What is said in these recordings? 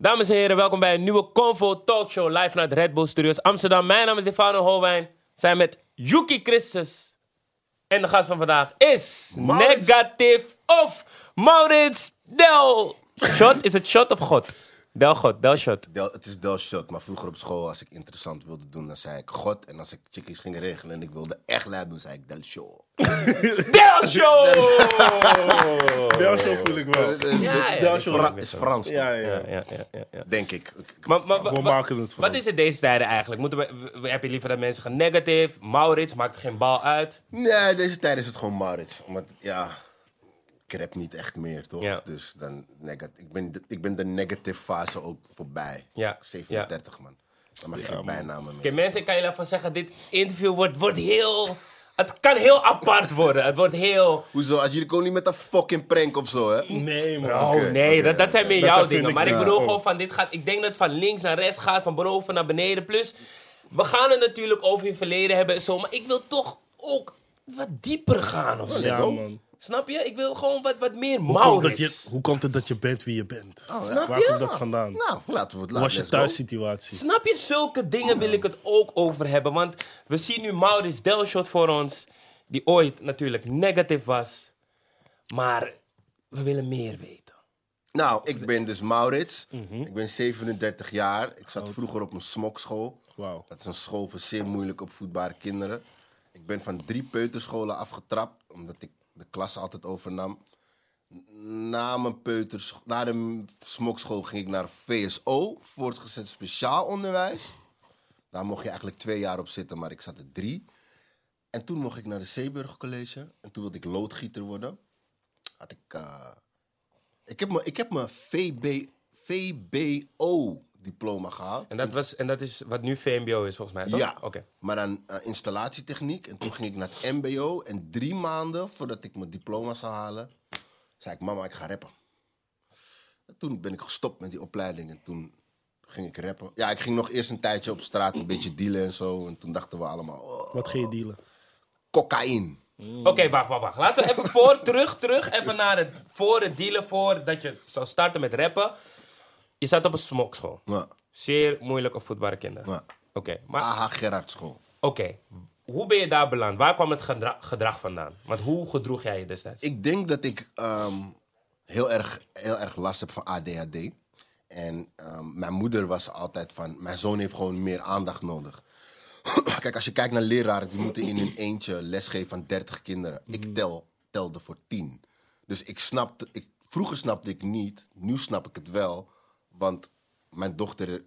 Dames en heren, welkom bij een nieuwe Convo Talkshow live vanuit Red Bull Studios Amsterdam. Mijn naam is Stefano Holwijn. Zijn met Yuki Christus. En de gast van vandaag is Maurits. Negatief of Maurits Del. Shot? Is het shot of God? Del God, Del het is Del Shot, maar vroeger op school, als ik interessant wilde doen, dan zei ik God. En als ik chickies ging regelen en ik wilde echt lui doen, zei ik Del Show. Del Show! Del Show voel ik wel. Het is, Ja, is Fra- is Frans? Ja, ja, Ja, ja. ja, ja, ja, ja. denk ik. Maar, maar, We wa- maken het Wat is het deze tijden eigenlijk? Moeten we, heb je liever dat mensen gaan negatief? Maurits maakt geen bal uit. Nee, deze tijd is het gewoon Maurits. Omdat, ja, ik rap niet echt meer, toch? Ja. Dus dan, negat ik, ben, de- ik ben de negative fase ook voorbij. Ja, 37, man. Dan mag je geen bijnamen meer. Oké, mensen, ik kan je daarvan zeggen, dit interview wordt, wordt heel... Het kan heel apart worden. Het wordt heel... Hoezo? Als jullie komen niet met een fucking prank of zo, hè? Nee, man. Oh nee, dat, dat zijn meer Dat jouw dingen. ik Maar ik bedoel gewoon van, dit gaat... Ik denk dat het van links naar rechts gaat, van boven naar beneden. Plus, we gaan het natuurlijk over je verleden hebben en zo. Maar ik wil toch ook wat dieper gaan of zo. Ja, man. Snap je? Ik wil gewoon wat, wat meer Hoe komt, dat Maurits. je, hoe komt het dat je bent wie je bent? Snap Waar je? komt dat vandaan? Nou, laten we het laten. was je thuissituatie? Snap je? Zulke dingen wil ik het ook over hebben. Want we zien nu Maurits Delshot voor ons. Die ooit natuurlijk negatief was. Maar we willen meer weten. Nou, ik ben dus Maurits. Mhm. Ik ben 37 jaar. Ik zat vroeger op een smokschool. Wauw. Dat is een school voor zeer moeilijk opvoedbare kinderen. Ik ben van drie peuterscholen afgetrapt, omdat ik de klas altijd overnam. Na mijn peuters, na de smokschool ging ik naar VSO, voortgezet speciaal onderwijs. Daar mocht je eigenlijk twee jaar op zitten, maar ik zat er drie. En toen mocht ik naar de Zeeburg College. En toen wilde ik loodgieter worden. Had ik, eh, ik heb mijn heb VBO-diploma gehaald. En dat, was, en dat is wat nu VMBO is volgens mij, toch? Ja, Oké. maar dan eh, installatietechniek. En toen ging ik naar het MBO. En drie maanden voordat ik mijn diploma zou halen, zei ik: Mama, ik ga rappen. En toen ben ik gestopt met die opleiding. En toen ging ik rappen. Ja, ik ging nog eerst een tijdje op straat een beetje dealen en zo. En toen dachten we allemaal: oh, Wat ga je dealen? cocaïne. Oké, wacht, wacht, wacht. Laten we even voor, terug, terug. Even naar het, voor het dealen, voor dat je zou starten met rappen. Je zat op een smokschool. Ja, Zeer moeilijk opvoedbare kinderen. ja. Oké, maar AH Gerard School. oké. Hoe ben je daar beland? Waar kwam het gedra- gedrag vandaan? Want hoe gedroeg jij je destijds? Ik denk dat ik ehm, heel, erg, heel erg last heb van ADHD. En ehm, mijn moeder was altijd van, mijn zoon heeft gewoon meer aandacht nodig. Kijk, als je kijkt naar leraren, die moeten in hun eentje lesgeven aan 30 kinderen. Ik tel, telde voor 10. Dus ik snapte, ik, vroeger snapte ik niet, nu snap ik het wel. Want mijn dochter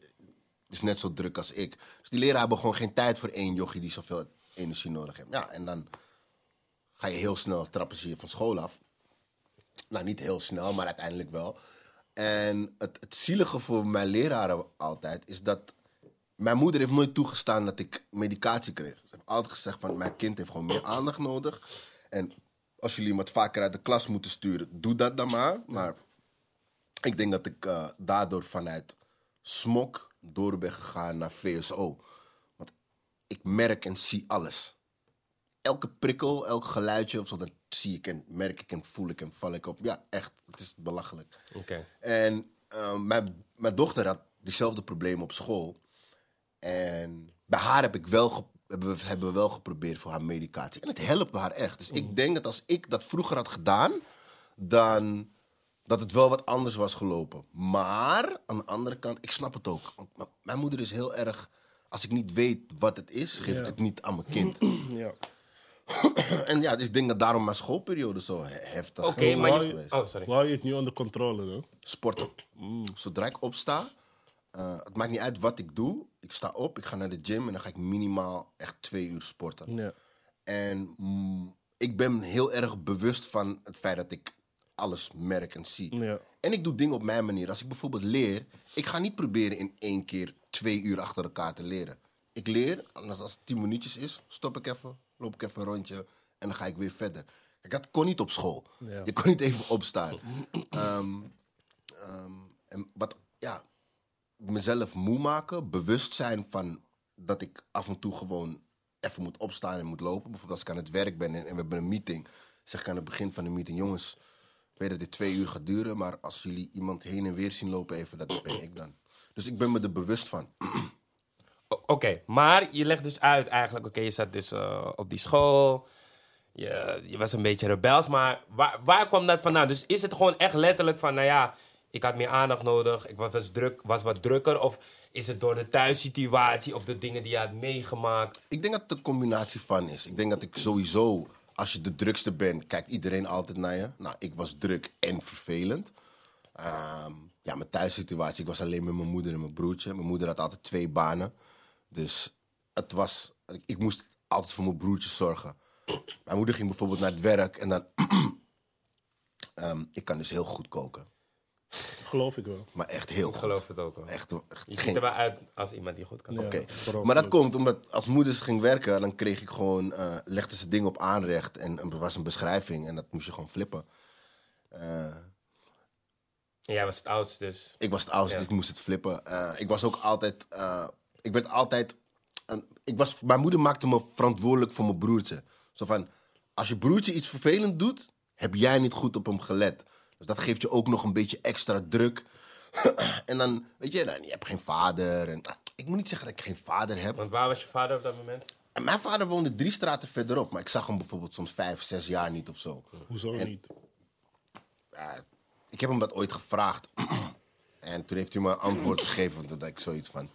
is net zo druk als ik. Dus die leraren hebben gewoon geen tijd voor één jochie die zoveel energie nodig heeft. Ja, en dan ga je heel snel trappen ze van school af. Nou, niet heel snel, maar uiteindelijk wel. En het, het zielige voor mijn leraren altijd is dat mijn moeder heeft nooit toegestaan dat ik medicatie kreeg. Ze heeft altijd gezegd van mijn kind heeft gewoon meer aandacht nodig. En als jullie hem wat vaker uit de klas moeten sturen, doe dat dan maar. Maar ik denk dat ik eh, daardoor vanuit smok door ben gegaan naar VSO. Want ik merk en zie alles elke prikkel, elk geluidje of zo, dat zie ik en merk ik en voel ik en val ik op. Ja, echt, het is belachelijk. Oké. En eh, mijn, mijn dochter had diezelfde problemen op school. En bij haar heb ik wel ge- hebben, we, hebben we wel geprobeerd voor haar medicatie. En het helpt haar echt. Dus ik denk dat als ik dat vroeger had gedaan, dan dat het wel wat anders was gelopen. Maar aan de andere kant, ik snap het ook. Want mijn moeder is heel erg. Als ik niet weet wat het is, geef ik het niet aan mijn kind. Ja. En ja, dus ik denk dat daarom mijn schoolperiode zo he- heftig Oké, is maar je... geweest. Oh, sorry. Je het nu onder controle, hoor? Sporten. Zodra ik opsta, eh, het maakt niet uit wat ik doe. Ik sta op, ik ga naar de gym en dan ga ik minimaal echt twee uur sporten. Ja. En mm, ik ben heel erg bewust van het feit dat ik alles merk en zie. Ja. En ik doe dingen op mijn manier. Als ik bijvoorbeeld leer, ik ga niet proberen in één keer twee uur achter elkaar te leren. Ik leer, als als het tien minuutjes is, stop ik even, loop ik even een rondje en dan ga ik weer verder. Kijk, dat kon niet op school. Ja. Je kon niet even opstaan. Ehm, ehm, en wat, ja, mezelf moe maken, bewust zijn van dat ik af en toe gewoon even moet opstaan en moet lopen. Bijvoorbeeld als ik aan het werk ben en, en we hebben een meeting, zeg ik aan het begin van de meeting, jongens, weet dat dit twee uur gaat duren, maar als jullie iemand heen en weer zien lopen even, dat ben ik dan. Dus ik ben me er bewust van. Oké, maar je legt dus uit eigenlijk, oké, je zat dus eh, op die school, je, je was een beetje rebels, maar waar, waar kwam dat vandaan? Dus is het gewoon echt letterlijk van, nou ja, ik had meer aandacht nodig, ik was, was, druk, was wat drukker, of is het door de thuissituatie of de dingen die je had meegemaakt? Ik denk dat het een combinatie van is. Ik denk dat ik sowieso, als je de drukste bent, kijkt iedereen altijd naar je. Nou, ik was druk en vervelend. Ehm, ja, mijn thuissituatie, ik was alleen met mijn moeder en mijn broertje. Mijn moeder had altijd twee banen. Dus het was, ik, moest altijd voor mijn broertje zorgen. Mijn moeder ging bijvoorbeeld naar het werk en dan... Ehm, ik kan dus heel goed koken. Geloof ik wel. Maar echt heel Ik goed. geloof het ook wel. Echt, echt Je geen- ziet er wel uit als iemand die goed kan. Ja, Oké, vooral maar dat komt omdat als moeders ging werken, dan kreeg ik gewoon, eh legde ze dingen op aanrecht en er was een beschrijving en dat moest je gewoon flippen. Eh, En jij was het oudst, dus. ik was het oudste, Ja. ik moest het flippen. Eh, ik was ook altijd, eh, ik werd altijd, een, ik was, mijn moeder maakte me verantwoordelijk voor mijn broertje. Zo van, als je broertje iets vervelend doet, heb jij niet goed op hem gelet. Dus dat geeft je ook nog een beetje extra druk. en dan, weet je, dan, je hebt geen vader. En, ah, ik moet niet zeggen dat ik geen vader heb. Want waar was je vader op dat moment? En mijn vader woonde drie straten verderop, maar ik zag hem bijvoorbeeld soms vijf, zes jaar niet of zo. Hoezo niet? Ja, ik heb hem dat ooit gevraagd. en toen heeft hij me een antwoord gegeven. Toen dacht ik zoiets van...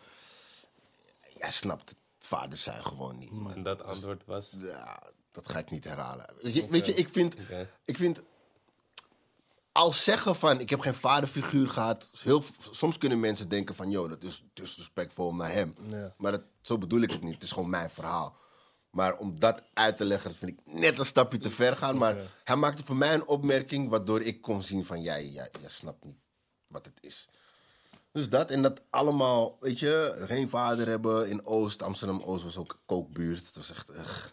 Jij snapt het vader zijn gewoon niet. man. En dat antwoord was. Ja, dat ga ik niet herhalen. Weet je, weet je, ik vind... Ik vind als zeggen van ik heb geen vaderfiguur gehad. Heel, soms kunnen mensen denken van joh, dat is disrespectvol naar hem. Ja. Maar dat, zo bedoel ik het niet. Het is gewoon mijn verhaal. Maar om dat uit te leggen, dat vind ik net een stapje te ver gaan. Maar hij maakte voor mij een opmerking waardoor ik kon zien van jij, jij, jij snapt niet wat het is. Dus dat en dat allemaal, weet je, geen vader hebben in Oost. Amsterdam-Oost was ook een kookbuurt. Het was echt, ugh.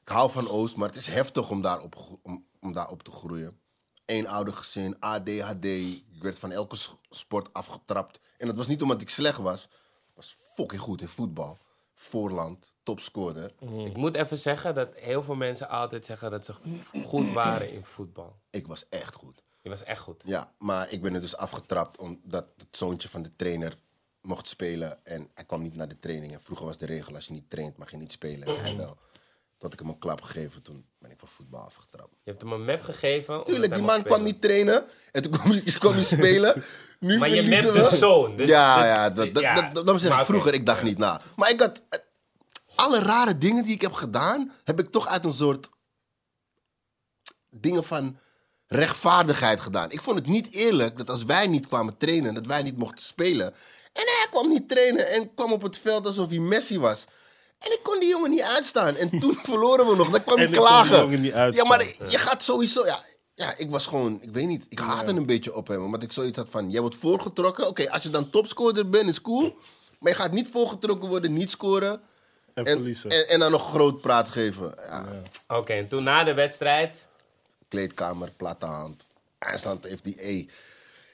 Ik hou van Oost, maar het is heftig om daar op, om, om daar op te groeien. Eén ouder gezin, ADHD. Ik werd van elke sport afgetrapt. En dat was niet omdat ik slecht was. Ik was fucking goed in voetbal. Voorland, topscorer. Ik moet even zeggen dat heel veel mensen altijd zeggen dat ze goed waren in voetbal. Ik was echt goed. Je was echt goed. Ja, maar ik ben er dus afgetrapt omdat het zoontje van de trainer mocht spelen. En hij kwam niet naar de trainingen. Vroeger was de regel, als je niet traint mag je niet spelen. En hij wel. Tot ik hem een klap gegeven, toen ben ik van voetbal afgetrapt. Je hebt hem een map gegeven. Tuurlijk, die man kwam niet trainen. En toen kwam hij, kwam hij spelen. Nu Maar je we. de zoon, dus ja, dit- ja, dat, dat, ja, dat, dat, dat zeg ik vroeger. Ik dacht niet na. Maar ik had... eh, Alle rare dingen die ik heb gedaan... heb ik toch uit een soort... dingen van rechtvaardigheid gedaan. Ik vond het niet eerlijk dat als wij niet kwamen trainen... dat wij niet mochten spelen. En hij kwam niet trainen en kwam op het veld alsof hij Messi was... En ik kon die jongen niet uitstaan. En toen verloren we nog. Dan kwam En ik kon die klagen. jongen niet uitstaan. Ja, maar je gaat sowieso... Ja, ja, ik was gewoon... Ik weet niet. Ik haatte een beetje op hem. Omdat ik zoiets had van... Jij wordt voorgetrokken. Oké, als je dan topscorer bent, is cool. Maar je gaat niet voorgetrokken worden, niet scoren. En, En, verliezen. en, en dan nog groot praat geven. Ja, Oké, en toen na de wedstrijd. Kleedkamer, platte hand. IJsland heeft die E.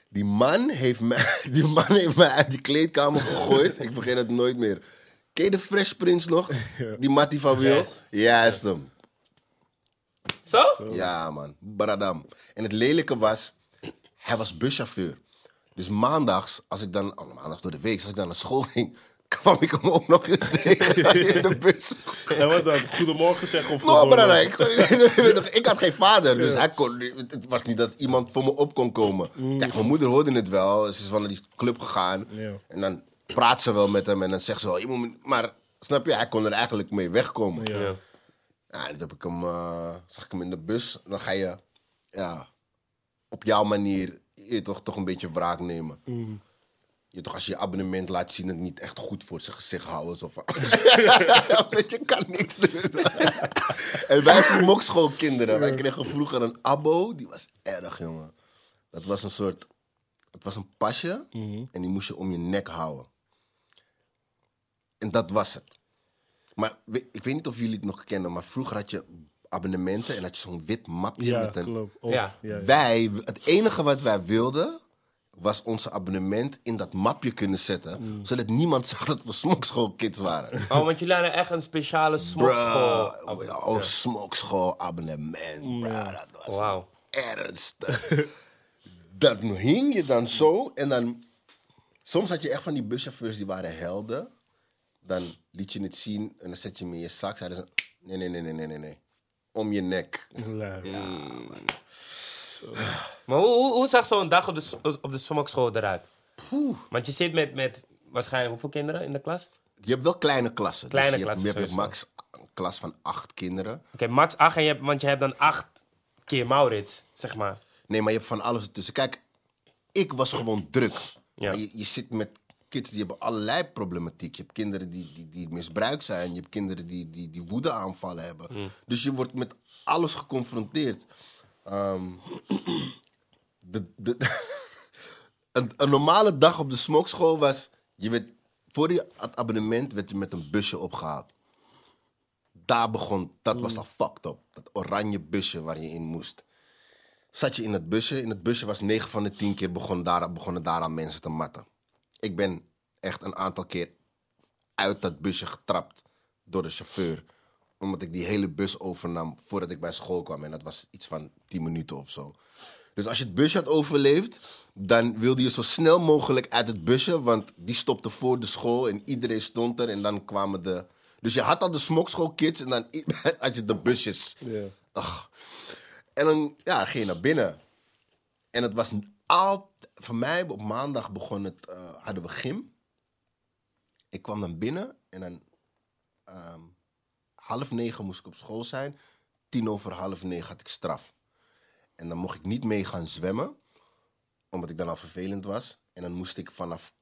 Die man heeft mij, die man heeft mij uit die kleedkamer gegooid. ik vergeet het nooit meer. Ken je de Fresh Prince nog? Die Mattie van Wil? Yes. Juist hem. Zo? Ja, man. Baradam. En het lelijke was, hij was buschauffeur. Dus maandags, als ik dan, oh, maandags door de week, als ik dan naar school ging, kwam ik hem ook nog eens tegen in de bus. En wat dan? Goedemorgen zeggen of No, brada, ik, kon niet- weet toch, ik had geen vader, dus hij kon, het was niet dat iemand voor me op kon komen. Kijk, mijn moeder hoorde het wel, ze is wel naar die club gegaan. Ja. En dan praat ze wel met hem en dan zegt ze wel, je moet maar snap je, hij kon er eigenlijk mee wegkomen. Ja. Ja. Ja, dat heb ik hem, eh, zag ik hem in de bus. Dan ga je ja, op jouw manier je toch, toch een beetje wraak nemen. Je toch als je je abonnement laat zien, het niet echt goed voor zijn gezicht houden. Zo van, Weet je, kan niks doen. en wij smokschoolkinderen, wij kregen vroeger een abo. Die was erg, jongen. Dat was een soort, het was een pasje en die moest je om je nek houden. En dat was het. Maar we- ik weet niet of jullie het nog kennen, maar vroeger had je abonnementen en had je zo'n wit mapje Ja, met een... klopt. Oh, Ja. ja, ja. Wij, het enige wat wij wilden, was onze abonnement in dat mapje kunnen zetten. Mm. Zodat niemand zag dat we smokschoolkids waren. Oh, want jullie hadden echt een speciale smokschool. Bruh, oh, smokschool abonnement. bruh, dat was Wauw. ernstig. dat hing je dan zo en dan soms had je echt van die buschauffeurs die waren helden. Dan liet je het zien en dan zet je hem in je zak. Zeiden ze, nee, nee, nee, nee, nee, nee, nee. Om je nek. Nee. Maar hoe, hoe, hoe zag zo'n dag op de, op de smokschool eruit? Poeh. Want je zit met, met waarschijnlijk hoeveel kinderen in de klas? Oké, Je hebt wel kleine klassen. Kleine dus je klassen, hebt, je hebt max een klas van acht kinderen. max 8 en je hebt, want je hebt dan 8 keer Maurits, zeg maar. Nee, maar je hebt van alles ertussen. Kijk, ik was gewoon druk. Ja. Maar je, je zit met kids die hebben allerlei problematiek. Je hebt kinderen die, die, die misbruikt zijn. Je hebt kinderen die, die, die woedeaanvallen hebben. Dus je wordt met alles geconfronteerd. Ehm, de, de, een, een normale dag op de smokschool was... Je werd, voor je het abonnement werd je met een busje opgehaald. Daar begon, dat was al fucked up. Dat oranje busje waar je in moest zat je in het busje. In het busje was 9 van de 10 keer begon daar, begonnen daaraan mensen te matten. Ik ben echt een aantal keer uit dat busje getrapt door de chauffeur. Omdat ik die hele bus overnam voordat ik bij school kwam. En dat was iets van 10 minuten of zo. Dus als je het busje had overleefd, dan wilde je zo snel mogelijk uit het busje. Want die stopte voor de school en iedereen stond er. En dan kwamen de... Dus je had al de smokschoolkids en dan had je de busjes. Ja. Ach. En dan ja, ging je naar binnen. En het was altijd... Voor mij, op maandag begon het... eh, hadden we gym. Ik kwam dan binnen en dan... ehm, half negen moest ik op school zijn. Tien over half negen had ik straf. En dan mocht ik niet mee gaan zwemmen. Omdat ik dan al vervelend was. En dan moest ik vanaf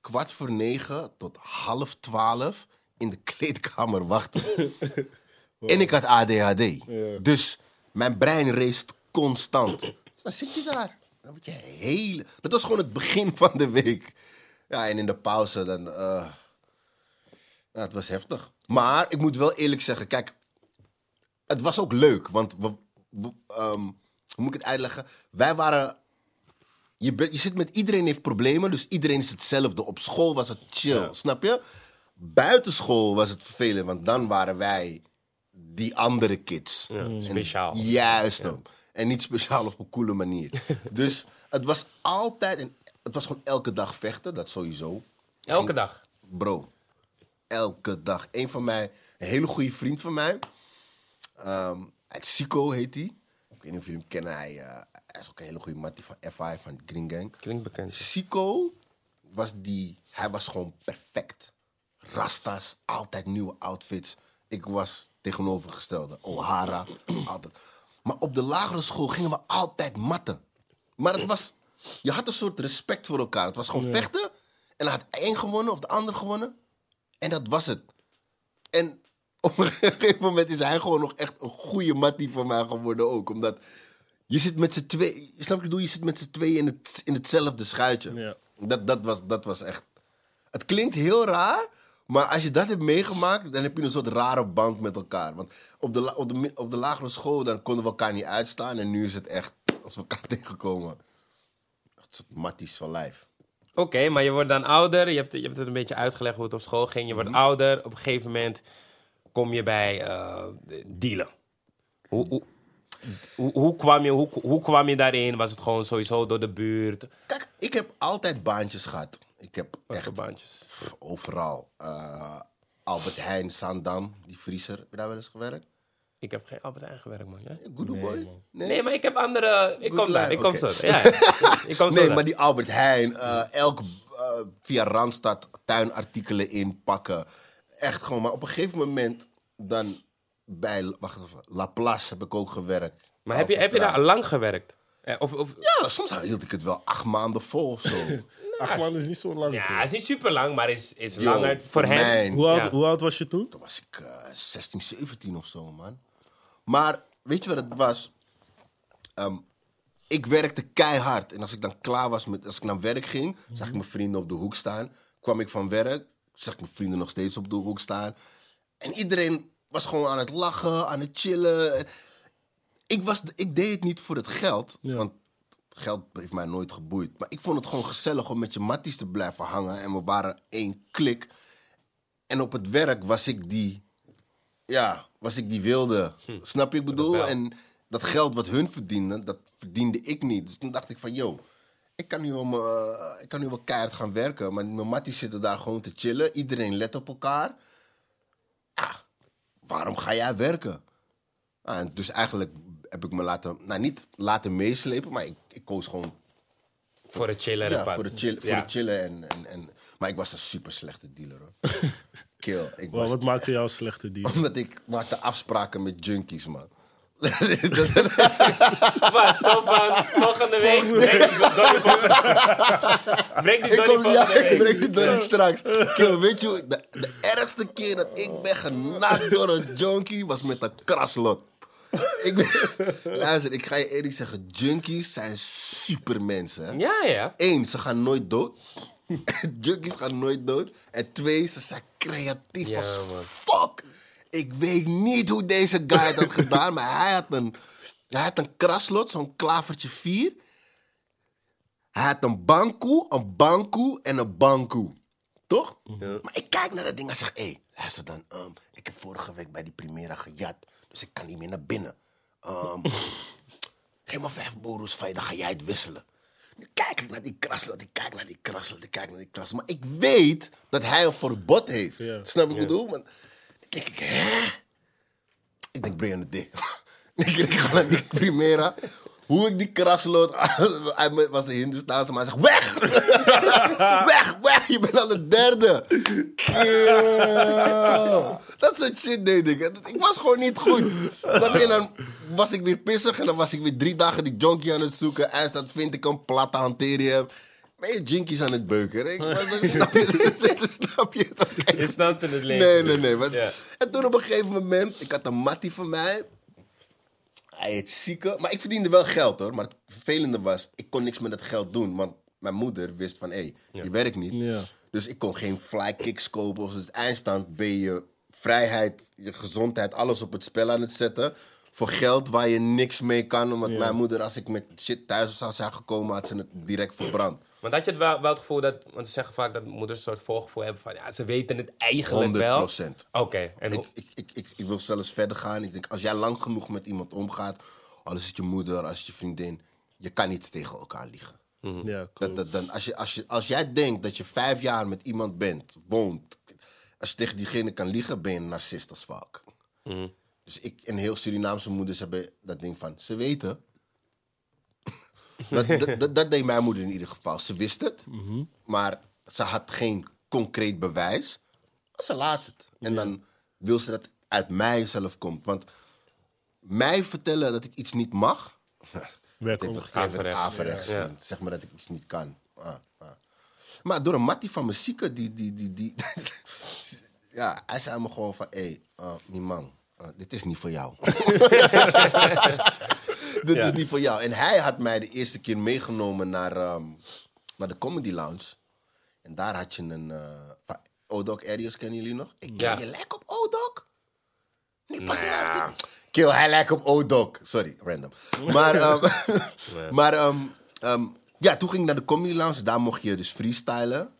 kwart voor negen tot half twaalf... in de kleedkamer wachten. En ik had ADHD. Dus mijn brein race constant. Dus dan zit je daar. Dan word je hele... Dat was gewoon het begin van de week. Ja, en in de pauze dan... eh, ja, het was heftig. Maar ik moet wel eerlijk zeggen, kijk... Het was ook leuk, want... We, we- ehm, hoe moet ik het uitleggen? Wij waren... Je, je zit met iedereen heeft problemen, dus iedereen is hetzelfde. Op school was het chill, snap je? Buitenschool was het vervelend, want dan waren wij die andere kids. En- speciaal. Juist hem. En niet speciaal op een coole manier. dus het was altijd, en het was gewoon elke dag vechten, dat sowieso. Elke dag. Bro, elke dag. Een van mij, een hele goede vriend van mij, ehm uit Sico heet hij. Ik weet niet of jullie hem kennen, hij, eh, hij is ook een hele goede mattie van FI, van Green Gang. Klinkt bekend. Sico was die, hij was gewoon perfect. Rastas, altijd nieuwe outfits. Ik was tegenovergestelde. O'Hara, altijd. Maar op de lagere school gingen we altijd matten. Maar het was, je had een soort respect voor elkaar. Het was gewoon vechten. En dan had één gewonnen of de ander gewonnen. En dat was het. En op een gegeven moment is hij gewoon nog echt een goede mattie voor mij geworden ook. Omdat je zit met z'n twee, snap je wat ik bedoel? Je zit met z'n tweeën in, het, in hetzelfde schuitje. Ja. Dat, dat, was, dat was echt... Het klinkt heel raar, maar als je dat hebt meegemaakt, dan heb je een soort rare band met elkaar. Want op de, op de, op de lagere school, dan konden we elkaar niet uitstaan. En nu is het echt, als we elkaar tegenkomen, soort matties van lijf. Oké, maar je wordt dan ouder. Je hebt, je hebt het een beetje uitgelegd hoe het op school ging. Je wordt Mhm. ouder. Op een gegeven moment kom je bij eh, dealen. Hoe, hoe, hoe, hoe, kwam je, hoe, hoe kwam je daarin? Was het gewoon sowieso door de buurt? Kijk, ik heb altijd baantjes gehad. Ik heb Wat echt baantjes? pff, overal. Eh, Albert Heijn, Zaandam, die vriezer. Heb je daar wel eens gewerkt? Ik heb geen Albert Heijn gewerkt, man. Jij? Good boy? Nee, Nee, maar ik heb andere... Ik Good kom daar, ik kom zo. Ja, ik kom zo Nee, daar. maar die Albert Heijn, eh, elk eh, via Randstad tuinartikelen inpakken. Echt gewoon, maar op een gegeven moment dan bij, wacht even, Laplace heb ik ook gewerkt. Maar heb je, heb je daar lang gewerkt? Eh, Of, of, Ja, soms hield ik het wel acht maanden vol of zo. Acht maanden is niet zo lang. ja, het is niet super lang, maar is, is Yo, langer voor hem. Hoe, oud, Ja. hoe oud was je toen? Toen was ik eh 16, 17 of zo, man. Maar weet je wat het was? Ehm, ik werkte keihard. En als ik dan klaar was met, als ik naar werk ging, zag ik mijn vrienden op de hoek staan. Kwam ik van werk, zag ik mijn vrienden nog steeds op de hoek staan. En iedereen was gewoon aan het lachen, aan het chillen. Ik, was, ik deed het niet voor het geld, Ja. want geld heeft mij nooit geboeid. Maar ik vond het gewoon gezellig om met je matties te blijven hangen. En we waren één klik. En op het werk was ik die, ja, was ik die wilde. Snap je? Ik bedoel? En dat geld wat hun verdienden, dat verdiende ik niet. Dus toen dacht ik van, yo, ik kan nu wel, me- ik kan nu wel keihard gaan werken, maar mijn matties zitten daar gewoon te chillen. Iedereen let op elkaar. Ja, waarom ga jij werken? Ah, en dus eigenlijk heb ik me laten, nou niet laten meeslepen, maar ik, ik koos gewoon Voor het chillen ja, voor, de chill, voor Ja. de chillen. En, en, en, maar ik was een super slechte dealer hoor. Kill. Ik was, wat maakte jou een slechte deal? omdat ik maakte afspraken met junkies, man. Wat? Zo van volgende week breng die Donnie volgende Breng die Ik Donnie ja, ik breng straks. Kill, weet je, de, de ergste keer dat ik ben genakt door een junkie was met een kraslot. Ik ben, luister, ik ga je eerlijk zeggen, junkies zijn supermensen. Ja, ja. Eén, ze gaan nooit dood. Junkies gaan nooit dood. En twee, ze zijn creatief Ja, als man. fuck. Ik weet niet hoe deze guy had gedaan, maar hij had een, hij had een kraslot, zo'n klavertje 4. Hij had een bankoe, een bankoe en een bankoe. Toch? Maar ik kijk naar dat ding en zeg, hé, hey, luister dan. ehm, ik heb vorige week bij die Primera gejat, dus ik kan niet meer naar binnen. Ehm, Geef maar vijf je, dan ga jij het wisselen. Kijk ik naar die kraslot, ik kijk naar die kraslot, ik kijk naar die kraslot. Maar ik weet dat hij een verbod heeft. Snap ik bedoel? Want dan denk ik, hè? Ik denk, Brian de D. ik denk, ik ga naar die Primera. Hoe ik die kraslot... Hij was een Hindustaanse, maar hij zegt, weg! weg, weg! Je bent al de derde! Kill. Dat soort shit deed ik. Ik was gewoon niet goed. En dan was ik weer pissig en dan was ik weer drie dagen die junkie aan het zoeken. En dat vind ik een platte hanteren. Ben je junkies aan het beuken? Ik, dat snap je, dat snap je toch? Je snapt het leven. Nee, nee, nee. want-. En toen op een gegeven moment, ik had een mattie van mij. Hij heet zieke. Maar ik verdiende wel geld hoor. Maar het vervelende was, ik kon niks met dat geld doen. Want mijn moeder wist van, hé, hey, je werkt niet. Ja. Dus ik kon geen fly kicks kopen. Of dus eindstand ben je vrijheid, je gezondheid, alles op het spel aan het zetten. Voor geld waar je niks mee kan. Omdat mijn moeder, als ik met shit thuis zou zijn gekomen, had ze het direct verbrand. Want had je het wel, wel het gevoel dat... Want ze zeggen vaak dat moeders een soort voorgevoel hebben van... Ja, ze weten het eigenlijk 100 wel. procent. Oké. En. Ik, ik, ik, ik, ik wil zelfs verder gaan. Ik denk, als jij lang genoeg met iemand omgaat, al is het je moeder, als het je vriendin, je kan niet tegen elkaar liegen. Ja, Dat, klopt. dat, dan, als, je, als, je, als jij denkt dat je vijf jaar met iemand bent, woont, als je tegen diegene kan liegen, ben je een narcist als fuck. Dus ik en heel Surinaamse moeders hebben dat ding van, ze weten. Dat, dat, dat, dat deed mijn moeder in ieder geval. Ze wist het, maar ze had geen concreet bewijs. Maar ze laat het. En dan wil ze dat het uit mij zelf komt. Want mij vertellen dat ik iets niet mag, Werk Even, om- even Averechts. Ja. Zeg maar dat ik iets niet kan. Ah, ah. Maar door een mattie van mijn zieke, die, die, die, die ja, hij zei me gewoon van, hé, hey, uh, die man, uh, dit is niet voor jou. dit Ja. is niet voor jou. En hij had mij de eerste keer meegenomen naar, ehm, naar de Comedy Lounge. En daar had je een, uh, van O-Dog Arias, kennen jullie nog? Ik ken je lijkt op O-Dog. Nu pas Nou. nou. dit- Kill, hij lijkt op O-Dog. Sorry, random. Maar, ehm, maar ehm, ja, toen ging ik naar de Comedy Lounge. Daar mocht je dus freestylen.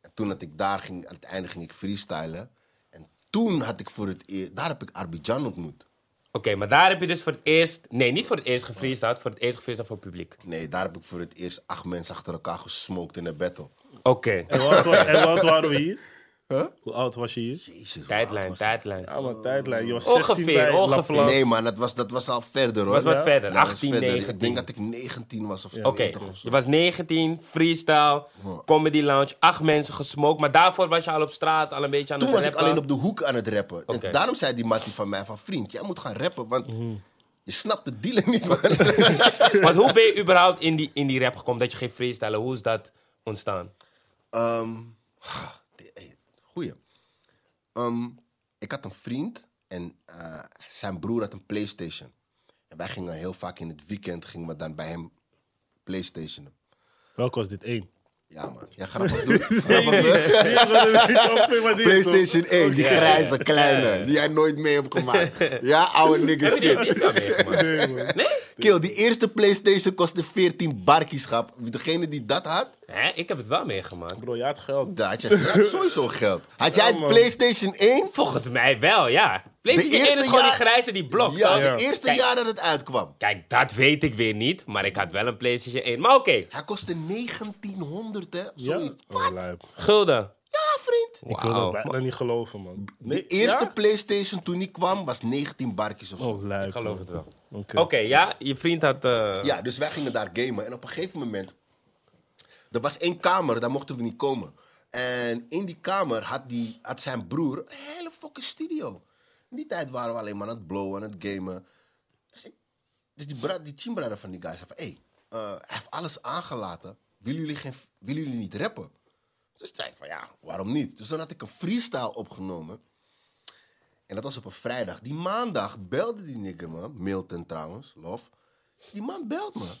En toen dat ik daar ging, aan het einde ging ik freestylen. En toen had ik voor het eerst, daar heb ik Arbidjan ontmoet. Oké, maar daar heb je dus voor het eerst... Nee, niet voor het eerst gefreestyled. Voor het eerst gefreestyled voor het publiek. Nee, daar heb ik voor het eerst acht mensen achter elkaar gesmoked in een battle. Oké. En en oud waren we hier? Huh? Hoe oud was je hier? Jezus, Tijdlijn, tijdlijn. Ja, maar tijdlijn. Je was 16 Ongeveer, bij ongeveer. Nee, man, dat was, dat was al verder hoor. Was wat Ja? verder. Ja, dat was 18, verder. 19. Ik denk dat ik 19 was of Oké, 20 of zo. je was 19, freestyle, comedy lounge, acht mensen gesmokt. Maar daarvoor was je al op straat al een beetje aan Toen het was ik rappen. alleen op de hoek aan het rappen. En daarom zei die mattie van mij van... Vriend, jij moet gaan rappen, want je snapt de dealer niet, man. Want hoe ben je überhaupt in die, in die rap gekomen dat je ging freestylen? Hoe is dat ontstaan? Ehm, goeie. Ehm, ik had een vriend en eh, zijn broer had een Playstation. En wij gingen heel vaak in het weekend gingen we dan bij hem Playstationen. Welke was dit? één? Ja, man. Ja, grappig doen. Grappig doen. PlayStation 1, die grijze, kleine, die jij nooit mee hebt gemaakt. Ja, oude nigga Heb je die shit. niet wel meegemaakt? Nee? Kill, die eerste PlayStation kostte 14 barkieschap. Degene die dat had, Hè? Ik heb het wel meegemaakt. Bro, je had geld. daar had je, had sowieso geld. Had jij Ja, het man. PlayStation 1? Volgens mij wel, ja. PlayStation 1 is gewoon die grijze die blok. Ja, de eerste Kijk, jaar dat het uitkwam. Kijk, dat weet ik weer niet. Maar ik had wel een PlayStation 1. Maar oké, Hij kostte 1900, hè? Ja? Zoiets. Oh, Wat? gulden. Ja, vriend. Ik wil dat bijna niet geloven, man. De eerste Ja? PlayStation toen die kwam was 19 barkjes of zo. Oh, lijp. Ik geloof man. het wel. Oké. Oké, ja, je vriend had... eh, Ja, dus wij gingen daar gamen. En op een gegeven moment... Er was één kamer, daar mochten we niet komen. En in die kamer had, die, had zijn broer een hele fucking studio. In die tijd waren we alleen maar aan het blowen, aan het gamen. Dus, dus die, bra- van die guy zei van... Hé, hey, eh, hij heeft alles aangelaten. Willen jullie, geen, willen jullie niet rappen? Dus zei ik van ja, waarom niet? Dus dan had ik een freestyle opgenomen. En dat was op een vrijdag. Die maandag belde die nigger me, Milton trouwens, lof. Die man belt me.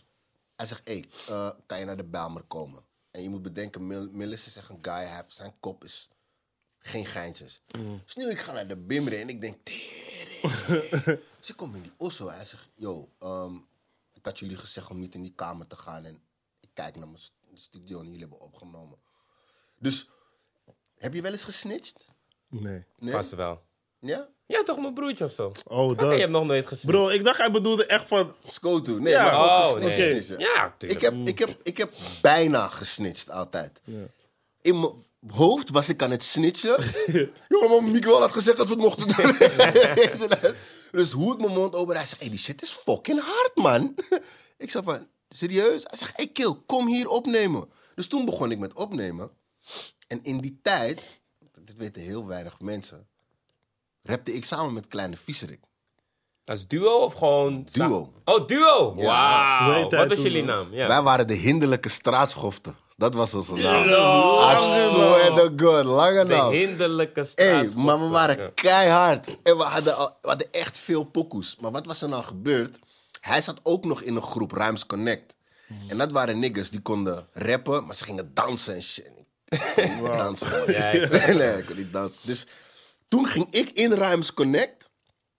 Hij zegt, hé, hey, eh, kan je naar de Bijlmer komen? En je moet bedenken, Mil Millis een guy, heeft, zijn kop is geen geintjes. Dus nu ik ga naar de Bimre en ik denk, tering. dus ik kom in die osso. Hij zegt, yo, ehm, ik had jullie gezegd om niet in die kamer te gaan. En ik kijk naar mijn st- studio en jullie hebben opgenomen. Dus, heb je wel eens gesnitcht? Nee. Nee? Vast wel. Ja? Ja, toch mijn broertje of zo? Oh, dat. je hebt nog nooit gezien. Bro, ik dacht hij bedoelde echt van... Scoto. Nee, Ja. maar gewoon Oh, gesnitcht, nee. gesnitcht, ja. Ja, tuurlijk. Ik heb, ik, heb, ik heb bijna gesnitcht, altijd. In mijn hoofd was ik aan het snitchen. ja, maar Miguel had gezegd dat we het mochten doen. dus hoe ik mijn mond open, hij zegt, hey, die shit is fucking hard, man. ik zei van, serieus? Hij zegt, hey, kill, kom hier opnemen. Dus toen begon ik met opnemen. En in die tijd, dit weten heel weinig mensen, rapte ik samen met Kleine Vieserik. Als duo of gewoon... Duo. Oh, duo! Wauw. Wat was jullie man? naam? Ja. Wij waren de hinderlijke straatschoften. Dat was onze naam. Lange I swear to God, lange De naam. hinderlijke Hey, maar we waren keihard. En we hadden, al- we hadden echt veel pokoes. Maar wat was er nou gebeurd? Hij zat ook nog in een groep, Rhymes Connect. En dat waren niggas die konden rappen, maar ze gingen dansen en shit. Ik kon niet dansen. Ja, ik- nee, nee, ik kon niet dansen. Dus toen ging ik in Rhymes Connect.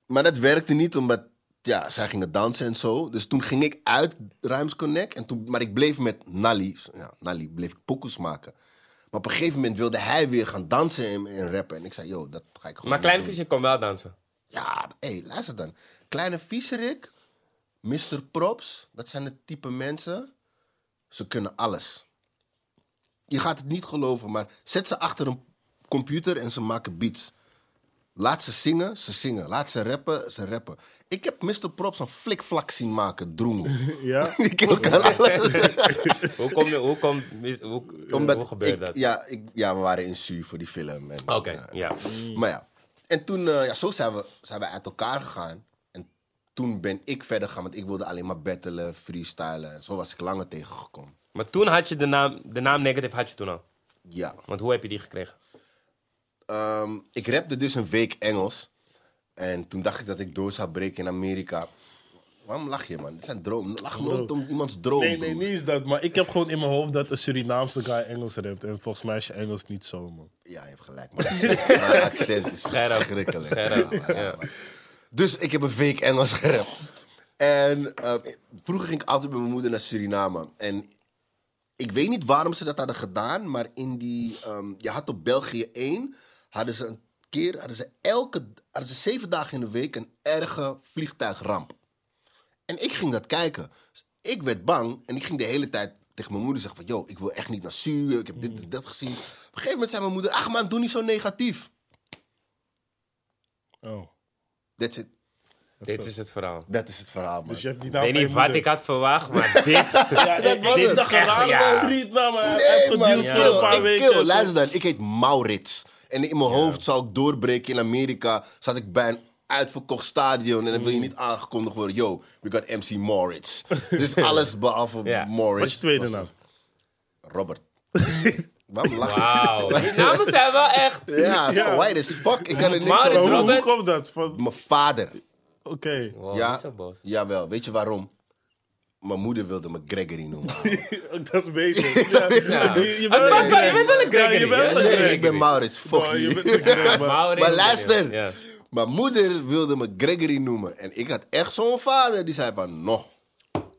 Maar dat werkte niet, omdat ja, zij gingen dansen en zo. Dus toen ging ik uit Rhymes Connect. En toen, maar ik bleef met Nally. Ja, Nally bleef ik pokoes maken. Maar op een gegeven moment wilde hij weer gaan dansen en, en rappen. En ik zei, yo, dat ga ik gewoon Maar Kleine. Visje kon wel dansen. Ja, hé, hey, luister dan. Kleine Vieserik, Mr. Props, dat zijn de type mensen. Ze kunnen alles. Je gaat het niet geloven, maar zet ze achter een computer en ze maken beats. Laat ze zingen, ze zingen. Laat ze rappen, ze rappen. Ik heb Mr. Props een flikvlak zien maken, droemel. Ja? Alles. Hoe, kom je, hoe, kom, hoe, Omdat hoe gebeurt ik- dat? Ja, ik, ja, we waren in Su voor die film. en- Oké, ja. ja. Maar ja, en toen, eh, ja, zo zijn we, zijn we uit elkaar gegaan. En toen ben ik verder gegaan, want ik wilde alleen maar battelen, freestylen. En zo was ik langer tegengekomen. Maar toen had je de naam, de naam Negative had je toen al. Ja. Want hoe heb je die gekregen? Ehm, ik rapte dus een week Engels. En toen dacht ik dat ik door zou breken in Amerika. Waarom lach je, man? Dit zijn dromen. Lach nooit om iemands droom. Nee, nee, niet eens dat. Maar ik heb gewoon in mijn hoofd dat een Surinaamse guy Engels rapt. En volgens mij is je Engels niet zo, man. Ja, je hebt gelijk. Mijn accent, mijn accent is Scherp. verschrikkelijk. Scherp, Ja, maar- ja. maar- Dus ik heb een week Engels gerapt. En eh, vroeger ging ik altijd met mijn moeder naar Suriname. En ik weet niet waarom ze dat hadden gedaan, maar in die, ehm, je had op België 1, hadden ze een keer, hadden ze elke, hadden ze zeven dagen in de week een erge vliegtuigramp. En ik ging dat kijken. Dus ik werd bang en ik ging de hele tijd tegen mijn moeder zeggen van... ...yo, ik wil echt niet naar Su, ik heb dit en dat gezien. Op een gegeven moment zei mijn moeder... ...ach man, doe niet zo negatief. Oh. That's it. Dit is het verhaal. Dat is het verhaal, man. Dus je hebt die Ik naam weet van je niet wat ik had verwacht, maar dit... Ja, Dat ik, was ik het. dacht Echt, een ja. Nee, man. Ik voor een paar kill, ik weken. kill. Luister dan, ik heet Maurits. En in mijn hoofd zou ik doorbreken in Amerika. Zat ik bij een uitverkocht stadion. En dan wil je niet aangekondigd worden. Yo, we got MC Maurits. dus alles behalve Ja. Maurits. Wat is je tweede naam? Robert. Waarom lach je? Wauw, die namen zijn wel echt... Ja, white as fuck. Ik kan er niks aan Maar hoe, doen. Robert? hoe komt dat? Van- Mijn vader. Oké. Wow, ja, niet zo boos. jawel. Weet je waarom? Mijn moeder wilde me Gregory noemen. Dat is beter. Ja. Ja. Je, bent wel- je bent wel een Ja, Gregory, je bent hè? wel een nee, Gregory. ik ben Maurits. Fuck Maar je you. bent een Gregory, maar- Maurits, Maar luister. Ja. Mijn moeder wilde me Gregory noemen. En ik had echt zo'n vader die zei van... No,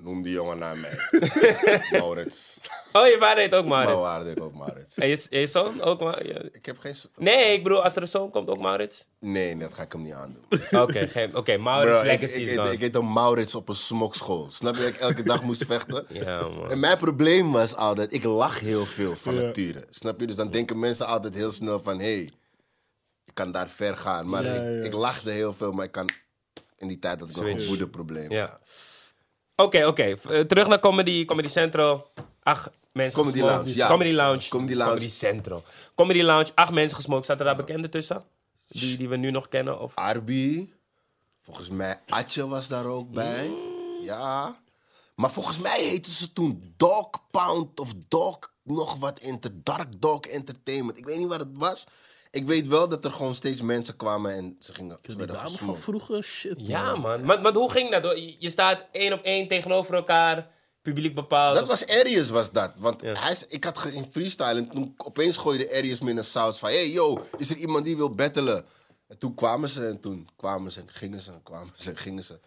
Noem die jongen naar mij. Maurits. Oh, je vader heet ook Maurits. waarde ik ook Maurits. En je, zoon ook Maurits? Ik heb geen... s- Nee, ik bedoel, als er een zoon komt, ook Maurits? Nee, dat ga ik hem niet aandoen. Oké, geen- oké, Maurits Bro, ik, Legacy ik, ik, dan. ik heet Maurits op een smokschool. Snap je dat ik elke dag moest vechten? Ja, man. En mijn probleem was altijd, ik lach heel veel van Ja. nature. Snap je? Dus dan denken mensen altijd heel snel van, hé, hey, je kan daar ver gaan. Maar Ja, ik, ja. ik lachte heel veel, maar ik kan in die tijd dat ik nog een woedeprobleem. Ja. Oké, oké. Eh, terug naar Comedy, Comedy Central. Acht mensen Comedy gesmokt. Lounge, ja. Comedy Lounge. Comedy Lounge. Comedy Central. Comedy Lounge, acht mensen gesmokt. Zaten daar bekenden tussen? Die, die we nu nog kennen? Of? Arby, volgens mij Atje was daar ook bij. Ja. Maar volgens mij heette ze toen Dog Pound of Dog nog wat inter Dark Dog Entertainment. Ik weet niet wat het was. Ik weet wel dat er gewoon steeds mensen kwamen en ze gingen ze werden dame van vroeger, shit. Ja, man. Maar, maar hoe ging dat? Je- staat één op één tegenover elkaar. Publiek bepaald. Dat was Arius, was dat. Want Ja. hij, is- ik had in freestyle en toen opeens gooide Arius me in een saus van... Hey yo, is er iemand die wil battelen? En toen kwamen ze en toen kwamen ze en gingen ze en kwamen ze en gingen ze.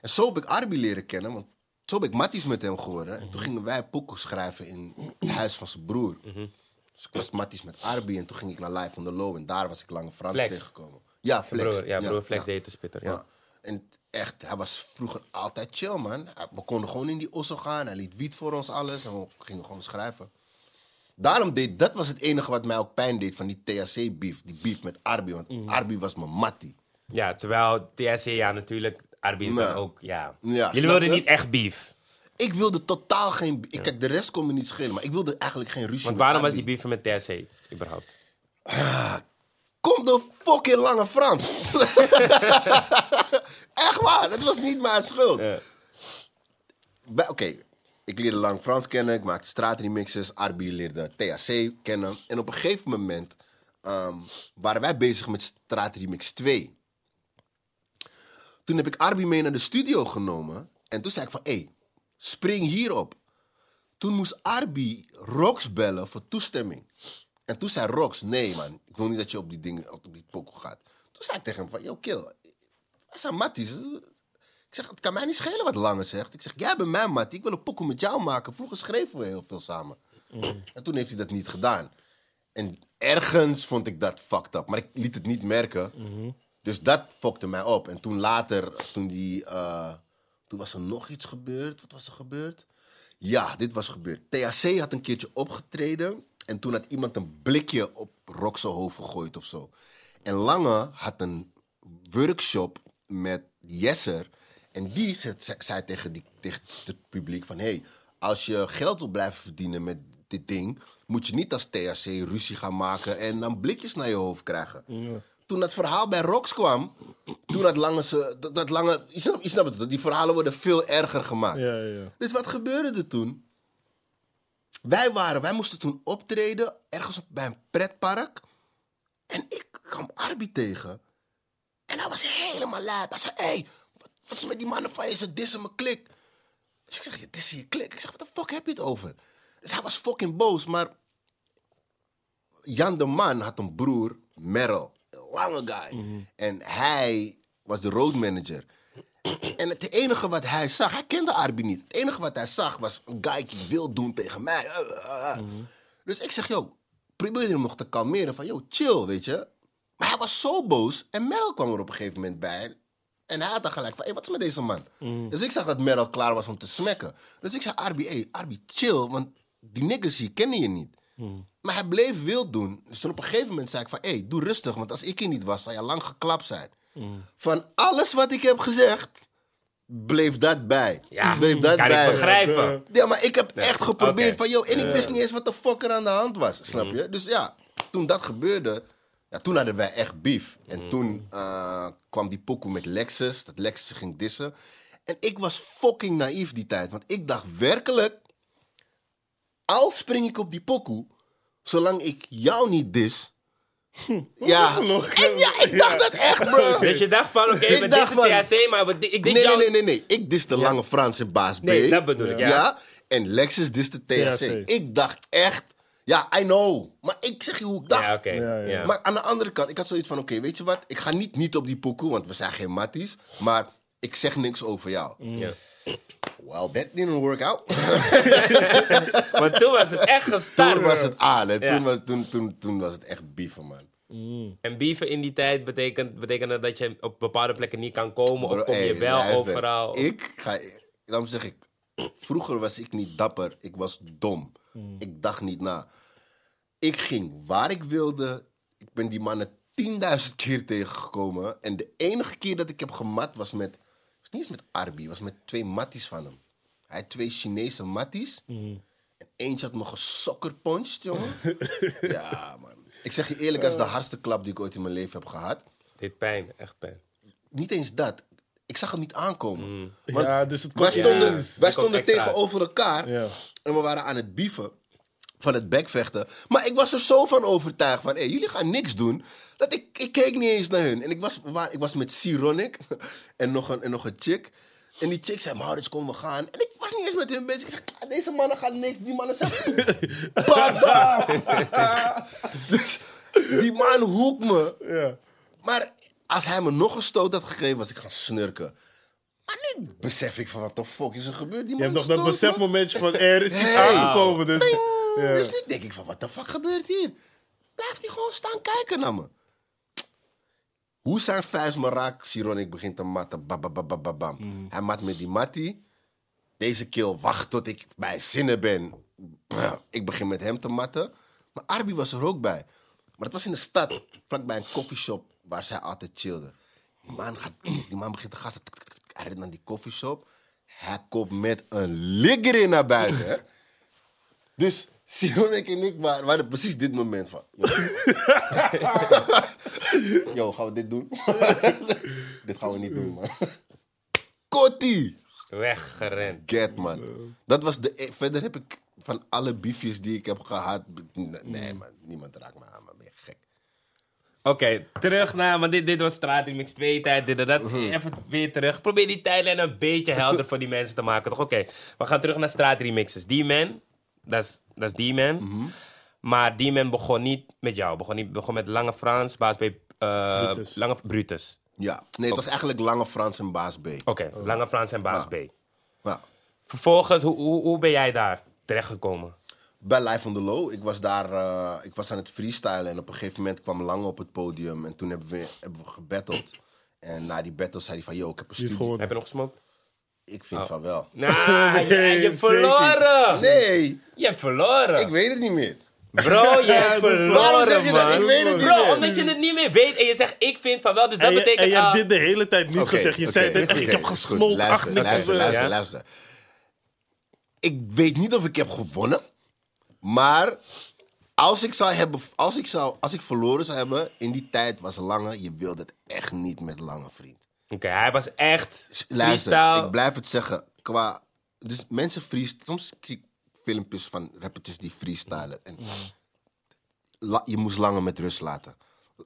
En zo heb ik Arby leren kennen, want zo heb ik matties met hem geworden. En toen gingen wij pokoe schrijven in het huis van zijn broer. Dus ik was matties met Arby en toen ging ik naar Live on the Low en daar was ik Lange Frans Flex. tegengekomen. Ja, Flex. Broer, ja, broer Flex deed de spitter. Ja. En echt, hij was vroeger altijd chill, man. We konden gewoon in die osso gaan. Hij liet wiet voor ons alles en we gingen gewoon schrijven. Daarom deed, dat was het enige wat mij ook pijn deed van die THC-beef. Die beef met Arby, want Mhm. Arby was mijn mattie. Ja, terwijl TSC, ja, natuurlijk. Arby is dan Nee. ook, ja. Ja, Jullie wilden niet echt beef. Ik wilde totaal geen... Ik, Kijk, de rest kon me niet schelen, maar ik wilde eigenlijk geen ruzie Want met waarom was die beef met TSC, überhaupt? Kom de fucking lange Frans. Echt waar, dat was niet mijn schuld. Ja. Oké, ik leerde lang Frans kennen, ik maakte straatremixes, Arby leerde THC kennen. En op een gegeven moment ehm, waren wij bezig met straatremix 2. Toen heb ik Arby mee naar de studio genomen en toen zei ik van, hé, hey, spring hierop. Toen moest Arby Rox bellen voor toestemming. En toen zei Rox, nee man, ik wil niet dat je op die dingen, op die poko gaat. Toen zei ik tegen hem van, yo kill, wij zijn matties. Ik zeg, het kan mij niet schelen wat Lange zegt. Ik zeg, jij bent mijn mattie, ik wil een pokoe met jou maken. Vroeger schreven we heel veel samen. En toen heeft hij dat niet gedaan. En ergens vond ik dat fucked up. Maar ik liet het niet merken. Dus dat fokte mij op. En toen later, toen die... eh, toen was er nog iets gebeurd. Wat was er gebeurd? Ja, dit was gebeurd. THC had een keertje opgetreden. En toen had iemand een blikje op zijn hoofd gegooid of zo. En Lange had een workshop met Jesser. En die ze- ze- zei tegen, die, het publiek van... Hey, als je geld wil blijven verdienen met dit ding... moet je niet als THC ruzie gaan maken en dan blikjes naar je hoofd krijgen. Toen dat verhaal bij Rox kwam... toen had Lange... Dat, dat lange je, snapt, je snapt het, die verhalen worden veel erger gemaakt. Ja, ja. Dus wat gebeurde er toen? Wij waren, wij moesten toen optreden ergens op, bij een pretpark. En ik kwam Arby tegen. En hij was helemaal lijp. Hij zei, hé, hey, wat, wat is met die mannen van je? Ze dissen mijn klik. Dus ik zeg, je dissen je klik? Ik zeg, wat de fuck heb je het over? Dus hij was fucking boos, maar... Jan de Man had een broer, Merrill. Lange guy. En hij was de roadmanager. En het enige wat hij zag, hij kende Arby niet. Het enige wat hij zag was een guy die wil doen tegen mij. Uh, uh, uh. Dus ik zeg, yo, probeer hem nog te kalmeren. Van, yo, chill, weet je. Maar hij was zo boos. En Merel kwam er op een gegeven moment bij. En hij had dan gelijk van, hé, wat is met deze man? Dus ik zag dat Merel klaar was om te smekken. Dus ik zei, Arby, hé, Arby, chill. Want die niggas hier kennen je niet. Maar hij bleef wild doen. Dus toen op een gegeven moment zei ik van... hé, hey, doe rustig, want als ik hier niet was... zou je lang geklapt zijn. Van alles wat ik heb gezegd... bleef dat bij. Ja, bleef dat kan bij. ik begrijpen. Ja, maar ik heb echt geprobeerd van... Yo, en ik wist niet eens wat de fuck er aan de hand was. Snap je? Dus ja, toen dat gebeurde... Ja, toen hadden wij echt beef. En toen eh, kwam die pokoe met Lexus. Dat Lexus ging dissen. En ik was fucking naïef die tijd. Want ik dacht werkelijk... Al spring ik op die pokoe... Zolang ik jou niet dis... Ja, en ja, ik dacht dat echt, bro. Dus je dacht van, oké, Ik we dissen van- THC, maar we, ik Nee, dis jou... nee, nee, nee, nee. Ik dis de lange Frans en baas B. Nee, dat bedoel ik, ja. En Lexus dis de THC. THC. Ik dacht echt... Ja, I know. Maar ik zeg je hoe ik dacht. Ja, oké. Ja, ja. ja. Maar aan de andere kant, ik had zoiets van: oké, weet je wat? Ik ga niet, niet op die pokoe, want we zijn geen matties. Maar ik zeg niks over jou. Ja. Well, that didn't work out. Maar toen was het echt gestart. toen was het aan. Hè. Toen, was, toen, toen, toen was het echt bieven, man. En beefen in die tijd betekent, betekende dat je op bepaalde plekken niet kan komen. Of kom je wel luister. overal. Ik ga... Daarom zeg ik... Vroeger was ik niet dapper. Ik was dom. Ik dacht niet na. Ik ging waar ik wilde. Ik ben die mannen 10.000 keer tegengekomen. En de enige keer dat ik heb gemat was met... was niet eens met Arby. was met twee matties van hem. Hij had twee Chinese matties. En eentje had me gesokkerpunched, jongen. ja, man. Ik zeg je eerlijk, dat is de hardste klap die ik ooit in mijn leven heb gehad Dit pijn, echt pijn. niet eens dat. Ik zag het niet aankomen. Want Ja, dus het wij stonden, ineens. wij stonden tegenover elkaar Ja. en we waren aan het bieven van het bekvechten. Maar ik was er zo van overtuigd van, hey, jullie gaan niks doen. Dat ik, ik keek niet eens naar hun. En ik was, waar, ik was met Sironic en nog een, en nog een chick. En die chick zei, Maurits, kom, we gaan. En ik was niet eens met hun bezig. Ik zeg, "Ah, deze mannen gaan niks. Die mannen zijn... Bada! dus die man hoekt me. Ja. Maar als hij me nog een stoot had gegeven, was ik gaan snurken. Maar nu besef ik van wat de fuck is er gebeurd. Die Je hebt nog dat besefmomentje van er is iets Hey. aangekomen. Dus, Ding! Ja. Dus nu denk ik van wat de fuck gebeurt hier? Blijft hij gewoon staan kijken naar me. Hoe zijn vuist me raakt, Sironic begint te matten. Bam, bam, bam, bam, bam, bam. Mhm. Hij mat met die mattie. Deze kill wacht tot ik bij zinnen ben. Ik begin met hem te matten. Maar Arby was er ook bij. Maar het was in de stad, vlakbij een koffieshop waar zij altijd chillde. Die man, gaat, die man begint te gassen. Hij rent naar die koffieshop. Hij komt met een ligger in naar buiten. Hè? Dus Sironic en ik waren, waren precies dit moment van. Yo, gaan we dit doen? dit gaan we niet doen, man. Kotti! Weggerend. Get, man. Dat was de... e- Verder heb ik van alle biefjes die ik heb gehad... Nee, man. Niemand raakt me aan, man. Ben je gek. Oké, terug naar, want dit, dit was Straatremix 2 tijd, dit en dat. Mhm. Even weer terug. Probeer die tijdlijn een beetje helder voor die mensen te maken, toch? Oké, we gaan terug naar Straatremixes. D-Man, dat is- dat is D-Man. Mhm. Maar D-Man begon niet met jou. Begon, niet, begon met Lange Frans, baas B, eh, Brutus. Lange Brutus. Ja. Nee, het was eigenlijk Lange Frans en Baas B. Oké, Lange Frans en baas. B. Ja. Vervolgens, hoe, hoe, hoe ben jij daar terechtgekomen? Bij Live on the Low. Ik was daar... eh, ik was aan het freestylen. En op een gegeven moment kwam Lange op het podium. En toen hebben we, hebben we gebatteld. En na die battle zei hij van... Yo, ik heb een studie. Heb je nog gesmokt? Ik vind van wel. Nou, je, je hebt verloren! Nee, Je hebt verloren! ik weet het niet meer. Bro, je hebt verloren, Waarom zeg je dat? man. Ik weet het niet Bro, meer. omdat je het niet meer weet en je zegt ik vind van wel, dus dat En je, betekent en je ah, hebt dit de hele tijd niet gezegd. Je zei net, ik heb acht Luister, luister, luister, Ja? luister. Ik weet niet of ik heb gewonnen. Maar als ik, zou hebben, als, ik zou, als ik verloren zou hebben, in die tijd was Lange, je wilde het echt niet met Lange, vriend. Oké, hij was echt Luister, freestyle. ik blijf het zeggen. Qua, dus mensen freestylen. Soms zie ik filmpjes van rappertjes die freestylen. En la- je moest Lange met rust laten.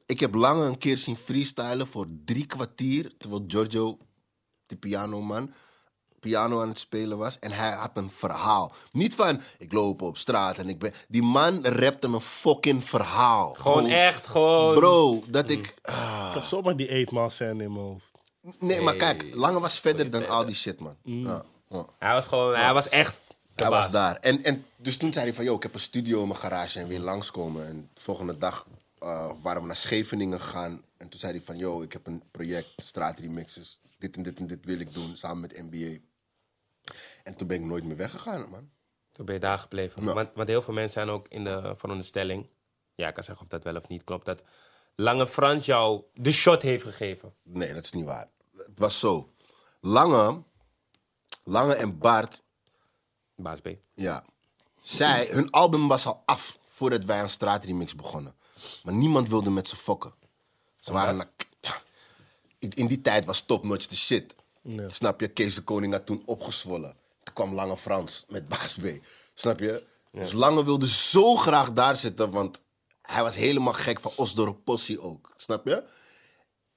Ik heb Lange een keer zien freestylen voor drie kwartier. Terwijl Giorgio, de pianoman, piano aan het spelen was. En hij had een verhaal. Niet van, ik loop op straat en ik ben... Die man rapte een fucking verhaal. Gewoon echt, gewoon. Bro, dat ik... ah. Ik heb zomaar die 8 maal scène in mijn hoofd. Nee, maar kijk, Lange was verder dan al die shit, man. Ja, ja. Hij was gewoon, hij was echt de Hij baas. was daar. En, en dus toen zei hij van, yo, ik heb een studio in mijn garage en weer langskomen. En de volgende dag eh, waren we naar Scheveningen gegaan. En toen zei hij van, yo, ik heb een project, straatremixes. Dit en dit en dit wil ik doen, samen met NBA. En toen ben ik nooit meer weggegaan, man. Toen ben je daar gebleven. Want, want heel veel mensen zijn ook in de veronderstelling, ja, ik kan zeggen of dat wel of niet klopt, dat Lange Frans jou de shot heeft gegeven. Nee, dat is niet waar. Het was zo. Lange, Lange en Bart Baas B. Ja. Zij, hun album was al af voordat wij aan straatremix begonnen. Maar niemand wilde met ze fokken. Ze waren naar... In die tijd was Top Notch de shit. Snap je? Kees de Koning had toen opgezwollen. Toen kwam Lange Frans met Baas B. Snap je? Dus Lange wilde zo graag daar zitten, want hij was helemaal gek van Osdorp Possie ook. Snap je?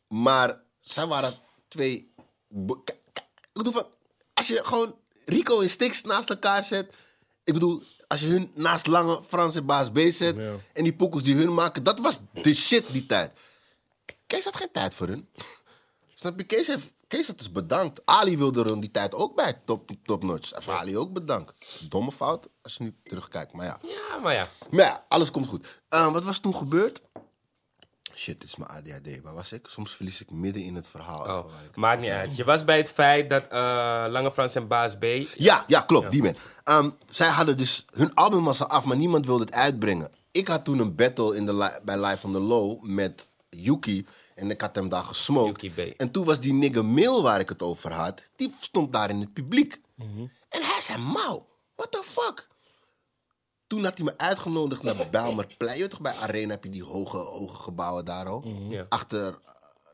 Maar zij waren twee. Ik bedoel, van, als je gewoon Rico en Stix naast elkaar zet. Ik bedoel, als je hun naast Lange, Frans en Baas B zet. Ja. En die poekels die hun maken, dat was de shit die tijd. Kees had geen tijd voor hun. Snap je? Kees heeft Kees had dus bedankt. Ali wilde er die tijd ook bij, top, top notch. Even Ali ook bedankt. Domme fout, als je nu terugkijkt. Maar ja, Ja, maar ja. maar ja alles komt goed. Eh, wat was toen gebeurd? Shit, dit is mijn ADHD. Waar was ik? Soms verlies ik midden in het verhaal. Oh, maakt niet uit. Je was bij het feit dat eh, Lange Frans en Baas B... Ja, ja, klopt, die man. Ehm, zij hadden dus, hun album was al af, maar niemand wilde het uitbrengen. Ik had toen een battle in de li- bij Live on the Low met Yuki. En ik had hem daar gesmoked. En toen was die nigger Mail waar ik het over had, die stond daar in het publiek. En hij zei, Mauw, what the fuck? Toen had hij me uitgenodigd naar Bijlmerplein. Je weet toch, bij Arena heb je die hoge, hoge gebouwen daar al. Ja. Achter, eh,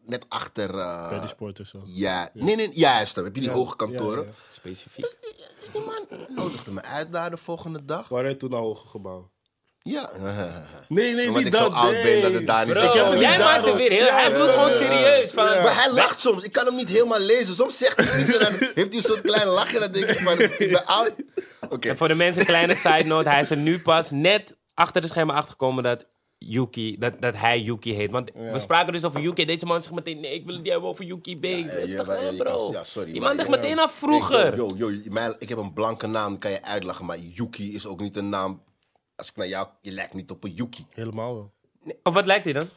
net achter... eh, Bij sport of zo. ja, nee, nee, juist. Dan heb je die hoge kantoren. ja, ja. Specifiek. Die man nodigde me uit daar de volgende dag. Waar hij toen al hoge gebouw? Ja. Nee, nee, Omdat niet ik zo oud ben dat het daar niet... Bro, Ik jij maakt het weer heel... hij bedoelt gewoon serieus. Van, Maar hij lacht soms. Ik kan hem niet helemaal lezen. Soms zegt hij iets en dan heeft hij zo'n klein lachje. Dan denk ik van, ik ben oud. Oké. En voor de mensen, een kleine side note. Hij is er nu pas net achter de schermen achtergekomen dat Yuki, dat, dat hij Yuki heet. Want we spraken dus over Yuki. Deze man zegt meteen, nee, ik wil het niet hebben over Yuki B. Dat is ja, toch ja, kan- bro. ja, sorry, Die man dacht ja. meteen af vroeger. Yo, yo, yo, mijn- ik heb een blanke naam, die kan je uitlachen. Maar Yuki is ook niet een naam... Als ik naar jou... Je lijkt niet op een Yuki. Helemaal wel. Of wat lijkt hij dan?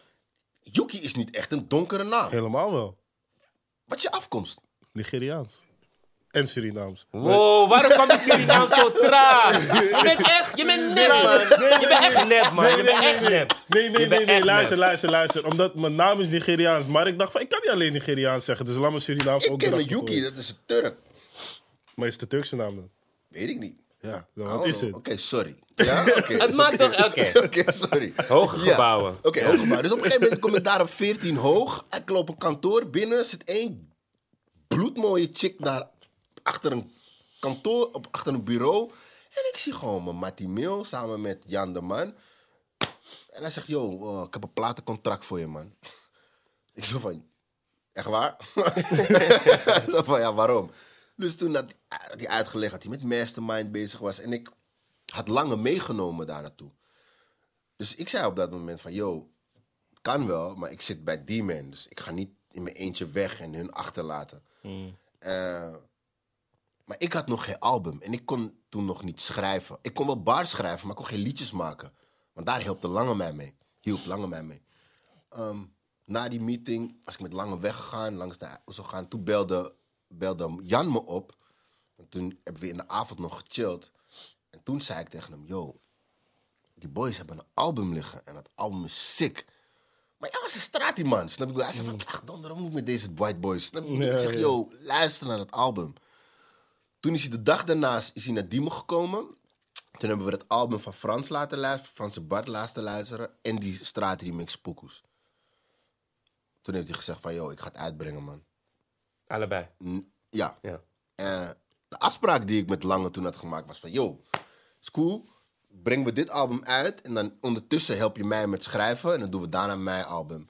Yuki is niet echt een donkere naam. Helemaal wel. Wat is je afkomst? Nigeriaans. En Surinaams. Wow, waarom kwam die Surinaam zo traag? Je bent echt, je bent nep, man. Je bent echt nep, man. Je bent echt nep. Nee, Je nee, nee, nee, luister, luister, luister. Omdat mijn naam is Nigeriaans. Maar ik dacht van, ik kan niet alleen Nigeriaans zeggen. Dus laat me Surinaams Ik ook ken een erachter Yuki, dat is een Turk. Maar is het de Turkse naam dan? Weet ik niet. Ja, dan Oh, wat is het? Oké, sorry. Ja, oké. Het maakt toch, oké. Oké, sorry. Hoge Ja. gebouwen. Oké, hoge gebouwen. Dus op een gegeven moment kom ik daar op 14 hoog. Ik loop een kantoor binnen. Zit één bloedmooie chick daar achter een kantoor, op, achter een bureau. En ik zie gewoon mijn Mattie Mail samen met Jan de Man. En hij zegt, yo, oh, ik heb een platencontract voor je, man. Ik zo van, echt waar? Zo van, ja, waarom? Dus toen had hij uitgelegd dat hij met Mastermind bezig was. En ik had lange meegenomen daar naartoe. Dus ik zei op dat moment van, yo, kan wel, maar ik zit bij die man. Dus ik ga niet in mijn eentje weg en hun achterlaten. Eh, maar ik had nog geen album en ik kon toen nog niet schrijven. Ik kon wel bars schrijven, maar ik kon geen liedjes maken. Want daar hielp de Lange mij mee. Hielp Lange mij mee. Ehm, na die meeting was ik met Lange weggegaan, langs de zo gaan. Toen belde, belde Jan me op. En toen hebben we in de avond nog gechilled. En toen zei ik tegen hem, yo, die boys hebben een album liggen en dat album is sick. Maar jij was een straat die man, snap ik? Hij zei van, ach donder, wat moet ik met deze white boys? Snap je? ik zeg, yo, luister naar dat album. Toen is hij de dag daarna is hij naar Diemen gekomen. Toen hebben we het album van Frans laten luisteren, Franse Bart laten luisteren. En die straatremix Poekoes. Toen heeft hij gezegd van, yo, ik ga het uitbrengen, man. Allebei. N- Ja. Ja. Eh, de afspraak die ik met Lange toen had gemaakt was van... Yo, is cool. Breng we dit album uit. En dan ondertussen help je mij met schrijven. En dan doen we daarna mijn album.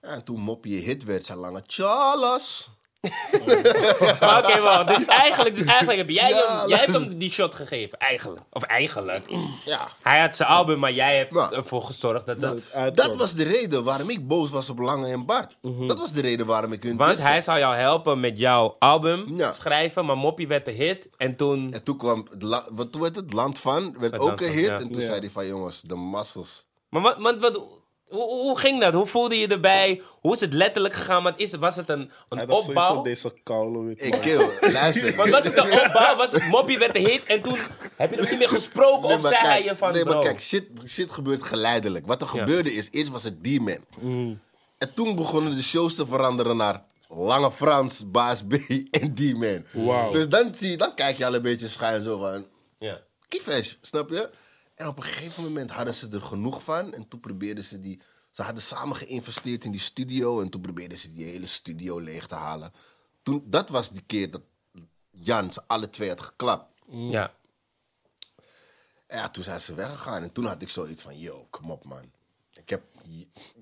En toen Moppie je hit werd, zei Lange... Charles. Maar Oké, wel. Dus eigenlijk, dus eigenlijk heb jij, Ja, hem, jij hebt hem die shot gegeven. Eigenlijk. Of eigenlijk. Ja. Hij had zijn album, maar jij hebt ervoor gezorgd dat dat... Dat was de reden waarom ik boos was op Lange en Bart. Dat was de reden waarom ik hun... Want hij zou jou helpen met jouw album Ja. schrijven, maar Moppie werd de hit. En toen... En toen kwam... Wat heet het? Land van. Werd Het ook een van, hit. ja. En toen Ja. zei hij van... Jongens, de muscles. Maar wat, wat, wat, hoe, hoe ging dat? Hoe voelde je erbij? Hoe is het letterlijk gegaan? Want is, was het een, Hij een sowieso opbouw? deze koude wit Ik man. kill. Luister. Want was het een opbouw? Was het Moppie werd de hit en toen heb je nog niet meer gesproken? Nee, of maar zei hij kijk, je van, nee, maar bro? kijk, shit, shit gebeurt geleidelijk. Wat er gebeurde is, eerst was het D-Man. En toen begonnen de shows te veranderen naar Lange Frans, Baas B en D-Man. Wauw. Dus dan, zie je, dan kijk je al een beetje schuin zo van, Ja. kiefesh, snap je? En op een gegeven moment hadden ze er genoeg van. En toen probeerden ze die... Ze hadden samen geïnvesteerd in die studio. En toen probeerden ze die hele studio leeg te halen. Toen, dat was die keer dat Jan ze alle twee had geklapt. ja. En ja, toen zijn ze weggegaan. En toen had ik zoiets van, yo, kom op man. Ik heb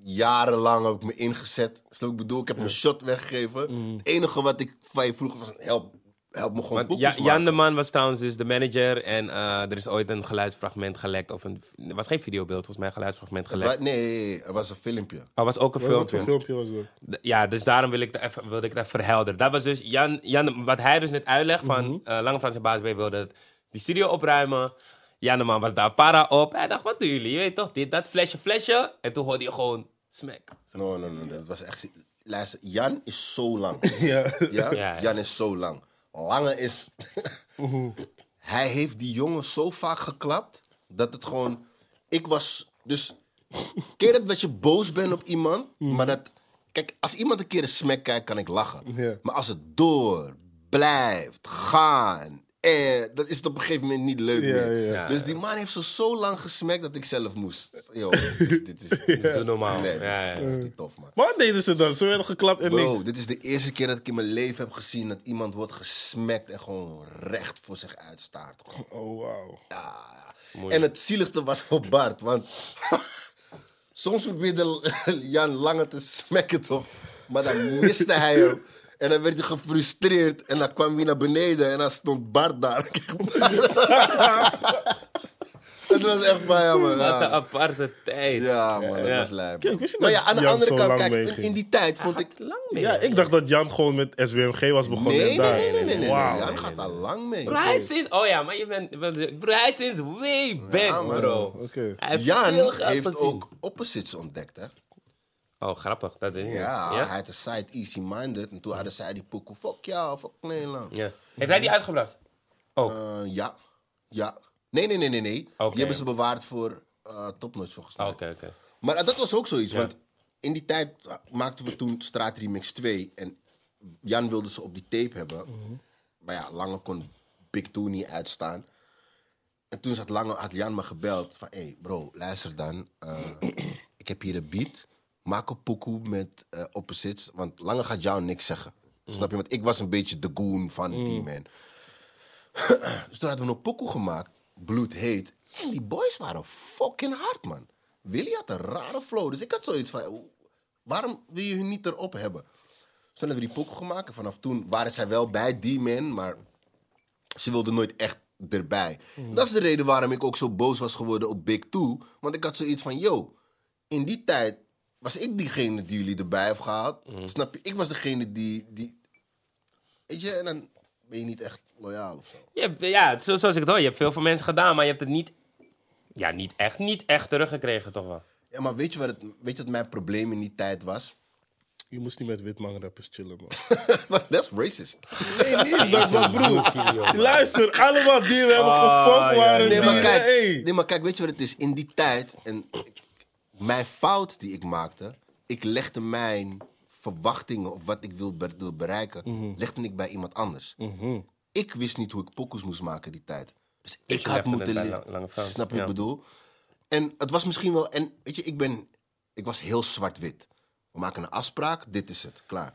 jarenlang ook me ingezet. Wat ik bedoel? Ik heb mijn shot weggegeven. Het enige wat ik van je vroeg was, help, helpt me gewoon Want Ja- maken. Jan de Man was trouwens dus de manager. En eh, er is ooit een geluidsfragment gelekt. Of een, er was geen videobeeld, volgens mij een geluidsfragment gelekt. Nee, er was een filmpje. Er was ook een voor filmpje. filmpje was Ja, dus daarom wil ik dat even, wilde ik dat verhelderen. Dat was dus Jan, Jan wat hij dus net uitlegt van Mhm. eh, Lange Frans en Baas B wilde het- die studio opruimen. Jan de Man was daar para op. Hij dacht, wat doen jullie? Je weet toch, dit, dat, flesje, flesje. En toen hoorde je gewoon smack. No, no, no, dat was echt... Luister, Jan is zo lang. Ja. Ja? Ja. Jan is zo lang. Lange is... Hij heeft die jongen zo vaak geklapt, dat het gewoon... Ik was... Dus... Je dat, dat je boos bent op iemand, maar dat... Kijk, als iemand een keer een smack kijkt, kan ik lachen. Maar als het door blijft gaan... En dat is het op een gegeven moment niet leuk meer. ja. Dus die man heeft zo, zo lang gesmekt dat ik zelf moest. Yo, dit is... Dit is normaal. Nee, dit is, Ja, ja. dit is niet tof, man. Maar wat deden ze dan? Ze werden geklapt en Bro, niks. dit is de eerste keer dat ik in mijn leven heb gezien dat iemand wordt gesmekt en gewoon recht voor zich uitstaart. Oh, wauw. Ja, ja. En het zieligste was voor Bart, want soms probeerde Jan Lange te smekken toch, maar dan miste hij hem. En dan werd hij gefrustreerd en dan kwam hij naar beneden en dan stond Bart daar. Het was echt van ja, man. Wat een Ja, aparte tijd. ja man, dat Ja. was lijp. Kijk, wist je Maar dat ja, aan de Jan andere zo kant, lang kijk, in, meeging? in die tijd vond ik... Lang mee. Ja, ik dacht dat Jan gewoon met SWMG was begonnen. Nee, en nee, daar. nee, nee, nee, nee. Wauw. Jan gaat daar lang mee. Hij is sinds... Oh ja, maar je bent... Hij is sinds way back, man. bro. Oké. Hij heeft Jan veel geld heeft gezien. ook opposites ontdekt, hè? Oh, grappig. Dat is Ja, ja? hij had een site Easy Minded. En toen hadden zij die pokoe, fuck jou, fuck Nederland. Ja. Heeft hij die uitgebracht? Oh, Eh, ja, ja. Nee, nee, nee, nee, nee. Oké. Die hebben ze bewaard voor uh, Topnotch, volgens mij. oké, oké. Maar eh, dat was ook zoiets, want in die tijd maakten we toen Straat Remix 2. En Jan wilde ze op die tape hebben. Maar ja, Lange kon Big Two niet uitstaan. En toen zat Lange, had Jan me gebeld van... Hé hey bro, luister dan. eh, ik heb hier een beat. Maak een pokoe met eh, opposites. Want Lange gaat jou niks zeggen. Snap je? Want ik was een beetje de goon van die man. dus toen hadden we een pokoe gemaakt. Bloed heet. En die boys waren fucking hard, man. Willy had een rare flow. Dus ik had zoiets van... Waarom wil je hun niet erop hebben? Dus toen hebben we die pokoe gemaakt. En vanaf toen waren zij wel bij die man. Maar ze wilden nooit echt erbij. Dat is de reden waarom ik ook zo boos was geworden op Big Two. Want ik had zoiets van, yo, in die tijd was ik diegene die jullie erbij heeft gehaald. Snap je? Ik was degene die, die... Weet je, en dan ben je niet echt loyaal of zo. Je hebt, ja, zo, zoals ik het hoor, je hebt veel voor mensen gedaan, maar je hebt het niet... Ja, niet echt, niet echt teruggekregen, toch wel? Ja, maar weet je wat, het, weet je wat mijn probleem in die tijd was? Je moest niet met witman rappers chillen, man. Dat is racist. Nee, niet dat, man, broer. Luister. Luister, allemaal die we hebben Ah, gefokt waren. Nee, maar kijk, hey. nee, maar kijk, weet je wat het is? In die tijd, en ik- mijn fout die ik maakte, ik legde mijn verwachtingen of wat ik wil be- wil bereiken, legde ik bij iemand anders. Ik wist niet hoe ik pokoes moest maken die tijd. Dus ik je had moeten bij le- Lang- Lange Frans, Snap je ja. wat ik bedoel? En het was misschien wel, en weet je, ik ben, ik was heel zwart-wit. We maken een afspraak, dit is het, klaar.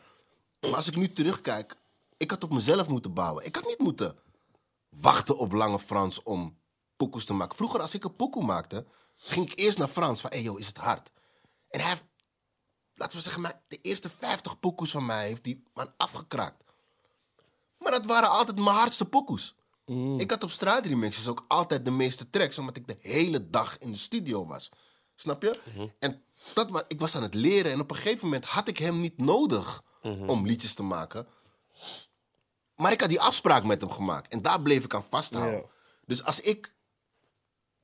Maar als ik nu terugkijk, ik had op mezelf moeten bouwen. Ik had niet moeten wachten op Lange Frans om pokoes te maken. Vroeger, als ik een pokoe maakte, ging ik eerst naar Frans van, hey, joh, is het hard? En hij heeft, laten we zeggen, maar de eerste 50 pokoes van mij heeft die man afgekraakt. Maar dat waren altijd mijn hardste pokoes. Ik had op straatremixes ook altijd de meeste tracks, omdat ik de hele dag in de studio was. Snap je? En dat ik was aan het leren en op een gegeven moment had ik hem niet nodig om liedjes te maken. Maar ik had die afspraak met hem gemaakt en daar bleef ik aan vasthouden. Dus als ik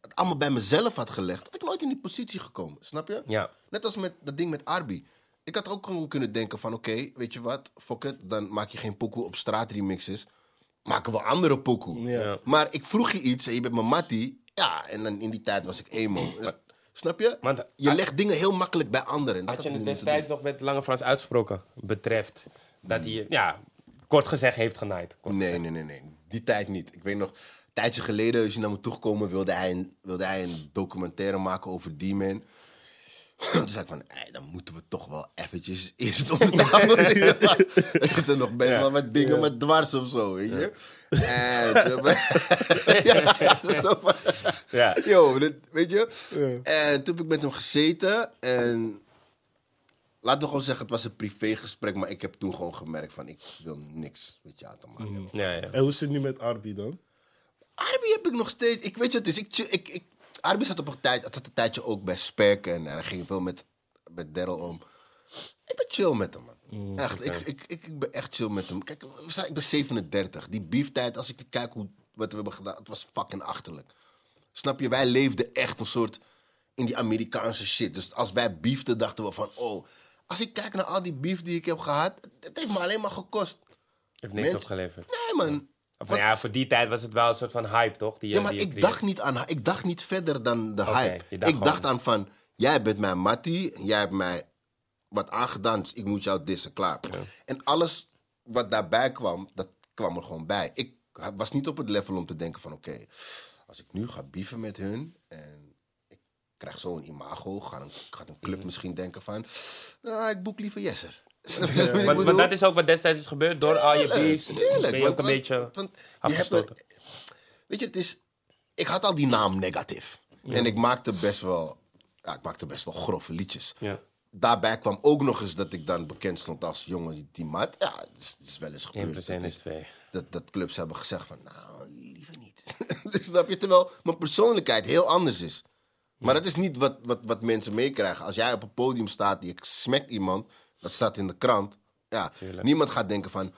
het allemaal bij mezelf had gelegd, had ik nooit in die positie gekomen. Snap je? Ja. Net als met dat ding met Arby. Ik had ook gewoon kunnen denken van... Oké, weet je wat? Fuck it. Dan maak je geen pokoe op straatremixes. Maken we andere pokoe. Ja. Maar ik vroeg je iets en je bent mijn mattie. Ja, en dan in die tijd was ik emo. Dus, snap je? Want- je legt dingen heel makkelijk bij anderen. En dat Had je het destijds nog met Lange Frans uitgesproken? Betreft dat hij, ja, kort gezegd heeft genaaid. Kort Nee, nee, nee, nee. Die tijd niet. Ik weet nog, tijdje geleden is hij naar me toegekomen, wilde hij een, wilde hij een documentaire maken over die man. Toen zei ik van, "Ey, dan moeten we toch wel eventjes eerst op de tafel zitten. Er zitten nog best wel wat dingen met dwars of zo, weet je. En toen, ja, zo van, Ja. yo, dit, weet je. Ja. En toen heb ik met hem gezeten en laten we gewoon zeggen, het was een privégesprek, maar ik heb toen gewoon gemerkt van, ik wil niks met jou te maken hebben. Ja, ja. En hoe zit het nu met Arby dan? Arby heb ik nog steeds. Ik weet je, wat het is. Ik, ik, ik, Arby zat op een tijd, het zat een tijdje ook bij Spek en hij ging veel met, met Daryl om. Ik ben chill met hem, man. echt, ik, ik, ik, ik ben echt chill met hem. Kijk, we zijn, ik ben 37. Die beeftijd, als ik kijk hoe, wat we hebben gedaan, het was fucking achterlijk. Snap je? Wij leefden echt een soort in die Amerikaanse shit. Dus als wij beefden, dachten we van, oh, als ik kijk naar al die beef die ik heb gehad, het heeft me alleen maar gekost. Heeft niks Mens- opgeleverd. Nee, man. Of, Wat- ja, voor die tijd was het wel een soort van hype, toch? Die, Ja, maar die ik dacht, niet aan, ik dacht niet verder dan de hype. dacht ik gewoon- dacht aan van, jij bent mijn mattie, jij hebt mij wat aangedaan, dus ik moet jou dissen, klaar. En alles wat daarbij kwam, dat kwam er gewoon bij. Ik was niet op het level om te denken van, oké, als ik nu ga bieven met hun en ik krijg zo'n imago, gaat een, gaat een club misschien denken van, nou, ik boek liever Jesser. Ik bedoel? dat is ook wat destijds is gebeurd door al je beefs. tuurlijk, Ben je want- ook een beetje want je er- Weet je, het is... Ik had al die naam negatief. En ik maakte best wel... Ja, ik maakte best wel grove liedjes. Ja. Daarbij kwam ook nog eens dat ik dan bekend stond als jongen die- mat. Ja, het is, het is wel eens 1 gebeurd. plus dat 1 ik- is 2. dat, dat clubs hebben gezegd van, nou, liever niet. dus snap je? Terwijl mijn persoonlijkheid heel anders is. Maar dat is niet wat, wat, wat mensen meekrijgen. Als jij op een podium staat, je smekt iemand, dat staat in de krant. Ja, niemand gaat denken van,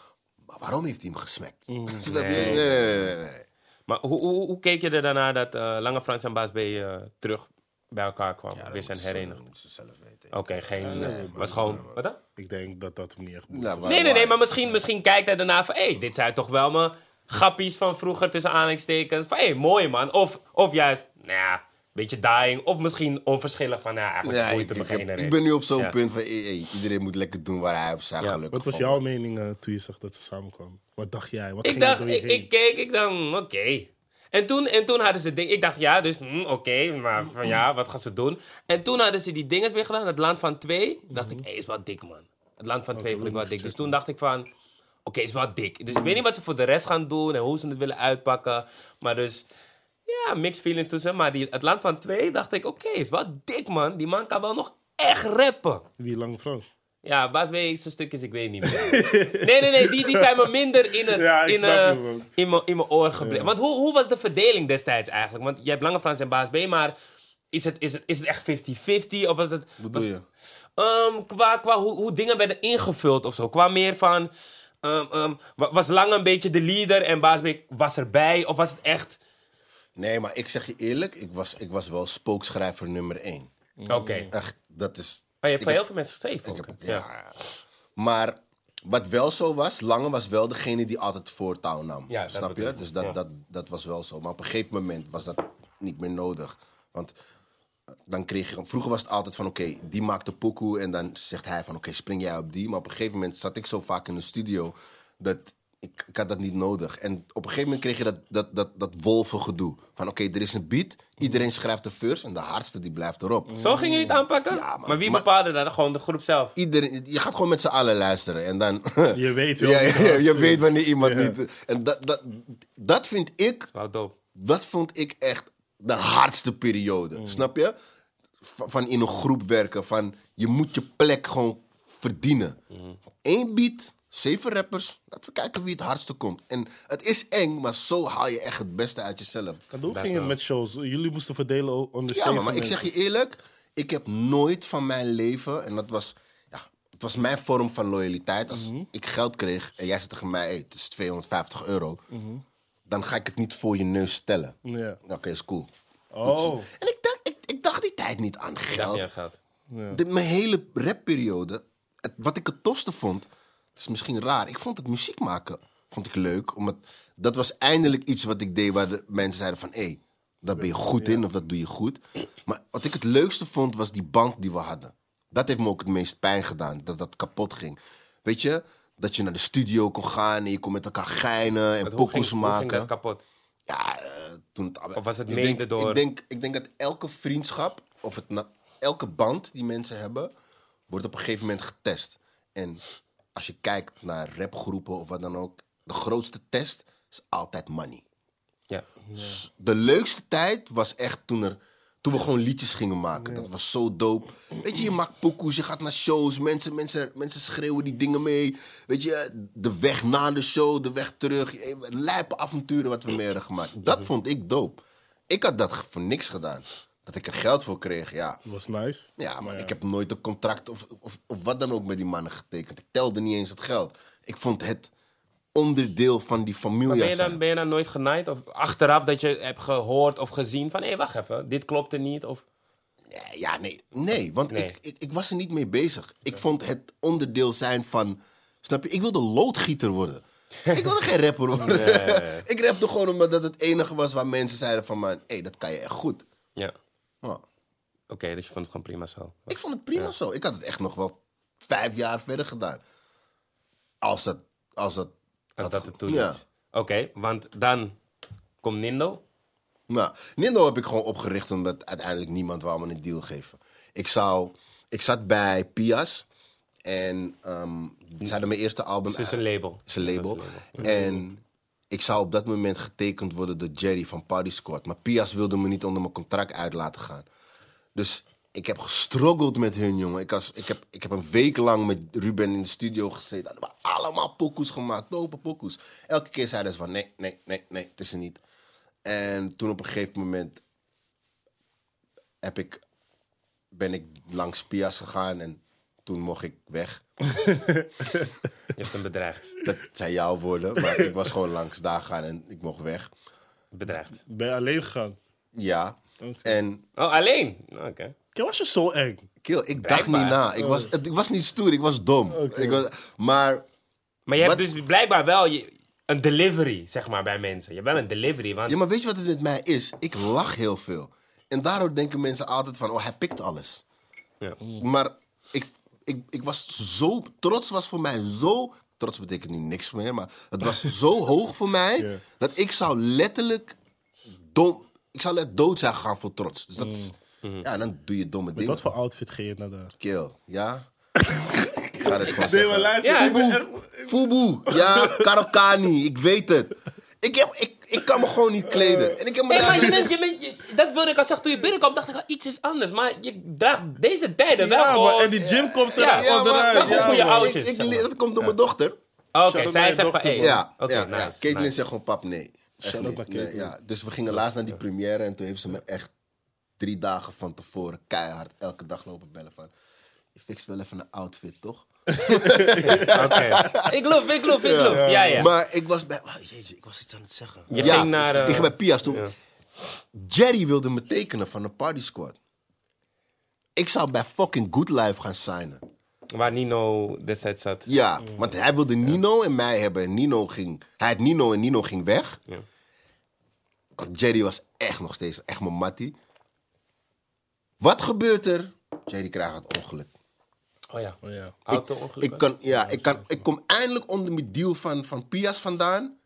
maar waarom heeft hij hem gesmekt? Snap je? Nee. Nee, nee, nee, nee. Maar hoe, hoe, hoe keek je er daarna dat eh, Lange Frans en Baas B eh, terug bij elkaar kwamen? Ja, weer zijn dat moet ze- herenigd? dat ze zelf weten. Oké, geen... eh, was gewoon... Wat dan? Ik denk dat dat hem niet echt moet. Nou, Nee, nee, nee, maar misschien, misschien kijkt hij daarna van... Hé, hey, dit zijn toch wel mijn grappies van vroeger tussen aanhalingstekens. Van hé, hey, mooi man. Of, of juist, nou ja, beetje dying. Of misschien onverschillig van, nou, eigenlijk Ja, ik, het me ik, heb- ben nu op zo'n Ja. punt van, hey, hey, iedereen moet lekker doen waar hij of zij Ja, gelukkig Wat was jouw mening eh, toen je zag dat ze samenkwamen? Wat dacht jij? Wat Ik ging er dacht, door je ik, heen? ik keek, ik dacht, hm, oké. En toen, en toen hadden ze ding. Ik dacht, ja, dus hm, oké, maar van ja, wat gaan ze doen? En toen hadden ze die dinges weer gedaan. Het land van twee. Dacht ik, hé, is wel dik, man. Het land van twee vond ik wel dik. Dus toen dacht ik van, oké, is wel dik. Dus ik weet niet wat ze voor de rest gaan doen en hoe ze het willen uitpakken. Maar dus, ja, mixed feelings tussen. Maar die, het land van twee dacht ik, oké, is wel dik, man. Die man kan wel nog echt rappen. Wie Lange Frans? Ja, Baas B, zijn stukjes, ik weet niet meer. nee, nee, nee, die, die zijn me minder in, het, Ja, ik in, in, mijn, in mijn oor gebleven. Want hoe, hoe was de verdeling destijds eigenlijk? Want je hebt Lange Frans en Baas B, maar is het, is het, is het echt 50-50? Of was het... Wat bedoel je? Ehm, qua qua hoe, hoe dingen werden ingevuld of zo. Qua meer van... ehm, ehm, wa- was Lange een beetje de leader en Baas B was erbij? Of was het echt... Nee, maar ik zeg je eerlijk, ik was, ik was wel spookschrijver nummer één. Oké. Echt, dat is... Maar je hebt voor heb- heel veel mensen geschreven ook, heb, hè? ja. Maar wat wel zo was, Lange was wel degene die altijd voortouw nam. Ja, snap je? Dus dat, Ja. dat, dat was wel zo. Maar op een gegeven moment was dat niet meer nodig. Want eh, dan kreeg je... Vroeger was het altijd van, oké, die maakt de pokoe... en dan zegt hij van, oké, spring jij op die. Maar op een gegeven moment zat ik zo vaak in de studio... dat ik, ik had dat niet nodig. En op een gegeven moment kreeg je dat, dat, dat, dat wolvengedoe. Van, oké, er is een beat, iedereen schrijft de verse... en de hardste die blijft erop. Zo ging je het aanpakken? Ja, maar wie Maar- bepaalde dat? Gewoon de groep zelf? Iedereen, je gaat gewoon met z'n allen luisteren en dan... Je weet wel ja, ja, je weet wanneer iemand Ja. niet... En dat, dat, dat vind ik, Wauw, dope. dat vond ik echt de hardste periode. Mm. Snap je? Van in een groep werken, van je moet je plek gewoon verdienen. Mm. Eén beat, zeven rappers, laten we kijken wie het hardste komt. En het is eng, maar zo haal je echt het beste uit jezelf. En hoe ging het met shows? Jullie moesten verdelen onder Ja, zeven maar, maar ik zeg je eerlijk, ik heb nooit van mijn leven, en dat was, ja, het was mijn vorm van loyaliteit. Als Mhm. ik geld kreeg en jij zegt tegen mij, hey, het is 250 euro, Mhm. dan ga ik het niet voor je neus stellen. Ja. Oké, is cool. Oh. En ik dacht, ik, ik dacht die tijd niet aan Ik dacht geld. niet aan geld. De, mijn hele rapperiode, het, wat ik het tofste vond, dat is misschien raar. Ik vond het muziek maken vond ik leuk. Omdat dat was eindelijk iets wat ik deed waar de mensen zeiden van... hé, hey, daar ben je goed in of dat doe je goed. Maar wat ik het leukste vond, was die band die we hadden. Dat heeft me ook het meest pijn gedaan, dat dat kapot ging. Weet je, dat je naar de studio kon gaan en je kon met elkaar geinen en pokoes hoe ging maken. dat kapot? Ja, eh, toen het, Of was het ik mede denk, door- Ik denk, ik denk dat elke vriendschap, of het elke band die mensen hebben, wordt op een gegeven moment getest. En als je kijkt naar rapgroepen of wat dan ook, de grootste test is altijd money. Ja. S- De leukste tijd was echt toen er, toen we gewoon liedjes gingen maken. Dat was zo dope. Weet je, je maakt pokoes, je gaat naar shows. Mensen, mensen, mensen schreeuwen die dingen mee. Weet je, de weg na de show, de weg terug. Lijpe avonturen wat we mee hadden gemaakt. Dat vond ik dope. Ik had dat voor niks gedaan. Dat ik er geld voor kreeg, ja. Dat was nice. Ja, maar ik heb nooit een contract of, of, of wat dan ook met die mannen getekend. Ik telde niet eens het geld. Ik vond het onderdeel van die familie Maar ben je, dan, ben je dan nooit genaaid? Of achteraf dat je hebt gehoord of gezien van... hé, wacht even, dit klopte niet? Of... Ja, Ja, nee. Nee, want Nee. Ik, ik, ik was er niet mee bezig. Ik vond het onderdeel zijn van... Snap je? Ik wilde loodgieter worden. ik wilde geen rapper worden. ik rapte gewoon omdat dat het enige was waar mensen zeiden van... man, hé, dat kan je echt goed. Ja, Ja. oké, dus je vond het gewoon prima zo. Ik vond het prima zo. Ik had het echt nog wel vijf jaar verder gedaan. Als dat... Als dat, Als dat het toen Ja. niet. Oké, want dan komt Nindo. Nou, Nindo heb ik gewoon opgericht omdat uiteindelijk niemand wou me een deal geven. Ik, zou, ik zat bij Pias en ehm ze hadden mijn eerste album Het is een label. Het is een label. Dat is een label. En ik zou op dat moment getekend worden door Jerry van Party Squad. Maar Pias wilde me niet onder mijn contract uit laten gaan. Dus ik heb gestruggeld met hun, jongen. Ik, was, ik, heb, ik heb een week lang met Ruben in de studio gezeten. We allemaal pokoes gemaakt, dope pokoes. Elke keer zeiden ze van nee, nee, nee, nee, het is er niet. En toen op een gegeven moment heb ik, ben ik langs Pias gegaan en toen mocht ik weg. Je hebt hem bedreigd. Dat zijn jouw woorden, maar ik was gewoon langs daar gaan en ik mocht weg. Bedreigd. Ben je alleen gegaan? Ja. Oké. En Oh, alleen? Oké. Kijk, was je zo eng? kill, ik dacht niet na. Ik was, het- ik was niet stoer, ik was dom. Oké. Ik was, maar Maar je hebt Wat- dus blijkbaar wel je, een delivery, zeg maar, bij mensen. Je hebt wel een delivery, want... Ja, maar weet je wat het met mij is? Ik lach heel veel. En daardoor denken mensen altijd van, oh, hij pikt alles. Ja. Maar ik, ik, ik was zo... Trots was voor mij zo... Trots betekent nu niks meer, maar het was zo hoog voor mij... Dat ik zou letterlijk dom... Ik zou let dood zijn gegaan voor trots. Dus dat is... Ja, dan doe je domme Met dingen. wat voor outfit ging je naar daar? Kill, ja? ik ga gewoon. Ja, ben- Fubu, ja, Karokani, ik weet het. Ik, heb, ik, ik kan me gewoon niet kleden. En ik heb me Hey, daar maar je bent, je bent, je- dat wilde ik al zeggen. Toen je binnenkwam, dacht ik al, iets is anders. Maar je draagt deze tijden wel Ja, gewoon... maar en die gym komt er Ja, Ja, maar, goede oudjes, Ik, dat komt door mijn dochter. Oké, zij zegt van, hey. Ja, Oké, ja, nice. ja. Caitlin nice. zegt gewoon, pap, nee. Echt ja. Dus we gingen laatst naar die première en toen heeft ze me echt drie dagen van tevoren keihard elke dag lopen bellen van... Je fixt wel even een outfit, toch? Oké. Ik geloof, ik geloof, ik geloof. Ja, ja. Maar ik was bij... Oh, jeetje, ik was iets aan het zeggen. Je Ja, ging naar, eh, Ik ging bij Pia's toen. ja. Jerry wilde me tekenen van de Party Squad. Ik zou bij fucking Good Life gaan signen. Waar Nino destijds zat. Ja, want hij wilde Nino en mij hebben. En Nino ging... Hij had Nino en Nino ging weg. Ja. Want Jerry was echt nog steeds echt mijn mattie. Wat gebeurt er? Jerry krijgt het ongeluk. Oh ja. Oh, ja. Auto-ongeluk. Ik, kan, ja, ik, kan, ik kom eindelijk onder mijn deal van, van Pias vandaan.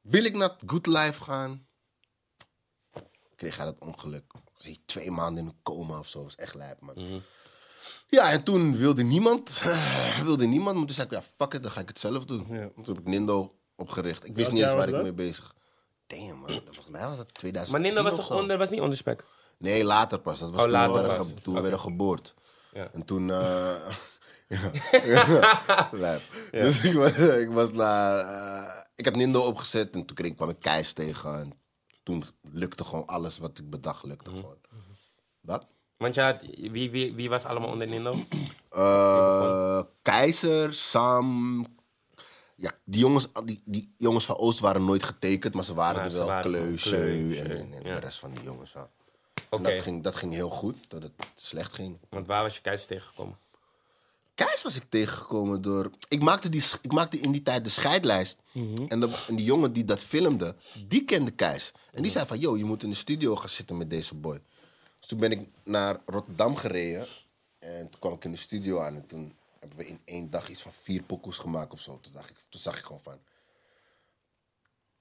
Wil ik naar Good Life gaan? Kreeg hij dat ongeluk. Was hij twee maanden in een coma of zo. Was echt lijp, man. Mhm. Ja, en toen wilde niemand. wilde niemand. Maar toen zei ik, ja, fuck it, dan ga ik het zelf doen. Ja. Toen heb ik Nindo opgericht. Ik wist niet eens waar ik dat? mee bezig. Damn, man. Volgens mij was dat 2010 Maar Nino was toch onder, was niet onder spek? Nee, later pas. Dat was Oh, toen, we werden, pas. ge- toen we werden geboord. Ja. En toen... eh ja. Dus ik was, ik was naar... eh, ik had Nindo opgezet en toen kreeg, kwam ik Keis tegen. En toen lukte gewoon alles wat ik bedacht, lukte Mhm. gewoon. Dat? Want had, wie, wie, wie was allemaal onder Nino? Eh, Keizer, Sam... Ja, die jongens, die, die jongens van Oost waren nooit getekend, maar ze waren Maar er wel. waren Kleu, wel. Seu Kleu, en, Seu, en, en ja. de rest van die jongens. Ja. En dat, ging, dat ging heel goed, dat het slecht ging. Want waar was je keizer tegengekomen? Keis was ik tegengekomen door. Ik maakte, die, ik maakte in die tijd de scheidlijst. en, de, en die jongen die dat filmde, die kende Keis. En die zei van, yo, je moet in de studio gaan zitten met deze boy. Dus toen ben ik naar Rotterdam gereden. En toen kwam ik in de studio aan. En toen hebben we in één dag iets van vier pokoes gemaakt of zo. Toen, dacht ik, toen zag ik gewoon van,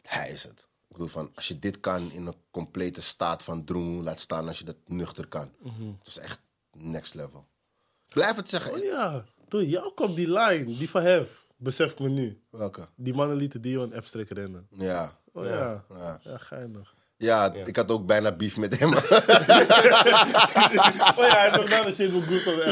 hij is het. Ik bedoel van, als je dit kan in een complete staat van droom, laat staan als je dat nuchter kan. Het was echt next level. Ik blijf het zeggen. Oh ja, door jou komt die line, die van Hef. Besef ik me nu. Welke? Die mannen lieten Dio een abstract rennen. Ja. Oh ja, Ja. ja, geinig. Ja, ik had ook bijna beef met hem. Oh ja, hij heeft na de shit op. Ja. Ja,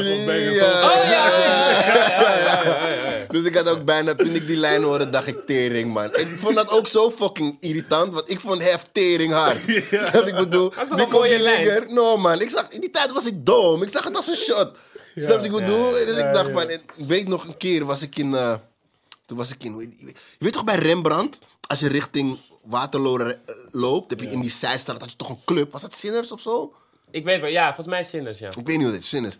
ja, ja, ja, ja, ja, ja. Dus ik had ook bijna, toen ik die lijn hoorde, dacht ik tering, man. Ik vond dat ook zo fucking irritant, want ik vond hef tering hard. Snap ik bedoel? Dat is een komt die lijn? nigger? No man, ik zag, in die tijd was ik dom. Ik zag het als een shot. Snap je wat ik bedoel? dus ik dacht van, ik weet nog een keer was ik in, eh, toen was ik in, je weet toch bij Rembrandt, als je richting Waterloo eh, loopt, heb je in die zijstraat, had je toch een club, was dat Sinners of zo? Ik weet wel, ja, volgens mij Sinners, ja. Ik weet niet hoe dit is.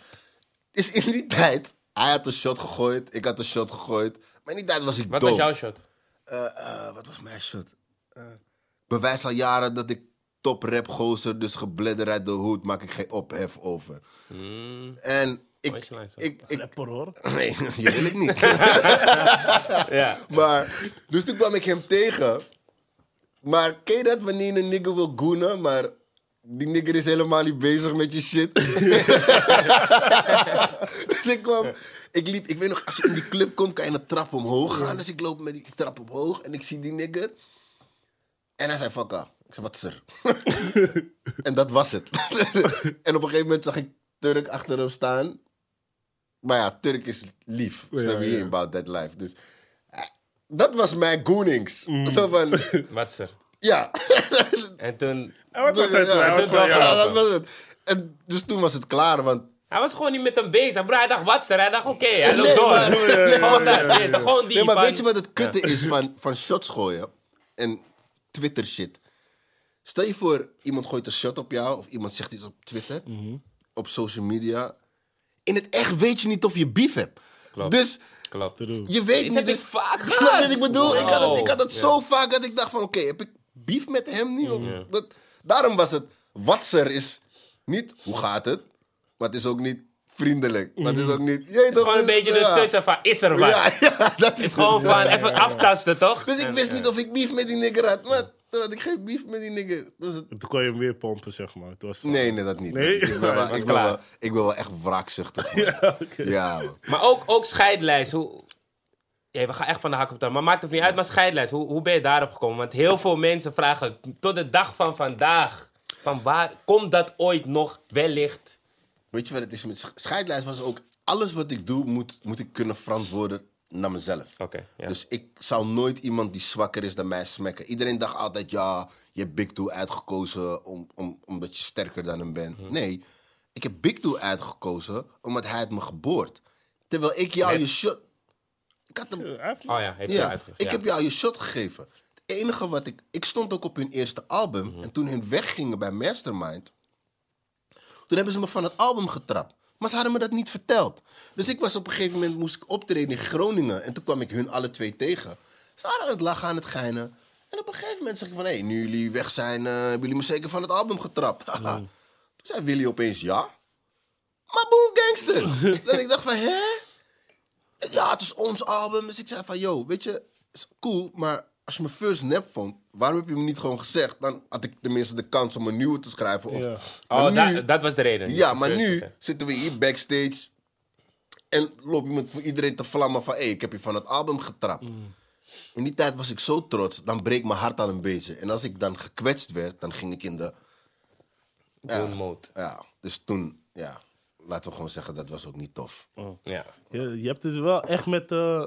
Dus in die tijd, hij had een shot gegooid, ik had een shot gegooid. Maar in die tijd was ik Wat was jouw shot? Eh, eh, wat was mijn shot? Eh, bewijs al jaren dat ik top rap gozer, dus gebledder uit de hoed, maak ik geen ophef over. En ik, zo? ik, ik, Rapper hoor. nee, je wil ik niet. Ja. maar, dus toen kwam ik hem tegen. Maar ken je dat wanneer een nigger wil goenen, maar die nigger is helemaal niet bezig met je shit? dus ik kwam, ik liep, ik weet nog, als je in die club komt, kan je een trap omhoog gaan. Dus ik loop met die trap omhoog en ik zie die nigger. En hij zei, fuck off. Ik zei, wat is er? en dat was het. en op een gegeven moment zag ik Turk achter hem staan. Maar ja, Turk is lief. Snap je? about that life. Dus dat was mijn goonings. Mm. Zo van, Wat is er? ja. En toen... En wat was Dus, het ja, Hij was was ja, ja, dat was het. En dus toen was het klaar, want... Hij was gewoon niet met hem bezig. Bro, hij dacht, wat is er? Hij dacht, oké, hij loopt Nee, door. maar- Gewoon dat, weet je, gewoon die Nee, maar van- weet je wat het kutte is van, van shots gooien? En Twitter shit. Stel je voor, iemand gooit een shot op jou... of iemand zegt iets op Twitter, Mhm. op social media... in het echt weet je niet of je beef hebt. Klopt. Dus Je weet Dit niet... heb ik dus- vaak Snap je gehad. wat ik bedoel? Ik had het, ik had het zo vaak dat ik dacht van... oké, heb ik beef met hem nu? Of dat, daarom was het... Watser is niet hoe gaat het... maar het is ook niet vriendelijk. Maar het is ook niet... Je Het is toch, gewoon een beetje ja. ertussen van, is er wat? Ja, ja, dat is Het is gewoon van, even aftasten, toch? Dus ik wist niet of ik beef met die nigger had. Maar toen had ik geen beef met die nigger. Dus het- Toen kon je hem weer pompen, zeg maar. Toen was het- Nee, nee, dat niet. Nee? Ik ben wel, ik ben klaar. wel, ik ben wel echt wraakzuchtig. man. Ja, man. Maar ook, ook scheidlijst. Hoe... Ja, we gaan echt van de hak op de Maar maakt het niet uit, maar scheidlijst. Hoe, hoe ben je daarop gekomen? Want heel veel mensen vragen tot de dag van vandaag. Van waar komt dat ooit nog wellicht? Weet je wat het is met sch- scheidlijst? Was ook alles wat ik doe, moet, moet ik kunnen verantwoorden naar mezelf. Dus ik zou nooit iemand die zwakker is dan mij smekken. Iedereen dacht altijd, ja, je hebt Big Two uitgekozen om, om, omdat je sterker dan hem bent. Mhm. Nee, ik heb Big Two uitgekozen omdat hij het me geboord. Terwijl ik jou Nee. je shot... Ik had hem... Oh ja, heeft hij Ja, uitgegeven. ik ja. heb jou je shot gegeven. Het enige wat ik... Ik stond ook op hun eerste album. Mhm. En toen hun weggingen bij Mastermind... Toen hebben ze me van het album getrapt. Maar ze hadden me dat niet verteld. Dus ik was op een gegeven moment... Moest ik optreden in Groningen. En toen kwam ik hun alle twee tegen. Ze waren aan het lachen, aan het geinen. En op een gegeven moment zeg ik van... Hé, hey, nu jullie weg zijn... eh, hebben jullie me zeker van het album getrapt. Toen zei Willy opeens ja. Maar boom, gangster. dat ik dacht van... Hè? Ja, het is ons album. Dus ik zei van, yo, weet je, is cool, maar als je me first nep vond, waarom heb je me niet gewoon gezegd? Dan had ik tenminste de kans om een nieuwe te schrijven. Of, Ja. Oh, nu, dat, dat was de reden. ja, maar First, nu zitten we hier backstage en loop je met voor iedereen te vlammen van, hé, ik heb je van het album getrapt. Mm. In die tijd was ik zo trots, dan breekt mijn hart al een beetje. En als ik dan gekwetst werd, dan ging ik in de... Goon mode. Ja, dus toen, ja, laten we gewoon zeggen, dat was ook niet tof. Ja. Je, je hebt het wel echt met eh,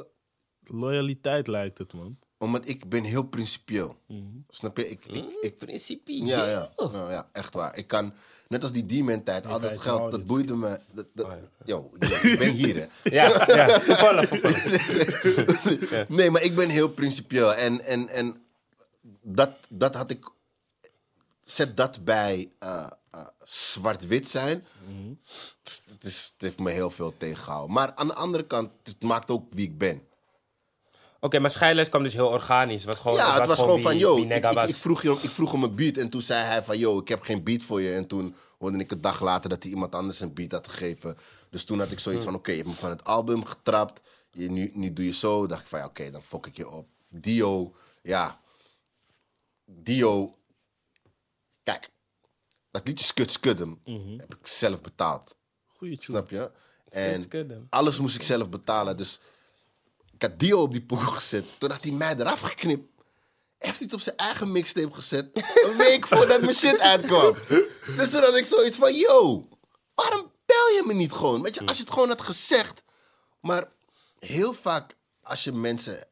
loyaliteit, lijkt het, man. Omdat ik ben heel principieel. Mhm. Snap je? Ik, ik, Mm, ik, Principe. Ja, ja, ja, ja, echt waar. Ik kan, net als die D-man-tijd, al dat geld, dat boeide me. Dat, dat, Oh, ja. Yo, ik ben hier, hè. Ja, ja. Toevallig, toevallig. Nee, maar ik ben heel principieel. En, en, en dat, dat had ik... Zet dat bij eh, eh, zwart-wit zijn. Het, het is, het heeft me heel veel tegengehouden. Maar aan de andere kant, het maakt ook wie ik ben. Oké, maar scheidlijst kwam dus heel organisch. Het was gewoon, Ja, het was gewoon van, wie- yo, ik, vroeg je, ik vroeg hem een beat en toen zei hij van, yo, ik heb geen beat voor je. En toen hoorde ik een dag later dat hij iemand anders een beat had gegeven. Dus toen had ik zoiets Hmm. van, oké, je hebt me van het album getrapt. Je, nu, nu doe je zo. dacht ik van, ja, oké, dan fok ik je op. Dio, ja. Dio, kijk, dat liedje Skut Skudem Mhm. heb ik zelf betaald. Goeie tune. Snap je? En alles moest ik zelf betalen. Dus had op die poel gezet. Toen had hij mij eraf geknipt. heeft hij het op zijn eigen mixtape gezet. Een week voordat mijn shit uitkwam. Dus toen had ik zoiets van, yo, waarom bel je me niet gewoon? Weet je, als je het gewoon had gezegd. Maar heel vaak als je mensen...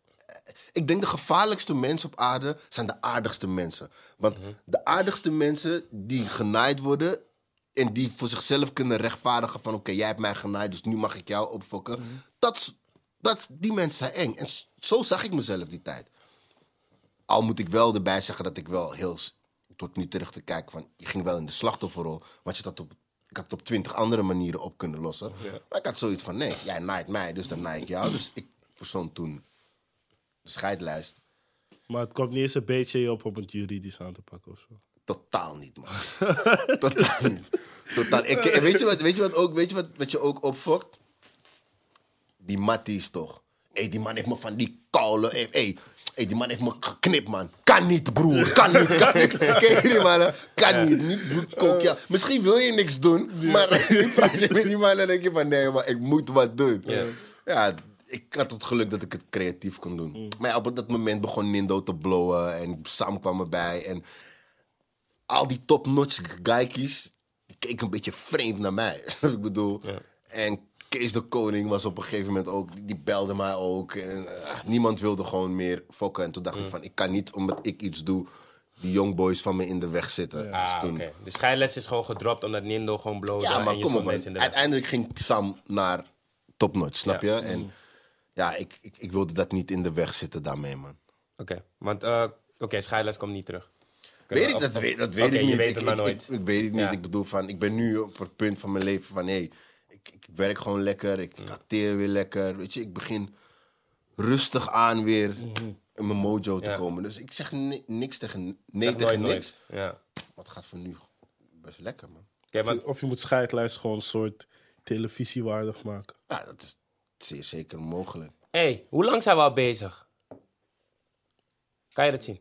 Ik denk de gevaarlijkste mensen op aarde zijn de aardigste mensen. Want de aardigste mensen die genaaid worden... en die voor zichzelf kunnen rechtvaardigen van... oké, jij hebt mij genaaid, dus nu mag ik jou opfokken. dat, is- dat, die mensen zijn eng. En zo zag ik mezelf die tijd. Al moet ik wel erbij zeggen dat ik wel heel... tot nu terug te kijken van... je ging wel in de slachtofferrol, want je dat op... Ik had het op twintig andere manieren op kunnen lossen. Maar ik had zoiets van, nee, jij naait mij, dus dan naai ik jou. Dus ik verzon toen de scheidlijst. Maar het komt niet eens een beetje je op om het juridisch aan te pakken of zo. Totaal niet, man. Totaal niet. Totaal. Ik, weet je wat, weet je wat, ook, weet je wat, wat je ook opfokt? Die Matties toch. Hé, die man heeft me van die koude... Hé, hey, hey, die man heeft me geknipt, man. Kan niet, broer. Kan niet, kan niet. Mannen? Kan niet. Niet ja. Misschien wil je niks doen, maar nu praat je met die man en denk je van... Nee, maar ik moet wat doen. Ja. Ja, ik had het geluk dat ik het creatief kon doen. Maar ja, op dat moment begon Nindo te blowen en Sam kwam erbij. En al die top-notch geikies, keken een beetje vreemd naar mij. ik bedoel, en Kees de Koning was op een gegeven moment ook, die- belde mij ook. En, eh, niemand wilde gewoon meer fokken. En toen dacht ik van, ik kan niet, omdat ik iets doe, die youngboys van me in de weg zitten. Ah, Dus oké. toen, De scheidles is gewoon gedropt omdat Nindo gewoon blowde ja, maar en kom op. man. Uiteindelijk ging Sam naar topnotch, snap Ja. je? En ja, ik, ik, ik wilde dat niet in de weg zitten daarmee, man. Oké, want eh, oké, scheidles komt niet terug. Weet ik, dat weet, dat weet ik niet. je weet ik, het maar ik- nooit. Ik, ik weet het niet. Ja. Ik bedoel, van, ik ben nu op het punt van mijn leven van... Hé, ik, ik werk gewoon lekker. Ik, ik acteer weer lekker. Weet je, ik begin rustig aan weer in mijn mojo te Mhm. Ja. komen. Dus ik zeg ni- niks tegen... Nee Zeg tegen nooit niks. nooit. Ja. Wat gaat voor nu best lekker, man. Oké, want Of je moet scheidlijst gewoon een soort televisiewaardig maken. Ja, dat is zeer zeker mogelijk. hey, hoe lang zijn we al bezig? Kan je dat zien?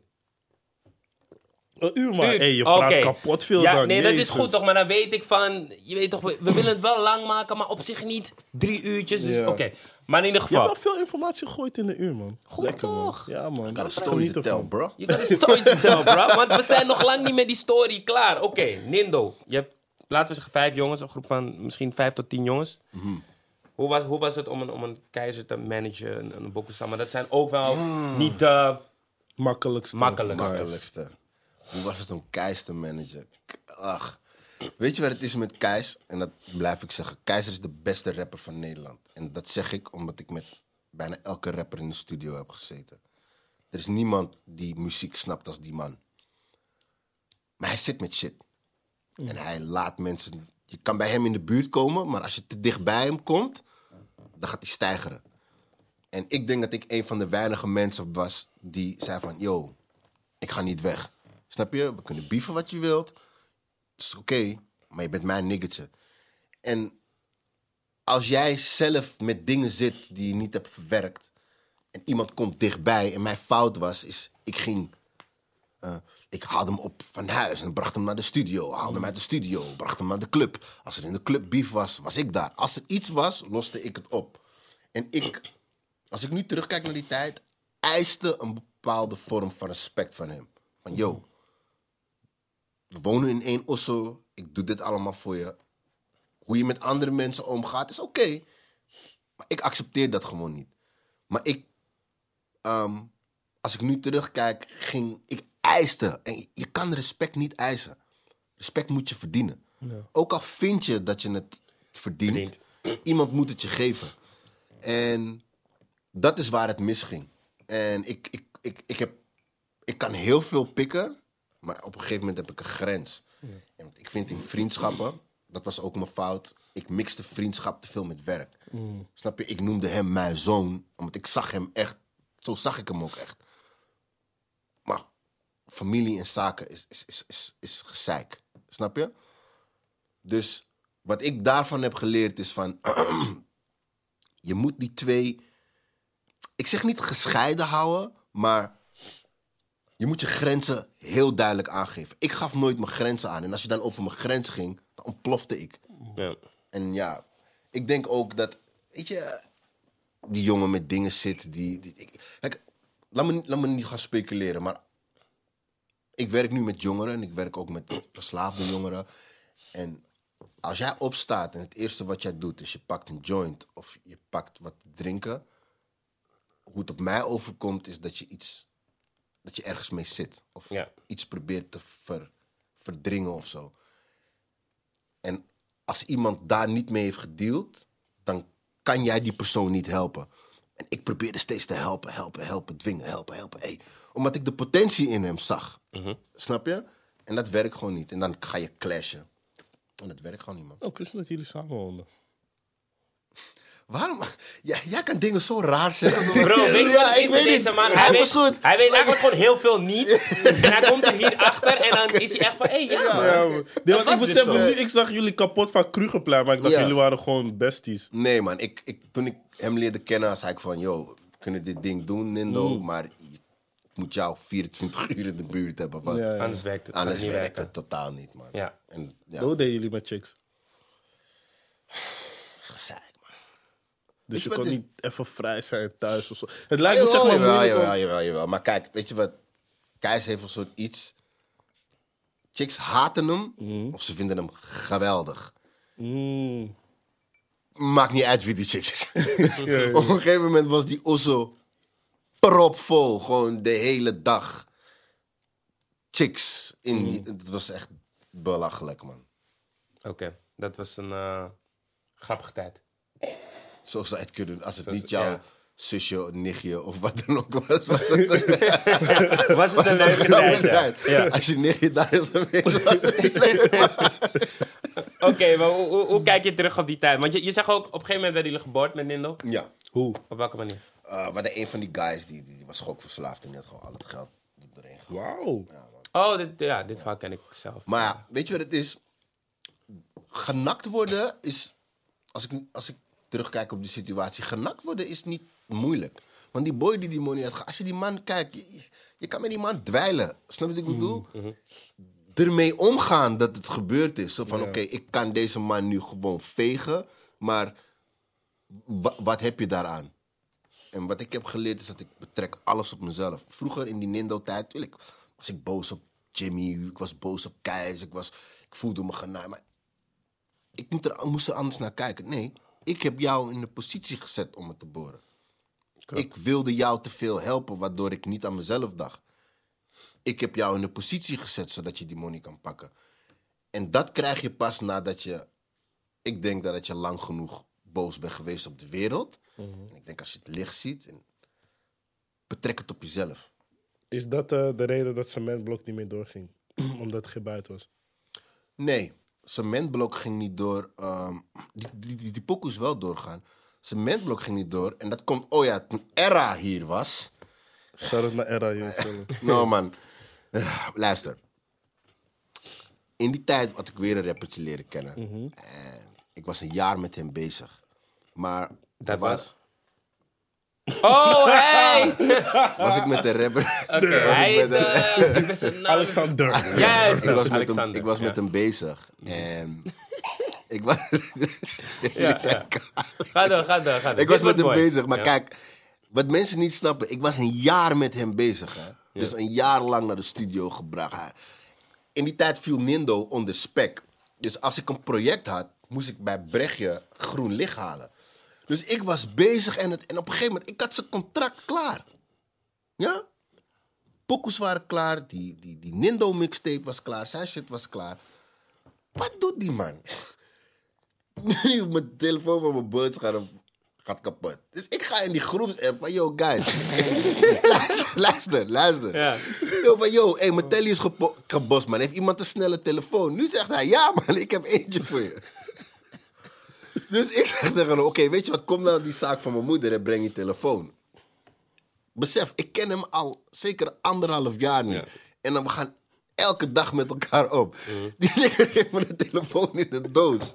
Een uur maar. Uur. Hey, je praat Oké. kapot veel ja, dan. Nee, dat is goed toch, maar dan weet ik van... Je weet toch, we, we willen het wel lang maken, maar op zich niet drie uurtjes. Dus Ja. oké. Maar in ieder Je hebt geval... wel veel informatie gegooid in een uur, man. Goed Lekker, man. toch? Ja, man. Got a Ik story geniet to tell, ervan. bro. Je got a story to tell, bro. Want we zijn nog lang niet met die story klaar. Oké, Nindo. Je hebt, laten we zeggen, vijf jongens. Een groep van misschien vijf tot tien jongens. Mhm. Hoe, was, hoe was het om een, om een keizer te managen, een, een? Maar dat zijn ook wel niet de Makkelijkste. makkelijkste. makkelijkste. Hoe was het om Keis te managen? Ach. Weet je wat het is met Keis? En dat blijf ik zeggen. Keizer is de beste rapper van Nederland. En dat zeg ik omdat ik met bijna elke rapper in de studio heb gezeten. Er is niemand die muziek snapt als die man. Maar hij zit met shit. En hij laat mensen... Je kan bij hem in de buurt komen, maar als je te dicht bij hem komt... dan gaat hij stijgeren. En ik denk dat ik een van de weinige mensen was die zei van... Yo, ik ga niet weg. Snap je? We kunnen bieven wat je wilt. Is oké, maar je bent mijn niggertje. En als jij zelf met dingen zit die je niet hebt verwerkt... en iemand komt dichtbij en mijn fout was, is... ik ging... eh, ik haalde hem op van huis en bracht hem naar de studio. Haalde hem uit de studio, bracht hem naar de club. Als er in de club beef was, was ik daar. Als er iets was, loste ik het op. En ik als ik nu terugkijk naar die tijd, eiste een bepaalde vorm van respect van hem. Van, yo, we wonen in één osso, ik doe dit allemaal voor je. Hoe je met andere mensen omgaat is oké. Maar ik accepteer dat gewoon niet. Maar ik, ehm, als ik nu terugkijk, ging ik eiste. En je- je kan respect niet eisen. Respect moet je verdienen. Ook al vind je dat je het verdient, iemand moet het je geven. En dat is waar het misging. En ik, ik, ik, ik, heb, ik kan heel veel pikken, maar op een gegeven moment heb ik een grens. En ik vind in vriendschappen, dat was ook mijn fout, ik mixte vriendschap te veel met werk. Snap je? Ik noemde hem mijn zoon, omdat ik zag hem echt, zo zag ik hem ook echt. Maar familie en zaken is, is, is, is, is gezeik. Snap je? Dus wat ik daarvan heb geleerd is van... je moet die twee... Ik zeg niet gescheiden houden, maar... Je moet je grenzen heel duidelijk aangeven. Ik gaf nooit mijn grenzen aan. En als je dan over mijn grens ging, dan ontplofte ik. Ja. En ja, ik denk ook dat, weet je, die jongen met dingen zit die. die ik- kijk, laat me, laat me niet gaan speculeren, maar ik werk nu met jongeren en ik werk ook met verslaafde jongeren. En als jij opstaat en het eerste wat jij doet is je pakt een joint of je pakt wat drinken. Hoe het op mij overkomt is dat je iets, dat je ergens mee zit. Of Ja. iets probeert te ver- verdringen of zo. En als iemand daar niet mee heeft gedeeld, dan kan jij die persoon niet helpen. En ik probeerde steeds te helpen, helpen, helpen, dwingen, helpen, helpen. Hey, omdat ik de potentie in hem zag. Snap je? En dat werkt gewoon niet. En dan ga je clashen. En dat werkt gewoon niet, man. Oh, wist niet dat jullie samenwoonden. Waarom? Ja, jij kan dingen zo raar zeggen. Bro, weet je Ja, wat ik weet deze niet. man? Hij Hij, weet, soort- hij weet eigenlijk gewoon heel veel niet. en hij komt er hier achter en dan is hij echt van, hé, hey, ja, man. Ja, man. Nee, want was ik dus besef nu, ik zag jullie kapot van Krugerplein, maar ik dacht Ja. jullie waren gewoon besties. Nee, man. Ik, ik, toen ik hem leerde kennen, zei ik van... Yo, we kunnen dit ding doen, Nindo. Maar je- ik moet jou 24 uur in de buurt hebben. Want Ja, ja. Anders werkt het, anders werkt werken. het totaal niet, man. Ja. En ja, Hoe deden jullie met chicks? gezeik. Dus je je kon is- niet even vrij zijn thuis of zo. Het lijkt me zeg maar jawel, jawel, jawel, jawel. Maar kijk, weet je wat? Keis heeft een soort iets... Chicks haten hem, of ze vinden hem geweldig. Mm. Maakt niet uit wie die chicks is. Op een gegeven moment was die osso propvol. Gewoon de hele dag. Chicks. In die, Het was echt belachelijk, man. Oké, dat was een eh, grappige tijd. Zo zou het kunnen. Als het is- niet jouw ja. zusje, nichtje of wat dan ook was. was het een Was het een leuke tijd, ja. ja. Als je nichtje daar is geweest, was het. Oké, maar hoe, hoe, hoe kijk je terug op die tijd? Want je, je zegt ook, op een gegeven moment werden jullie geboord met Nindo. Ja. Hoe? Op welke manier? Uh, we hadden een van die guys, die, die, die was gokverslaafd en die had gewoon al het geld erin. Wauw. Oh, dit, ja, dit verhaal ken ik zelf. Maar ja, weet je wat het is? Genakt worden is, als ik, als ik terugkijk op die situatie, genakt worden is niet moeilijk. Want die boy die die money had, als je die man kijkt, je, je kan met die man dweilen. Snap je wat ik bedoel? Ermee omgaan dat het gebeurd is. Zo van, oké, ik kan deze man nu gewoon vegen, maar wa- wat heb je daaraan? En wat ik heb geleerd is dat ik betrek alles op mezelf. Vroeger in die Nindo-tijd, tuurlijk, was ik boos op Jimmy, ik was boos op Keis, ik, was, ik voelde me genaaid. Maar ik moet er, moest er anders naar kijken. Nee, ik heb jou in de positie gezet om het te boren. Ik wilde jou te veel helpen, waardoor ik niet aan mezelf dacht. Ik heb jou in de positie gezet zodat je die money kan pakken. En dat krijg je pas nadat je. Ik denk dat je lang genoeg boos bent geweest op de wereld. En ik denk als je het licht ziet, en betrek het op jezelf. Is dat eh, de reden dat cementblok niet meer doorging? Omdat het geen buiten was. Nee, cementblok ging niet door. ehm, die, die, die, wel doorgaan. Cementblok ging niet door. En dat komt, oh ja, toen Era hier was. Shout out naar Era, jongens. Nou man, Eh, luister. In die tijd had ik weer een rappertje leren kennen. En ik was een jaar met hem bezig. Maar Dat wa- was? Oh, hey! was ik met een rapper. Oké, hij met eh, ik ben zijn naam- Alexander. Juist, ik was, met hem, Alexander. ik was met ja. hem bezig. En ik was. Ja, ja. Ga door, ga door, ga door. Ik was met hem mooi. bezig, maar Ja. kijk, wat mensen niet snappen, ik was een jaar met hem bezig. Hè? Dus een jaar lang naar de studio gebracht. In die tijd viel Nindo onder spec. Dus als ik een project had, moest ik bij Brechtje groen licht halen. Dus ik was bezig en, het, en op een gegeven moment, ik had zijn contract klaar. Ja? Pokus waren klaar, die, die, die Nindo mixtape was klaar, zijn shit was klaar. Wat doet die man? Nu mijn telefoon van mijn beeldscherm gaat kapot. Dus ik ga in die groepsapp van, yo guys. luister, luister, luister. Ja. Yo, van, yo, hey, mijn telly is gebost, man. Heeft iemand een snelle telefoon? Nu zegt hij, ja man, ik heb eentje voor je. Dus ik zeg tegen hem, oké, weet je wat, kom nou die zaak van mijn moeder en breng je telefoon. Besef, ik ken hem al zeker anderhalf jaar nu. Ja. En dan we gaan elke dag met elkaar op. Die geeft me de telefoon in de doos.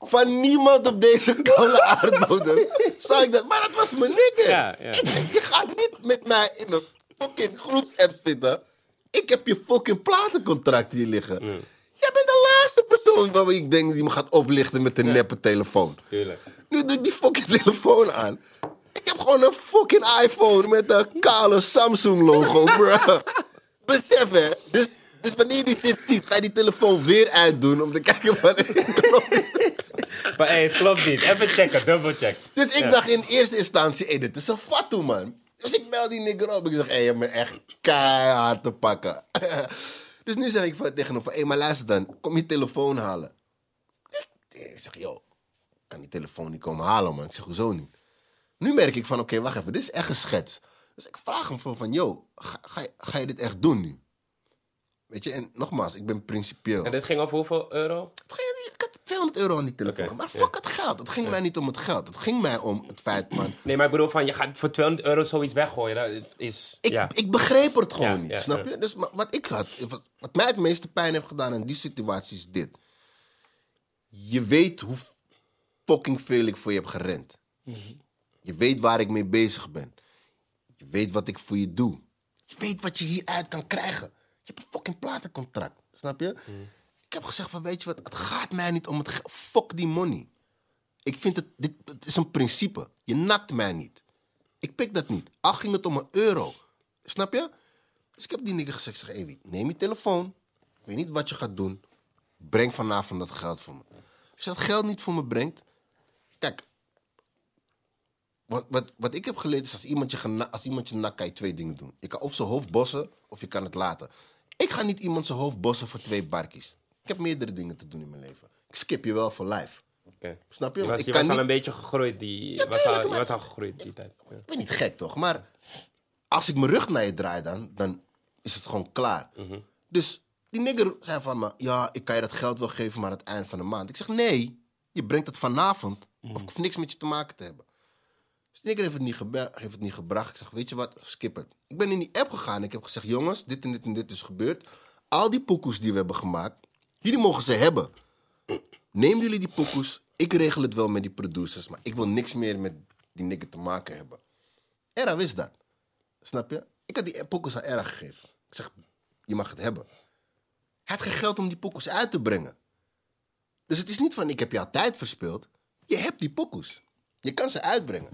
Van niemand op deze koude aardbodem zag ik dat. Maar dat was mijn nigger. Ja, ja. Ik denk, je gaat niet met mij in een fucking groepsapp zitten. Ik heb je fucking platencontract hier liggen. Jij bent de laatste persoon waarvan ik denk die me gaat oplichten met een neppe telefoon. Tuurlijk. Nu doe ik die fucking telefoon aan. Ik heb gewoon een fucking iPhone met een kale Samsung logo, bro. Besef hè. Dus, dus wanneer die shit ziet, ga je die telefoon weer uitdoen om te kijken van... klopt? Maar hey, het klopt niet. Even checken, double check. Dus ik Ja. dacht in eerste instantie, hey, dit is een fatu, man. Dus ik bel die nigger op. Ik zeg, hé, hey, je hebt me echt keihard te pakken. dus nu zeg ik van, tegen hem van, hé, hey, maar luister dan. Kom je telefoon halen. Ik zeg, joh, ik kan die telefoon niet komen halen, man. Ik zeg, hoezo niet? Nu merk ik van, oké, wacht even, dit is echt een schets. Dus ik vraag hem van, van joh, ga, ga, je- ga je dit echt doen nu? Weet je, en nogmaals, ik ben principieel. En dit ging over hoeveel euro? Het ging Ik had 200 euro aan die telefoon. Maar ja. fuck het geld. Het ging mij niet om het geld. Het ging mij om het feit van... Nee, maar ik bedoel van, je gaat voor 200 euro zoiets weggooien. Dat is, Ik, ja. ik begreep het gewoon niet, snap je? Dus wat ik had, wat, wat mij het meeste pijn heeft gedaan in die situatie is dit. Je weet hoe fucking veel ik voor je heb gerend. Je weet waar ik mee bezig ben. Je weet wat ik voor je doe. Je weet wat je hieruit kan krijgen. Je hebt een fucking platencontract, snap je? Ik heb gezegd van, weet je wat, het gaat mij niet om het. Fuck die money. Ik vind het, dit, is een principe. Je nakt mij niet. Ik pik dat niet. Al ging het om een euro. Snap je? Dus ik heb die nigger gezegd, ik zeg, Ewi, neem je telefoon. Ik weet niet wat je gaat doen. Breng vanavond dat geld voor me. Als je dat geld niet voor me brengt... Kijk, wat, wat, wat ik heb geleerd is, als iemand je, als iemand je nakt, kan je twee dingen doen. Je kan of zijn hoofd bossen, of je kan het laten. Ik ga niet iemand zijn hoofd bossen voor twee barkies. Ik heb meerdere dingen te doen in mijn leven. Ik skip je wel voor life. Snap je? Je was, ik je kan was al niet- een beetje gegroeid. Die, Ja, was al, tuurlijk, je maar- was al gegroeid die tijd. Ja. Ik ben niet gek toch, maar als ik mijn rug naar je draai dan, dan is het gewoon klaar. Dus die nigger zei van me, ja, ik kan je dat geld wel geven, maar aan het eind van de maand. Ik zeg, nee, je brengt het vanavond. Of ik hoef niks met je te maken te hebben. Dus die nigger heeft het, niet heeft het niet gebracht. Ik zeg, weet je wat, skip het. Ik ben in die app gegaan en ik heb gezegd, jongens, dit en dit en dit is gebeurd. Al die pokoes die we hebben gemaakt, jullie mogen ze hebben. Neem jullie die pokoes. Ik regel het wel met die producers, maar ik wil niks meer met die nigger te maken hebben. Era wist dat. Snap je? Ik had die pokoes aan Era gegeven. Ik zeg, je mag het hebben. Hij had geen geld om die pokoes uit te brengen. Dus het is niet van, ik heb jouw tijd verspild. Je hebt die pokoes. Je kan ze uitbrengen.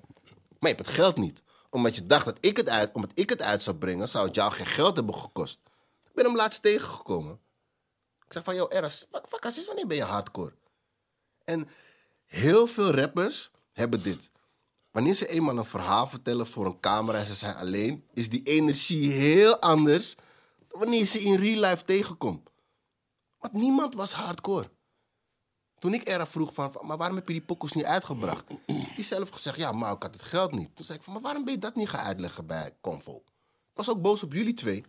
Maar je hebt het geld niet. Omdat je dacht dat ik het uit, omdat ik het uit zou brengen, zou het jou geen geld hebben gekost. Ik ben hem laatst tegengekomen. Ik zeg van, joh, Eras, sinds wanneer ben je hardcore? En heel veel rappers hebben dit. Wanneer ze eenmaal een verhaal vertellen voor een camera en ze zijn alleen, is die energie heel anders dan wanneer ze in real life tegenkomt. Want niemand was hardcore. Toen ik Era vroeg van, maar waarom heb je die pokkels niet uitgebracht? Die zelf gezegd, ja, maar ik had het geld niet. Toen zei ik van, maar waarom ben je dat niet gaan uitleggen bij Convo? Ik was ook boos op jullie twee.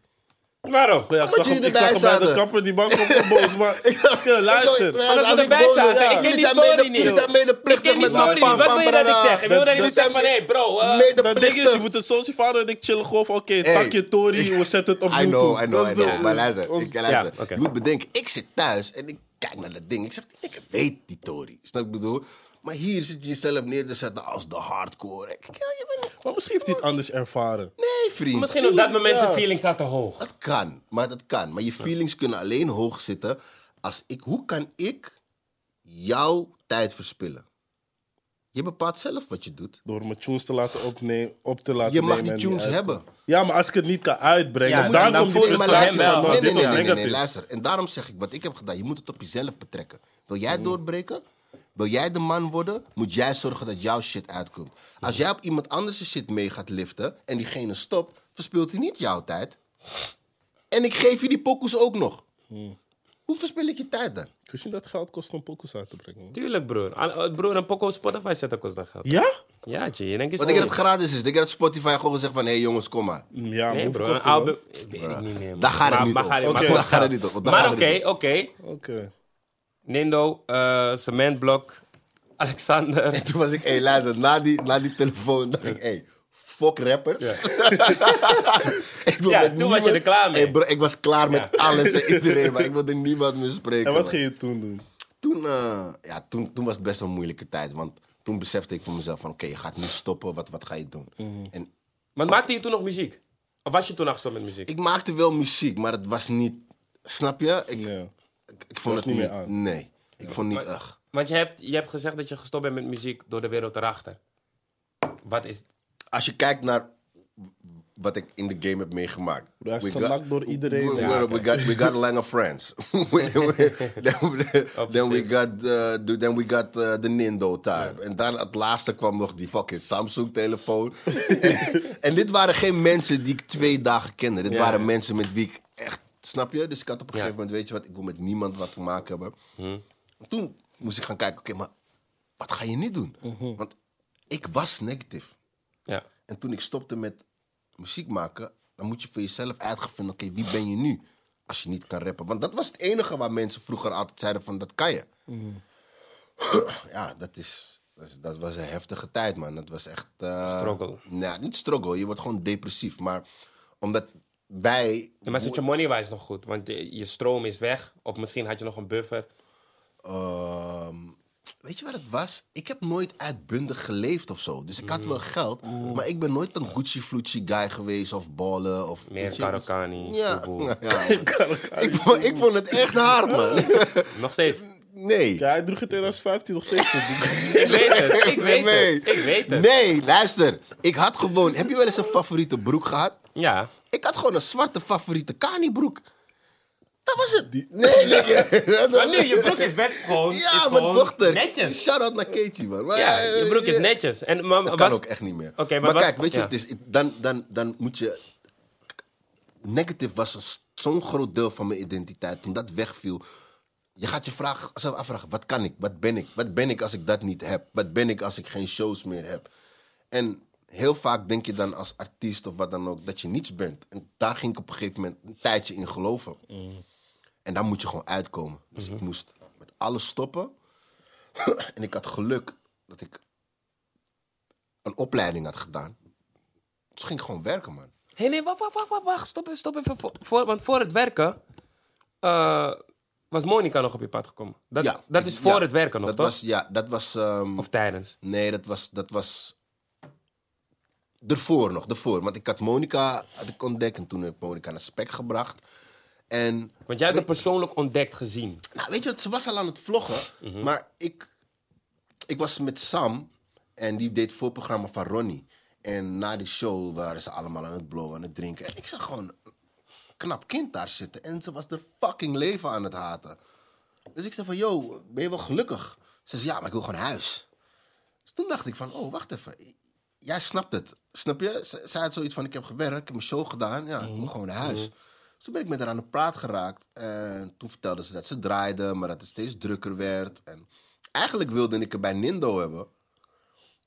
Waarom? Ja, ik Omdat zag hem, ik zag hem bij de kapper, die bank op de boos. Maar Oké, luister. Maar dat als we erbij zaten. Ik ken die story niet, Jullie zijn medeplichtig met mijn pam, Wat wil je dat ik zeg? Ik wil dat je Jullie niet zegt van, hé bro, eh, Dat ding is, je moet het zoals je vader en ik chillen gewoon van, oké, pak je Tory, we zetten het op I YouTube. know, I know, Dat I is de- know. Maar luister, ik, luister. Je moet bedenken, ik zit thuis en ik kijk naar dat ding. Ik zeg, ik weet die Tory. Snap je wat ik bedoel? Maar hier zit je jezelf neer te zetten als de hardcore. Ik, ja, je bent. Maar misschien heeft hij het anders ervaren. Nee, vriend. Misschien op dat moment zijn feelings zaten hoog. Dat kan, maar dat kan. Maar je feelings kunnen alleen hoog zitten als ik... Hoe kan ik jouw tijd verspillen? Je bepaalt zelf wat je doet. Door mijn tunes te laten opnemen, op te laten Je mag nemen die tunes hebben. Ja, maar als ik het niet kan uitbrengen, Ja, dan, dan- dan komt die hem frustratie van, nou, nee, nee, nee, nee, luister. En daarom zeg ik, wat ik heb gedaan, je moet het op jezelf betrekken. Wil jij doorbreken? Wil jij de man worden? Moet jij zorgen dat jouw shit uitkomt. Als jij op iemand anders shit mee gaat liften en diegene stopt, verspilt hij niet jouw tijd. En ik geef je die pokoes ook nog. Hoe verspil ik je tijd dan? Ik wist niet dat het geld kost om pokus uit te brengen. man. Tuurlijk, broer. Al- eh, Broer, een poko op Spotify zetten kost dat geld. Ja? Ja, G. Je denkt Want ik dat het gratis is. Ik dat Spotify gewoon zegt van, hé hey, jongens, kom maar. Ja, maar Nee, hoeveel bro. Een album... Weet ik niet meer. man. Daar gaat het niet maar om. maar Daar kost gaat het geld. niet om. Daar Maar gaat oké, oké. Oké. Nindo, eh, cementblok, Alexander. En toen was ik, hé, hey, luister, na die, na die telefoon dacht ik, hé, hey, fuck rappers. ik wil Ja, met toen was je er klaar mee. Hey, bro, ik was klaar met Ja. alles en iedereen, maar ik wilde niemand meer spreken. En wat ging je toen doen? Toen, eh, ja, toen, toen was het best wel een moeilijke tijd, want toen besefte ik voor mezelf van, oké, je gaat nu stoppen, wat, wat ga je doen? Mhm. En Maar maakte je toen nog muziek? Of was je toen nog gestopt met muziek? ik maakte wel muziek, maar het was niet, snap je? Ik, Ja. Ik, ik vond het niet meer aan. nee, ik vond het niet Maar- echt. Want je hebt, je hebt gezegd dat je gestopt bent met muziek door de wereld erachter. Wat is... als je kijkt naar wat ik in de game heb meegemaakt. Hij is We got- genakt door iedereen. We, Ja, we, we got we got Lang of Friends. then we, then we got uh, the- then we got uh, the Nindo time. En dan het laatste kwam nog die fucking Samsung telefoon. en, en dit waren geen mensen die ik twee dagen kende. Dit Ja, waren mensen met wie ik echt snap je. Dus ik had op een Ja. gegeven moment weet je wat ik wil met niemand wat te maken hebben. Toen moest ik gaan kijken. Oké, maar wat ga je nu doen? Want ik was negatief. Ja. En toen ik stopte met muziek maken, dan moet je voor jezelf uit gaan vinden, oké, wie ben je nu? Als je niet kan rappen. Want dat was het enige waar mensen vroeger altijd zeiden van, dat kan je. ja, dat is, dat is- dat was een heftige tijd, man. Dat was echt... eh, Struggle. Nou, niet struggle. Je wordt gewoon depressief. Maar omdat wij... Ja, maar zit je money-wise nog goed? Want je, stroom is weg. Of misschien had je nog een buffer. Ehm, weet je wat het was? Ik heb nooit uitbundig geleefd of zo. Dus ik had wel geld, maar ik ben nooit een Gucci-Flucci guy geweest of ballen. Of, Meer Karakani, Ja, ik, vond, ik vond het echt hard, man. Nog steeds. nee. Ja, hij droeg in 2015 nog steeds. Ik weet het. Ik weet nee. het. Ik weet het. Nee, luister. Ik had gewoon... Heb je wel eens een favoriete broek gehad? Ja. Ik had gewoon een zwarte favoriete Kani-broek. Dat was het. Nee, nee. Maar nu, je broek is best gewoon, is Ja, mijn gewoon dochter. netjes. Shout-out naar Katie, man. Maar, Ja, eh, je broek is ja. netjes. En, maar, Dat was, kan ook echt niet meer. Oké, maar maar was- kijk, weet je, ja. het is, dan, dan, dan moet je... Negative was zo'n groot deel van mijn identiteit. Toen dat wegviel... Je gaat je vragen, zelf afvragen, wat kan ik? Wat ben ik? Wat ben ik als ik dat niet heb? Wat ben ik als ik geen shows meer heb? En heel vaak denk je dan als artiest of wat dan ook... dat je niets bent. En daar ging ik op een gegeven moment een tijdje in geloven. En daar moet je gewoon uitkomen. Dus ik moest met alles stoppen. en ik had geluk dat ik een opleiding had gedaan. Dus ging ik gewoon werken, man. Hé, nee, wacht, wacht, wacht, wacht. Stop, stop even. Voor, voor- want voor het werken eh, was Monica nog op je pad gekomen. Dat, ja, dat is voor ja, het werken nog, dat toch? Was, ja, dat was... ehm, Of tijdens? Nee, dat was, dat was... Ervoor nog, ervoor. Want ik had Monica had ik ontdekt en toen heb ik Monica naar Spek gebracht. En Want jij hebt het persoonlijk ontdekt gezien. Nou, weet je wat, ze was al aan het vloggen. Mhm. Maar ik, ik was met Sam en die deed het voorprogramma van Ronnie. En na die show waren ze allemaal aan het blowen, aan het drinken. En ik zag gewoon een knap kind daar zitten. En ze was er fucking leven aan het haten. Dus ik zei van, yo, ben je wel gelukkig? Ze zei, ja, maar ik wil gewoon huis. Dus toen dacht ik van, oh, wacht even. Jij snapt het. Snap je? Z- Zij had zoiets van, ik heb gewerkt, ik heb mijn show gedaan. Ja, ik wil gewoon naar huis. Dus toen ben ik met haar aan de praat geraakt. En toen vertelde ze dat ze draaide, maar dat het steeds drukker werd. En eigenlijk wilde ik het bij Nindo hebben.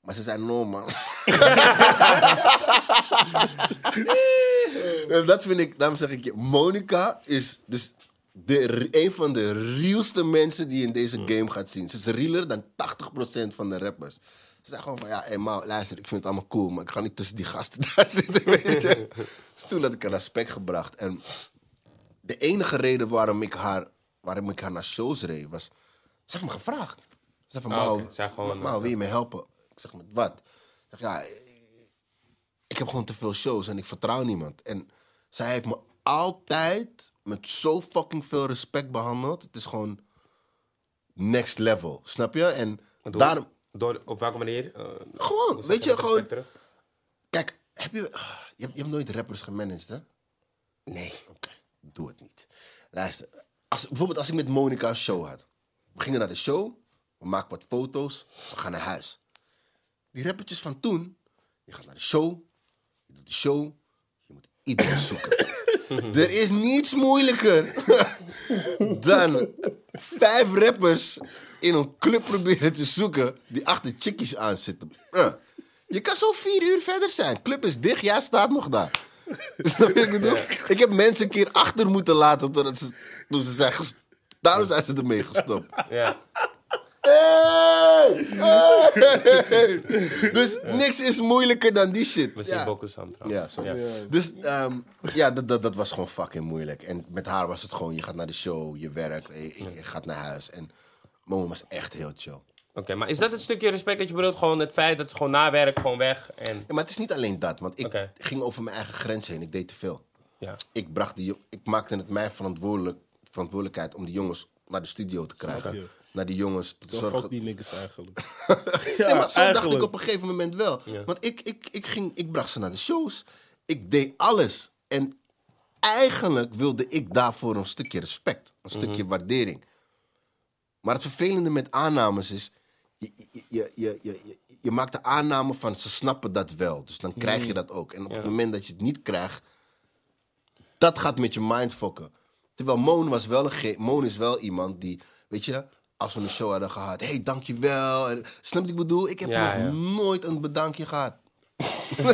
Maar ze zei, no man. Dat vind ik, daarom zeg ik je, Monica is dus de, een van de realste mensen die je in deze game gaat zien. Ze is realer dan 80% van de rappers. Ze zei gewoon van, ja, hey, Mau, luister, ik vind het allemaal cool, maar ik ga niet tussen die gasten daar zitten, weet je. Dus toen had ik haar naar spek gebracht. En de enige reden waarom ik haar, waarom ik haar naar shows reed, was... Ze heeft me gevraagd. Ze zei van, Ah, Mau, gewoon, eh, wil je me helpen? Ik zeg, met wat? Ik zeg, ja, ik heb gewoon te veel shows en ik vertrouw niemand. En zij heeft me altijd met zo fucking veel respect behandeld. Het is gewoon next level, snap je? En daarom... door, op welke manier? Eh, Gewoon, weet je, gewoon-? Kijk, heb je, je, hebt, je hebt nooit rappers gemanaged, hè? Nee. Oké, doe het niet. Luister, als, bijvoorbeeld als ik met Monica een show had. We gingen naar de show, we maken wat foto's, we gaan naar huis. Die rappertjes van toen, je gaat naar de show, je doet de show, je moet iedereen zoeken. er is niets moeilijker dan vijf rappers in een club proberen te zoeken die achter chickies aan zitten. Je kan zo vier uur verder zijn. Club is dicht, jij staat nog daar. Ik bedoel? Ik heb mensen een keer achter moeten laten totdat ze, toen ze zijn Daarom zijn ze ermee gestopt. Ja. Hey! Hey! Dus niks is moeilijker dan die shit. We zien Ja. Trouwens. Ja, sorry. Ja. Dus ehm, ja, dat, dat, dat was gewoon fucking moeilijk. En met haar was het gewoon, je gaat naar de show, je werkt, je, je gaat naar huis. En Momo was echt heel chill. Oké, maar is dat het stukje respect dat je bedoelt? Gewoon het feit dat ze gewoon na werk gewoon weg en... Ja, maar het is niet alleen dat, want ik ging over mijn eigen grens heen. Ik deed te veel. Ja. Ik, bracht die, ik maakte het mijn verantwoordelijk, verantwoordelijkheid om die jongens naar de studio te krijgen. Naar die jongens Zo zorgen. fuck die niggas eigenlijk. nee, maar zo dacht ik op een gegeven moment wel. Want ik, ik, ik, ging, ik bracht ze naar de shows. ik deed alles. En eigenlijk wilde ik daarvoor een stukje respect, een stukje waardering. Maar het vervelende met aannames is, je, je, je, je, je, maakt de aanname van ze snappen dat wel. Dus dan krijg je dat ook. En op het moment dat je het niet krijgt, dat gaat met je mind fokken. Terwijl Moon was wel een Moon is wel iemand die, weet je, als we een show hadden gehad, hé, hey, dankjewel. En, snap je wat ik bedoel? Ik heb Ja, nog ja. nooit een bedankje gehad. Oké,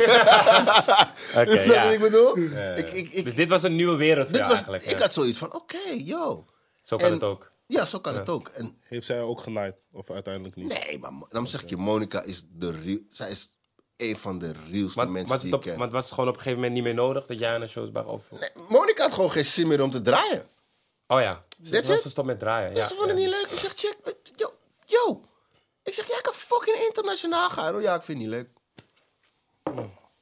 Snap je ja. wat ik bedoel? Ja. Ik, ik, ik, dus dit was een nieuwe wereld voor dit jou was, eigenlijk. ik ja. had zoiets van, oké, yo. Zo kan En- het ook. Ja, zo kan het ook. En Heeft zij ook genaaid? Of uiteindelijk niet? nee, maar dan zeg ik je, Monica is de real, zij is een van de realste mensen die het ik op, ken. want was het gewoon op een gegeven moment niet meer nodig dat jij aan de shows of... Nee, Monica had gewoon geen zin meer om te draaien. Oh ja, ze was gestopt met draaien. Ja, Mensen vonden ja. het niet leuk. Ik zeg, check, yo, yo. Ik zeg, jij kan fucking internationaal gaan. Oh ja, ik vind het niet leuk.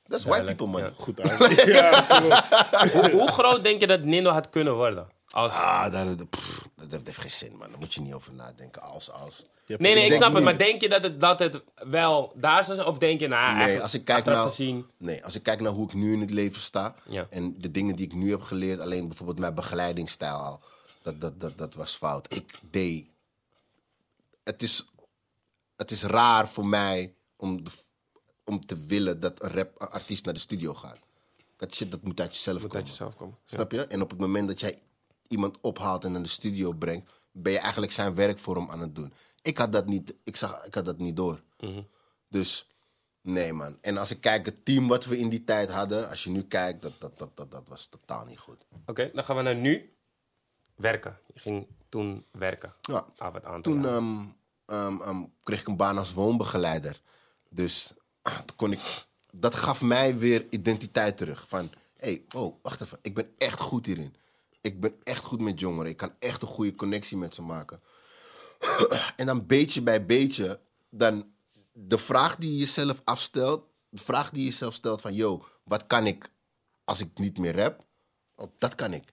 Dat is white people, man. ja. Goed uit. Hoe, hoe groot denk je dat Nindo had kunnen worden? Als... Ah, dat, pff, dat, dat heeft geen zin, man. Daar moet je niet over nadenken. Als, als. Nee, nee, ik, snap het. Maar denk je dat het, dat het wel daar zou zijn? Of denk je, nou, Nee, als ik, kijk naar, gezien... nee, als ik kijk naar hoe ik nu in het leven sta... Ja. en de dingen die ik nu heb geleerd... alleen bijvoorbeeld mijn begeleidingsstijl al... dat, dat, dat, dat was fout. Ik deed... Het is, het is raar voor mij om, de, om te willen dat een, rap, een artiest naar de studio gaat. Dat shit, dat moet uit jezelf Moet komen. uit jezelf komen. Ja. Snap je? En op het moment dat jij iemand ophaalt en naar de studio brengt, ben je eigenlijk zijn werk voor hem aan het doen. Ik had dat niet, ik zag, ik had dat niet door. Mhm. Dus nee, man. En als ik kijk, het team wat we in die tijd hadden, als je nu kijkt, dat, dat, dat, dat, dat was totaal niet goed. Oké, dan gaan we naar nu. Werken. Je ging toen werken. Ja. Af het aantal Toen ehm, ehm, ehm, kreeg ik een baan als woonbegeleider. Dus ah, toen kon ik, dat gaf mij weer identiteit terug. Van, hé, hey, oh, wacht even. Ik ben echt goed hierin. Ik ben echt goed met jongeren. Ik kan echt een goede connectie met ze maken. en dan beetje bij beetje, dan de vraag die je jezelf afstelt, de vraag die je jezelf stelt van, yo, wat kan ik als ik niet meer rap? Oh, dat kan ik.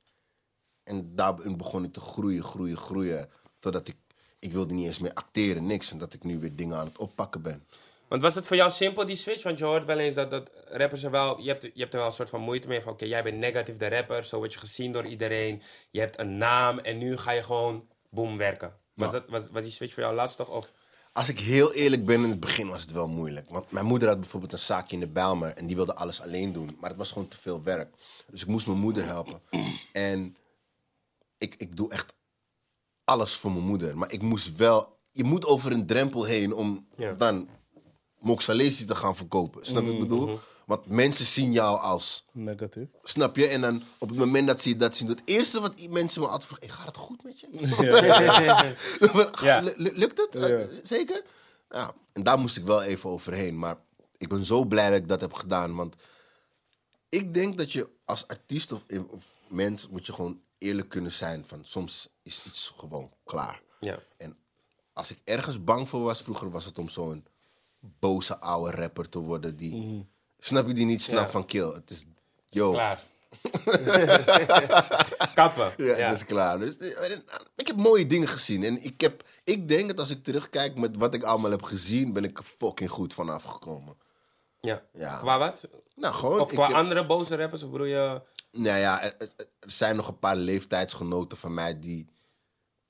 En daarin begon ik te groeien, groeien, groeien. Totdat ik, ik wilde niet eens meer acteren, niks. En dat ik nu weer dingen aan het oppakken ben. Want was het voor jou simpel, die switch? Want je hoort wel eens dat, dat rappers er wel... Je hebt, je hebt er wel een soort van moeite mee van... Oké, jij bent negatief de rapper. Zo word je gezien door iedereen. Je hebt een naam. En nu ga je gewoon boom werken. Was, dat, was, was die switch voor jou lastig? Of... Als ik heel eerlijk ben, in het begin was het wel moeilijk. Want mijn moeder had bijvoorbeeld een zaakje in de Bijlmer. En die wilde alles alleen doen. Maar het was gewoon te veel werk. Dus ik moest mijn moeder helpen. En ik, ik doe echt alles voor mijn moeder. Maar ik moest wel... Je moet over een drempel heen om Ja. dan Moxalesi te gaan verkopen. Snap je wat ik bedoel? Want mensen zien jou als... Negatief. Snap je? En dan op het moment dat ze dat zien, het eerste wat mensen me altijd vragen: hey, gaat het goed met je? Ga- Ja. lu- lu- Lukt het? Eh, Zeker? Ja, en daar moest ik wel even overheen. Maar ik ben zo blij dat ik dat heb gedaan. Want ik denk dat je als artiest of, of mens moet je gewoon eerlijk kunnen zijn. Van soms is iets gewoon klaar. Ja. En als ik ergens bang voor was vroeger, was het om zo'n boze oude rapper te worden die. Snap je die niet snap Ja. van kill? Het is. Yo, Klaar. Kappen. ja, Ja. het is klaar. Dus, eh, ik heb mooie dingen gezien. En ik, heb, ik denk dat als ik terugkijk met wat ik allemaal heb gezien, ben ik er fucking goed vanaf gekomen. Ja. Ja. Qua wat? Nou, gewoon. Of qua heb- andere boze rappers? Of bedoel je... Nou ja, er, zijn nog een paar leeftijdsgenoten van mij die,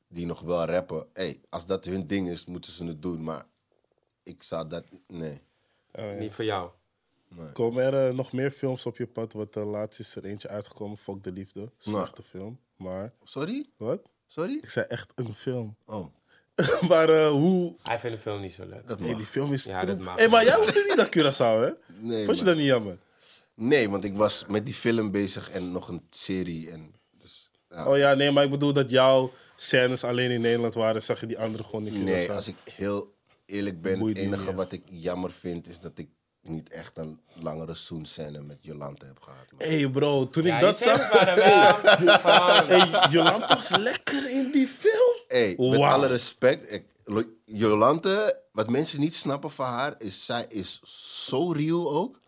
die nog wel rappen. Hey, als dat hun ding is, moeten ze het doen. Maar ik zou dat. Nee. Oh, ja. Niet voor jou. Komen er eh, nog meer films op je pad? Want uh, laatst is er eentje uitgekomen, Fok de Liefde. Slechte film. Maar, Sorry? wat? Sorry? Ik zei echt een film. Oh, maar eh, hoe... Hij vindt de film niet zo leuk. dat Nee, mag. die film is Ja, troep. dat mag. Hé, maar jij hoeft niet naar Curaçao, hè? Nee, Vond je man. dat niet jammer? Nee, want ik was met die film bezig en nog een serie. En dus, ja. Oh ja, nee, maar ik bedoel dat jouw scènes alleen in Nederland waren. Zag je die andere gewoon Curaçao? Nee, als ik heel eerlijk ben, het enige niet, wat ik jammer vind is dat ik niet echt een langere zoenscène met Jolante heb gehad. Hé hey bro, toen Ja, ik dat zag... waren wel... gewoon- Hey, Jolanta was lekker in die film. Hey, met alle respect, ik, Jolante, wat mensen niet snappen van haar, is zij is zo real ook.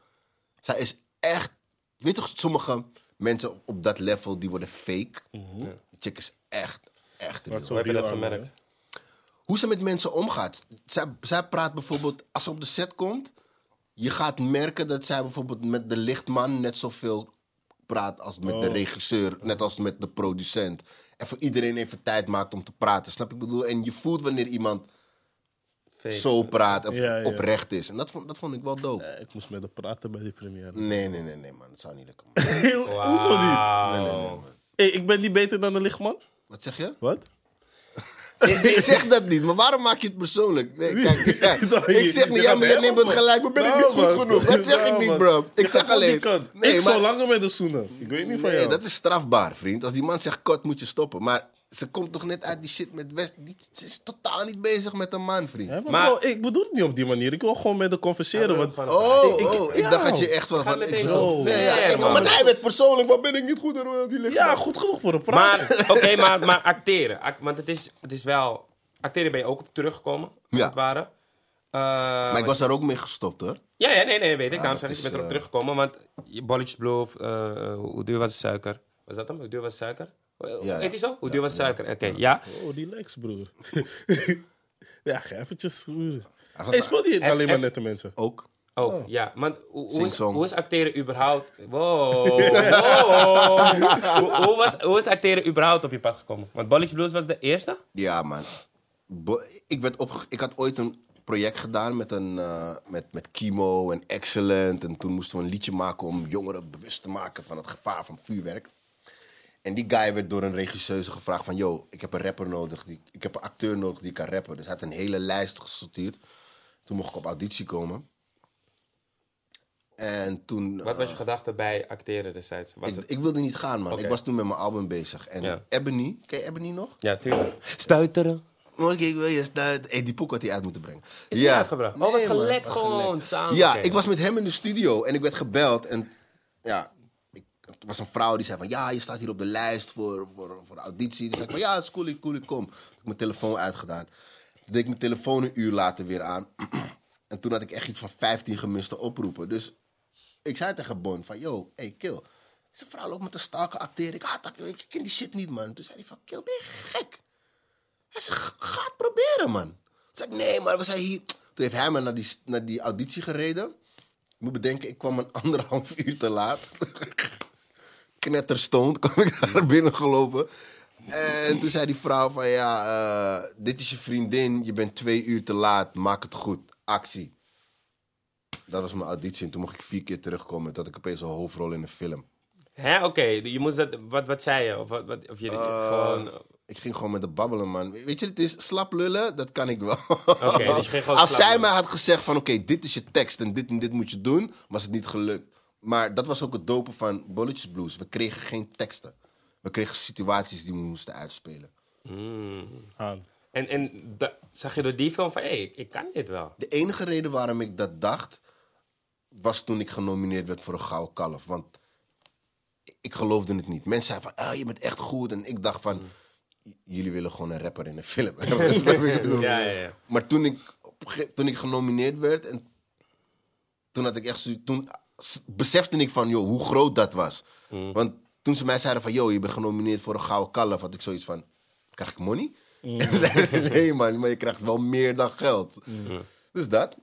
Zij is echt, je weet toch, sommige mensen op- dat level, die worden fake. Die chick is echt, echt zo Hoe heb je dat gemerkt? Hoe ze met mensen omgaat. Zij, zij praat bijvoorbeeld, als ze op de set komt, je gaat merken dat zij bijvoorbeeld met de lichtman net zoveel praat als met de Oh. regisseur, net als met de producent. En voor iedereen even tijd maakt om te praten. Snap je? Ik bedoel, en je voelt wanneer iemand Fake. zo praat of Ja, ja. oprecht is. En dat vond, dat vond ik wel dope. Eh, ik moest met haar praten bij die première. Nee, nee, nee, nee, man. Dat zou niet lukken. man. Hoezo niet? Nee, nee, nee, man. Hey, ik ben niet beter dan de lichtman. Wat zeg je? Wat? ik zeg dat niet, maar waarom maak je het persoonlijk? Nee, kijk, ja, Nou, ik zeg niet, ja, maar je neemt het gelijk, maar ben ik niet goed man. genoeg? Dat zeg ik niet, bro. Ik zeg alleen. Nee, ik maar- zou langer met de zoenen. Ik weet niet van Nee, jou. dat is strafbaar, vriend. Als die man zegt kort, moet je stoppen. Maar ze komt toch net uit die shit met West. Die, ze is totaal niet bezig met een man, vriend. Maar Maar- bro, ik bedoel het niet op die manier. Ik wil gewoon met de converseren. want, Oh, Ik- ik- oh, ik ja. dacht dat je echt Gaat van... Ik zo ja, ja, maar hij werd persoonlijk, wat ben ik niet goed in die ligt. ja, goed genoeg voor een praat. Maar, oké, maar, maar acteren. Ac- want het is, het is wel... Acteren ben je ook op teruggekomen, als Ja. het ware. Uh, Maar ik was daar ook mee gestopt, hoor. Ja, ja, nee, nee, weet ik. Daarom zeg ik, je bent erop eh, teruggekomen. Want je bolletjes bloof, eh, hoe duur was de suiker? Was dat hem? Hoe duur was de suiker? Ja. Heet die zo? Hoe duur was suiker? Oké, ja. Oh, relax, broer. ja, ga eventjes, broer. Hij Hey, gaat speel die En- alleen maar nette mensen. ook. Ook, Oh. ja. Maar hoe, hoe, is, Sing-song. hoe is acteren überhaupt... Wow, wow. hoe, hoe, was, hoe is acteren überhaupt op je pad gekomen? Want Bolletjes Blues was de eerste? Ja, man. Bo- ik, werd opge- ik had ooit een project gedaan met, een, eh, met, met Kimo en Excellent. En toen moesten we een liedje maken om jongeren bewust te maken van het gevaar van vuurwerk. En die guy werd door een regisseuse gevraagd van... Yo, ik heb een rapper nodig, die, ik heb een acteur nodig die kan rappen. Dus hij had een hele lijst gesorteerd. Toen mocht ik op auditie komen. En toen... Wat was eh, je gedachte bij acteren destijds? Was ik, het... ik wilde niet gaan, man. Oké. Ik was toen met mijn album bezig. En Ja. Ebony, ken je Ebony nog? Ja, tuurlijk. Stuiteren. Oh, ik wil je stuit. Hey, die poek had hij uit moeten brengen. Is die uitgebracht? Oh, was man, gelekt was gewoon, gelekt. samen, Ja, oké. ik was met hem in de studio en ik werd gebeld. En ja, het was een vrouw die zei van... Ja, je staat hier op de lijst voor, voor, voor auditie. Die zei van... Ja, is cool, ik, cool, ik kom. Toen heb ik mijn telefoon uitgedaan. Toen deed ik mijn telefoon een uur later weer aan. en toen had ik echt iets van 15 gemiste oproepen. Dus ik zei tegen Bon van... Yo, hey, kill. Zei, vrouw, ook met de stalken acteren. Ik haat dat. Ik die shit niet, man. Toen zei hij van... Kill, ben je gek? Hij zegt, ga het proberen, man. Toen zei ik, nee, maar we zijn hier... Toen heeft hij me naar die, naar die auditie gereden. Ik moet bedenken, ik kwam een anderhalf uur te laat. Knetterstoond kwam ik daar binnen gelopen. En toen zei die vrouw van, ja, eh, dit is je vriendin. Je bent twee uur te laat. Maak het goed. Actie. Dat was mijn auditie. En toen mocht ik vier keer terugkomen. Dat ik opeens een hoofdrol in een film. Hè, oké. Je moest dat... Wat, wat zei je? Of, wat, wat, of je gewoon... Ik ging gewoon met de babbelen, man. Weet je, het is slap lullen, dat kan ik wel. Oké, dus Als zij mij had gezegd van, oké, dit is je tekst en dit en dit moet je doen, was het niet gelukt. Maar dat was ook het dopen van Bolletjes Blues. We kregen geen teksten. We kregen situaties die we moesten uitspelen. Aan. En, en da- zag je door die film van, hé, hey, ik, ik kan dit wel. De enige reden waarom ik dat dacht, was toen ik genomineerd werd voor een Gouden Kalf. Want ik geloofde het niet. Mensen zeiden van, ah, je bent echt goed. En ik dacht van, j- jullie willen gewoon een rapper in een film. Ja, ja, ja. Maar toen ik, toen ik genomineerd werd, en toen had ik echt toen besefte ik van, joh, hoe groot dat was. Want toen ze mij zeiden van, joh, je bent genomineerd voor een gouden kalf, had ik zoiets van, krijg ik money? En toen zeiden ze, nee man, maar je krijgt wel meer dan geld. Dus dat.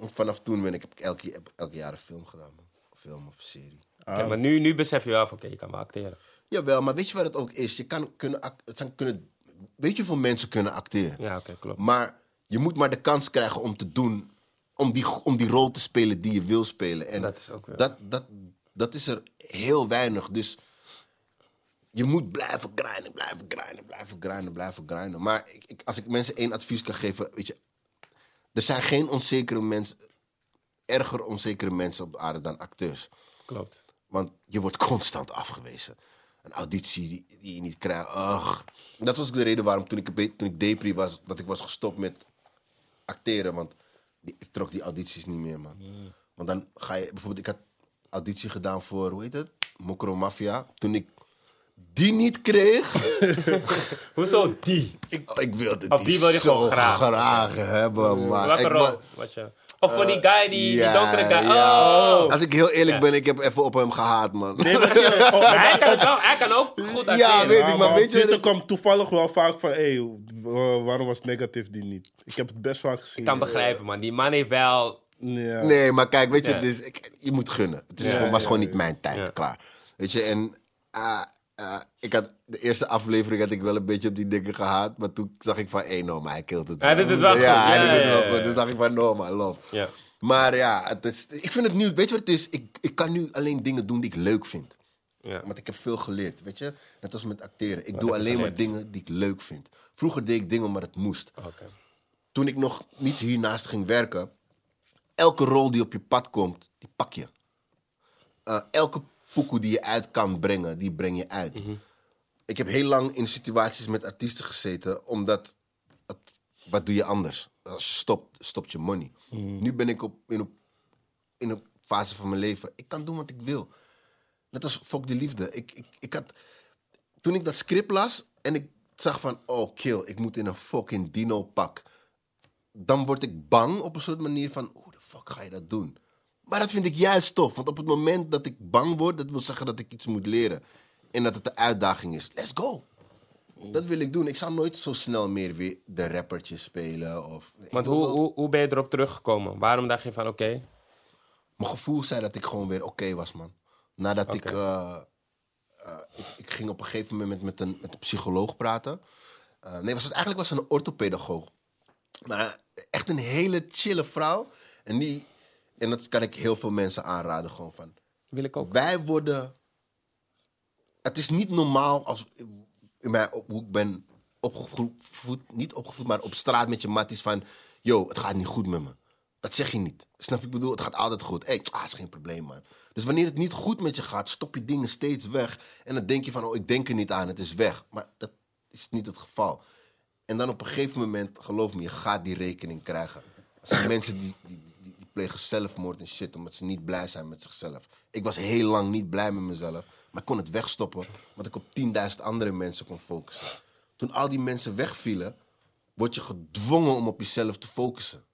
Vanaf toen ben ik, heb ik elke, heb elke jaar een film gedaan. man. Film of serie. Maar nu, nu besef je wel van, oké, je kan wel acteren. Jawel, maar weet je wat het ook is? Je kan kunnen, het zijn kunnen, weet je hoeveel mensen kunnen acteren? Ja, oké, klopt. Maar je moet maar de kans krijgen om te doen. Om die, om die rol te spelen die je wil spelen. En Dat is ook dat, dat, dat is er heel weinig. Dus je moet blijven grinden, blijven grinden, blijven grinden, blijven grinden. Maar ik, ik, als ik mensen één advies kan geven, weet je, er zijn geen onzekere mensen, erger onzekere mensen op de aarde dan acteurs. Klopt. Want je wordt constant afgewezen. Een auditie die, die je niet krijgt. Ugh. Dat was ook de reden waarom toen ik, toen ik depri was, dat ik was gestopt met acteren. Want die, ik trok die audities niet meer, man. Want dan ga je... Bijvoorbeeld, ik had auditie gedaan voor, hoe heet het? Mokro Mafia. Toen ik die niet kreeg... Hoezo die? ik, ik wilde Of die, die wil je zo gewoon graag. hebben, man. Welke rol wa- was je? Of voor die guy, die, die donkere guy. Oh! Als ik heel eerlijk ben, ik heb even op hem gehaat, man. Nee, maar hij kan het wel, hij kan ook goed acteren. Ja, weet ik, maar weet je... Twitter wat ik- kwam toevallig wel vaak van, hé, hey, waarom was negatief die niet? Ik heb het best vaak gezien. Ik kan begrijpen, man. Die man heeft wel Ja. Nee, maar kijk, weet je, Ja. ik, je moet gunnen. Het is Ja, gewoon, was gewoon niet mijn tijd, klaar. Weet je, en ah, ah, ik had, de eerste aflevering had ik wel een beetje op die dingen gehaat, maar toen zag ik van, hé, no, maar hij killt het Hij doet het wel Ja, goed. hij Ja, doet het wel goed. Dus dacht ik van, no, man, love. Ja. Maar ja, het is, ik vind het nu, weet je wat het is? Ik, ik kan nu alleen dingen doen die ik leuk vind. Ja. Want ik heb veel geleerd, weet je? Net als met acteren. Ik doe alleen maar dingen die ik leuk vind. Vroeger deed ik dingen omdat het moest Oké. toen ik nog niet hiernaast ging werken, elke rol die op je pad komt, die pak je. Eh, elke pokoe die je uit kan brengen, die breng je uit. Ik heb heel lang in situaties met artiesten gezeten, omdat, het, wat doe je anders? Als je stopt, stopt je money. Nu ben ik op, in, een, in een fase van mijn leven, ik kan doen wat ik wil. Net als Fok de Liefde. Ik, ik, ik had, toen ik dat script las en ik zag van, oh kill, ik moet in een fucking dino pak dan word ik bang op een soort manier van, hoe de fuck ga je dat doen? Maar dat vind ik juist tof, want op het moment dat ik bang word, dat wil zeggen dat ik iets moet leren. En dat het de uitdaging is. Let's go. Dat wil ik doen. Ik zal nooit zo snel meer weer de rappertje spelen. Of, Want hoe, wel- hoe, hoe ben je erop teruggekomen? Waarom dacht je van, oké, Mijn gevoel zei dat ik gewoon weer oké was, man. Nadat ik, eh, eh, ik... Ik ging op een gegeven moment met een, met een psycholoog praten. Eh, nee, was het, eigenlijk was een orthopedagoog. Maar echt een hele chille vrouw. En, die, en dat kan ik heel veel mensen aanraden. Gewoon van, wil ik ook. wij worden... Het is niet normaal als... In mijn, op- hoe ik ben opgevoed, niet opgevoed, maar op straat met je matties van... Yo, het gaat niet goed met me. Dat zeg je niet. Snap je? Ik bedoel, het gaat altijd goed. Hé, ah, is geen probleem, man. Dus wanneer het niet goed met je gaat, stop je dingen steeds weg. En dan denk je van, oh, ik denk er niet aan, het is weg. Maar dat is niet het geval. En dan op een gegeven moment, geloof me, je gaat die rekening krijgen. Er zijn mensen die plegen zelfmoord en shit omdat ze niet blij zijn met zichzelf. Ik was heel lang niet blij met mezelf, maar ik kon het wegstoppen, want ik op 10.000 andere mensen kon focussen. Toen al die mensen wegvielen, word je gedwongen om op jezelf te focussen.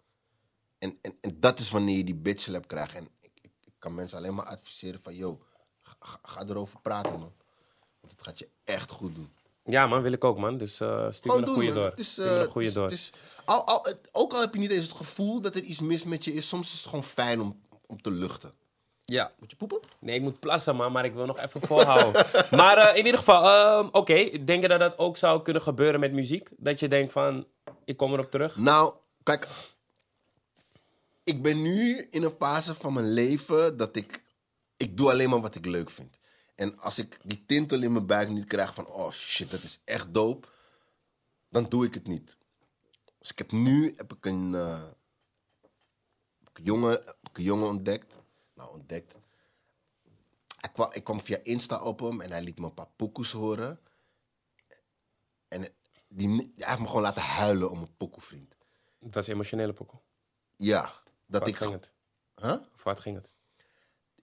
En, en, en dat is wanneer je die bitch slap krijgt. En ik, kan mensen alleen maar adviseren van, yo, ga- ga erover praten, man. Want het gaat je echt goed doen. Ja man, wil ik ook man. Dus eh stuur me een doen, goede door. Het is, me eh, een goede door. het is- al, al, ook al heb je niet eens het gevoel dat er iets mis met je is, soms is het gewoon fijn om, om te luchten. Ja. Moet je poepen? Nee, ik moet plassen, man, maar ik wil nog even volhouden. maar eh, in ieder geval, ehm, oké. Denk je dat dat ook zou kunnen gebeuren met muziek? Dat je denkt van, ik kom erop terug? Nou, kijk. Ik ben nu in een fase van mijn leven dat ik... Ik doe alleen maar wat ik leuk vind. En als ik die tintel in mijn buik niet krijg van... Oh shit, dat is echt dope. Dan doe ik het niet. Dus ik heb nu heb ik een, eh, ik een, jongen, heb ik een jongen ontdekt. Nou, ontdekt. Hij kwam, ik kwam via Insta op hem en hij liet me een paar pokoes horen. En die, hij heeft me gewoon laten huilen om een pokoevriend. Het was een emotionele pokoe. Ja, dat Wat ik... ging het? Huh? Of wat ging het?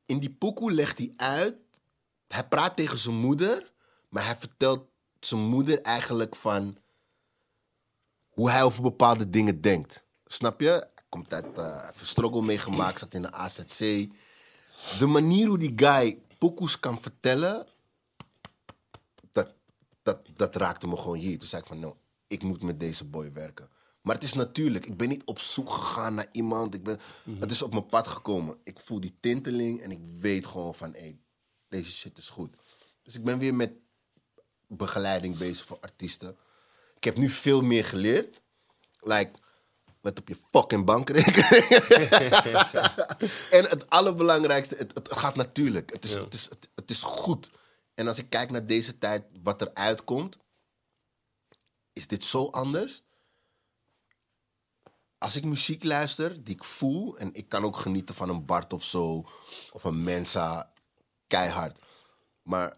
In die pokoe legt hij uit... Hij praat tegen zijn moeder, maar hij vertelt zijn moeder eigenlijk van... Hoe hij over bepaalde dingen denkt. Snap je? Hij komt uit... heeft een struggle meegemaakt, zat in de AZC. De manier hoe die guy pokoes kan vertellen... Dat, dat, dat raakte me gewoon hier. Toen zei ik van, nou, ik moet met deze boy werken. Maar het is natuurlijk, ik ben niet op zoek gegaan naar iemand. Ik ben, Het is op mijn pad gekomen. Ik voel die tinteling en ik weet gewoon van, deze shit is goed. Dus ik ben weer met begeleiding bezig voor artiesten. Ik heb nu veel meer geleerd. Like, let op je fucking bankrekening. en het allerbelangrijkste, het, het gaat natuurlijk. Het is, het, is, het, het is goed. En als ik kijk naar deze tijd, wat er uitkomt, is dit zo anders. Als ik muziek luister die ik voel, en ik kan ook genieten van een Bart of zo, of een Mensa, keihard. Maar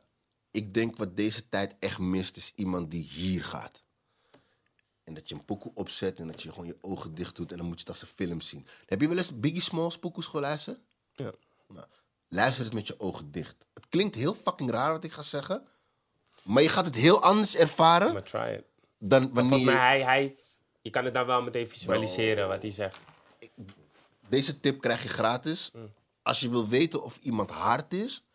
ik denk wat deze tijd echt mist, is iemand die hier gaat. En dat je een pokoe opzet en dat je gewoon je ogen dicht doet en dan moet je het als een film zien. Heb je wel eens Biggie Smalls pokoes geluisterd? Ja. Nou, luister het met je ogen dicht. Het klinkt heel fucking raar wat ik ga zeggen. Maar je gaat het heel anders ervaren Maar try it. dan wanneer je... hij, hij, je kan het dan wel meteen visualiseren wat hij zegt. Deze tip krijg je gratis. Als je wil weten of iemand hard is,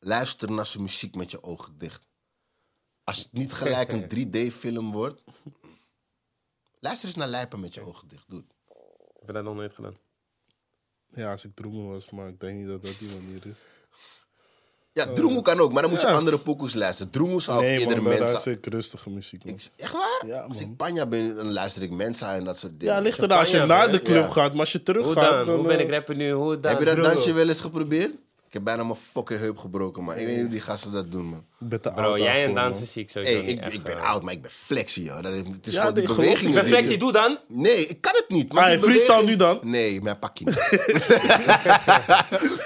luister naar zijn muziek met je ogen dicht. Als het niet gelijk een 3D-film wordt, luister eens naar Lijpen met je ogen dicht. Doe het. Ik heb dat nog nooit gedaan. Ja, als ik droemen was, maar ik denk niet dat dat die manier is. Ja, Droemoe kan ook, maar dan moet je Ja. andere pokoes luisteren. Droemoe zou Nee, eerder man, daar mensen... luister ik rustige muziek, man. Ik- Echt waar? Ja, als man. ik Panja ben, dan luister ik Mensa en dat soort dingen. Ja, ligt eraan als je naar de club Ja. gaat, maar als je terug Hoe gaat, dan? dan... Hoe ben eh, ik rapper nu? Hoe dan? Heb je dat dansje wel eens geprobeerd? Ik heb bijna mijn fucking heup gebroken, man. Ik weet niet hoe die gasten dat doen, man. Bro, jij en dansen zie ik sowieso Hey, niet ik, echt, ik ben eh. oud, maar ik ben flexie, joh. Dat is, het is Ja, gewoon nee, die. Ik ben flexie, doe dan. Nee, ik kan het niet. Maar Ah, freestyle beweging- nu dan? Nee, mijn pakje niet.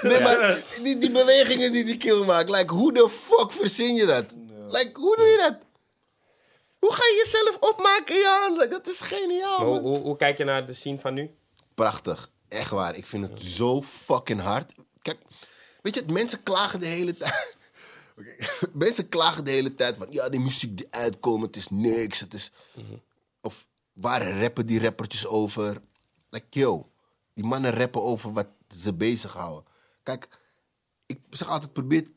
nee, maar die, die bewegingen die die kill maakt, like, hoe de fuck verzin je dat? Like, hoe doe je dat? Hoe ga je jezelf opmaken in je handen? Dat is geniaal, hoe, hoe, hoe kijk je naar de scene van nu? Prachtig. Echt waar. Ik vind het zo fucking hard. Kijk, weet je, mensen klagen de hele tijd. Oké, Mensen klagen de hele tijd van, ja, die muziek die uitkomt, het is niks. Het is... Of waar rappen die rappertjes over? Like, yo, die mannen rappen over wat ze bezighouden. Kijk, ik zeg altijd, probeer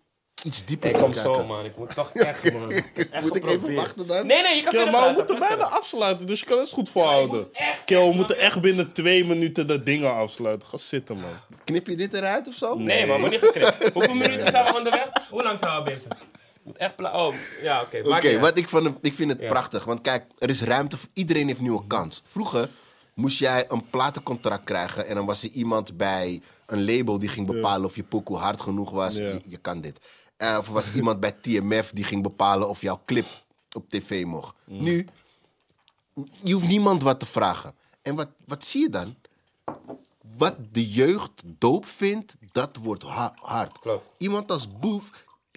iets dieper Ik te kom kijken. zo, man. Ik moet toch echt, man. Echt Moet ik even wachten dan? Nee, nee, je kan verder maar we moeten bijna afsluiten, dus je kan het goed volhouden. Kill, we moeten echt binnen twee minuten de dingen afsluiten. Ga zitten, man. Knip je dit eruit of zo? Nee, man, moet niet geknipt. Hoeveel minuten zijn we onderweg? Hoe lang zijn we bezig? Moet echt pla- Oh, ja, oké. Oké, wat ik van hem, ik vind het Ja. prachtig. Want kijk, er is ruimte voor iedereen heeft nieuwe kans. Vroeger moest jij een platencontract krijgen en dan was er iemand bij een label die ging bepalen of je pokoe hard genoeg was. Ja. Je, je kan dit. Eh, of er was iemand bij TMF die ging bepalen of jouw clip op tv mocht. Mm. Nu, je hoeft niemand wat te vragen. En wat, wat zie je dan? Wat de jeugd doop vindt, dat wordt ha- hard. Klopt. Iemand als Boef...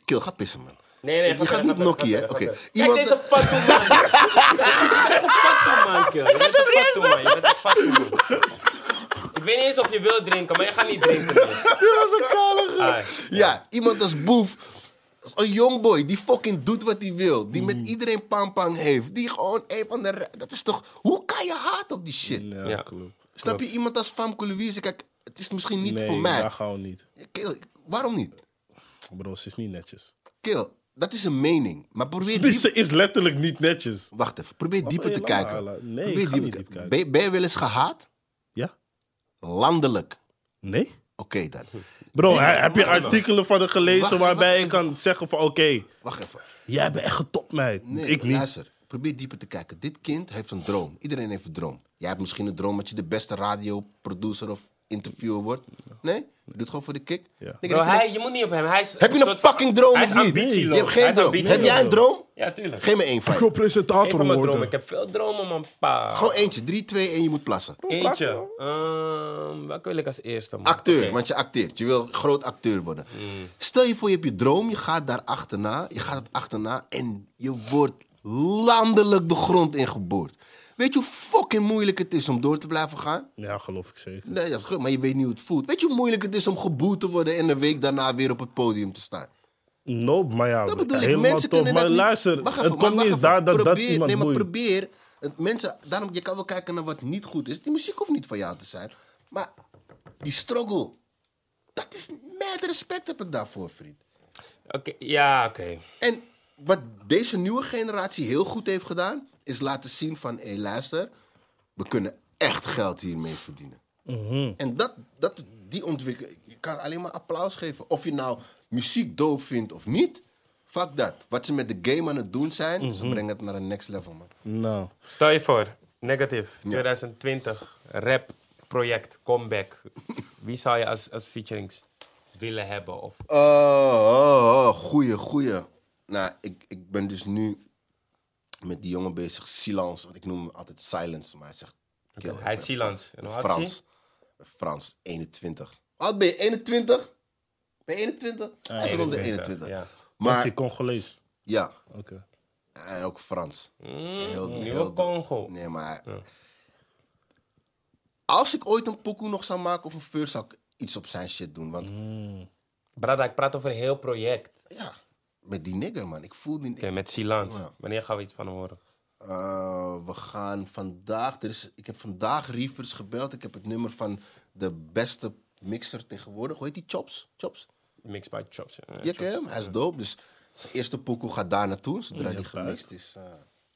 Kill, ga pissen, man. Nee, nee, je ga gaat niet nokkie, hè? Oké. Iemand- Kijk deze fatu man. Je bent een fatu man, kill. Je bent een fatu man. Je bent een fatu man. Ik weet niet eens of je wilt drinken, maar je gaat niet drinken. Dat was een kale Ah, Ja, iemand als Boef. Een jongboy die fucking doet wat hij wil. Die met iedereen pampang heeft. Die gewoon een van de... Dat is toch... Hoe kan je haat op die shit? Ja, Ja. klopt. Snap je? Iemand als Famke Louise. Kijk, het is misschien niet Nee, voor mij. gaan we niet. Kill, waarom niet? Bro, ze is niet netjes. Kill, dat is een mening. Maar probeer diep... ze is letterlijk niet netjes. Wacht even. Probeer dieper te kijken. Nee, Probeer ik dieper diep kijken. Ben, je- ben je wel eens gehaat? Ja? Landelijk. Nee? Oké dan. Bro, he- heb je artikelen van haar gelezen Wacht, waarbij je kan zeggen van oké, Wacht even. jij bent echt getopmeid. Nee, ik niet. luister. Probeer dieper te kijken. Dit kind heeft een droom. Iedereen heeft een droom. Jij hebt misschien een droom dat je de beste radioproducer of interviewer wordt. Nee? Je doet het gewoon voor de kick. Ja. Bro, hij, je moet niet op hem. Hij is Heb je een fucking droom hij of niet? Je hebt geen droom. Heb jij een droom? Ja, tuurlijk. Geef me één Ik feit. wil presentator van worden. Ik heb veel dromen, man. Pa. Gewoon eentje. Drie, twee en je moet plassen. Eentje. Ehm, welke wil ik als eerste, man? Acteur, want je acteert. Je wil groot acteur worden. Stel je voor, je hebt je droom, je gaat daar achterna. Je gaat het achterna en je wordt landelijk de grond ingeboord. Weet je hoe fucking moeilijk het is om door te blijven gaan? Ja, geloof ik zeker. Nee, dat is goed, maar je weet niet hoe het voelt. Weet je hoe moeilijk het is om geboet te worden en een week daarna weer op het podium te staan? Nope, maar ja, Dat bedoel ik. helemaal Mensen top. Maar niet- luister, het komt niet eens daar dat, dat iemand Nee, maar boeit. probeer. Het, mensen, daarom, je kan wel kijken naar wat niet goed is. Die muziek hoeft niet van jou te zijn. Maar die struggle, dat is met respect heb ik daarvoor, vriend. Oké, ja, oké. En wat deze nieuwe generatie heel goed heeft gedaan, is laten zien van, hé luister, we kunnen echt geld hiermee verdienen. En dat, dat, die ontwikkeling, je kan alleen maar applaus geven. Of je nou muziek doof vindt of niet, fuck dat. Wat ze met de game aan het doen zijn, ze brengen het naar een next level, man. Nou, Stel je voor, negatief, 2020, rap, project, comeback. Wie zou je als, als featurings willen hebben? Of, Oh, oh, oh, goeie, goeie. Nou, ik, ik ben dus nu met die jongen bezig, Silence. Want ik noem hem altijd Silence, maar hij zegt... kill. hij is Silence. En hoe Frans. Frans, 21. Wat ben je, 21? Ben je 21? Hij is rond de 21. ja. maar... Is Congolees? ja, Oké. en ook Frans. heel, Nieuwe heel- Congo. Nee, maar... Als ik ooit een pokoe nog zou maken of een feur, zou ik iets op zijn shit doen. Want Brada, ik praat over een heel project. ja, met die nigger, man. Ik voel die... Oké, met Silence. Ja. Wanneer gaan we iets van hem horen? Uh, we gaan vandaag. Er is, ik heb vandaag Reavers gebeld. Ik heb het nummer van de beste mixer tegenwoordig. Hoe heet die? Chops? Chops? Mix by Chops. ja. Je kent hem? Hij is dope. Dus zijn eerste pokoe gaat daar naartoe. Zodra Ja, die gemixt is. uh,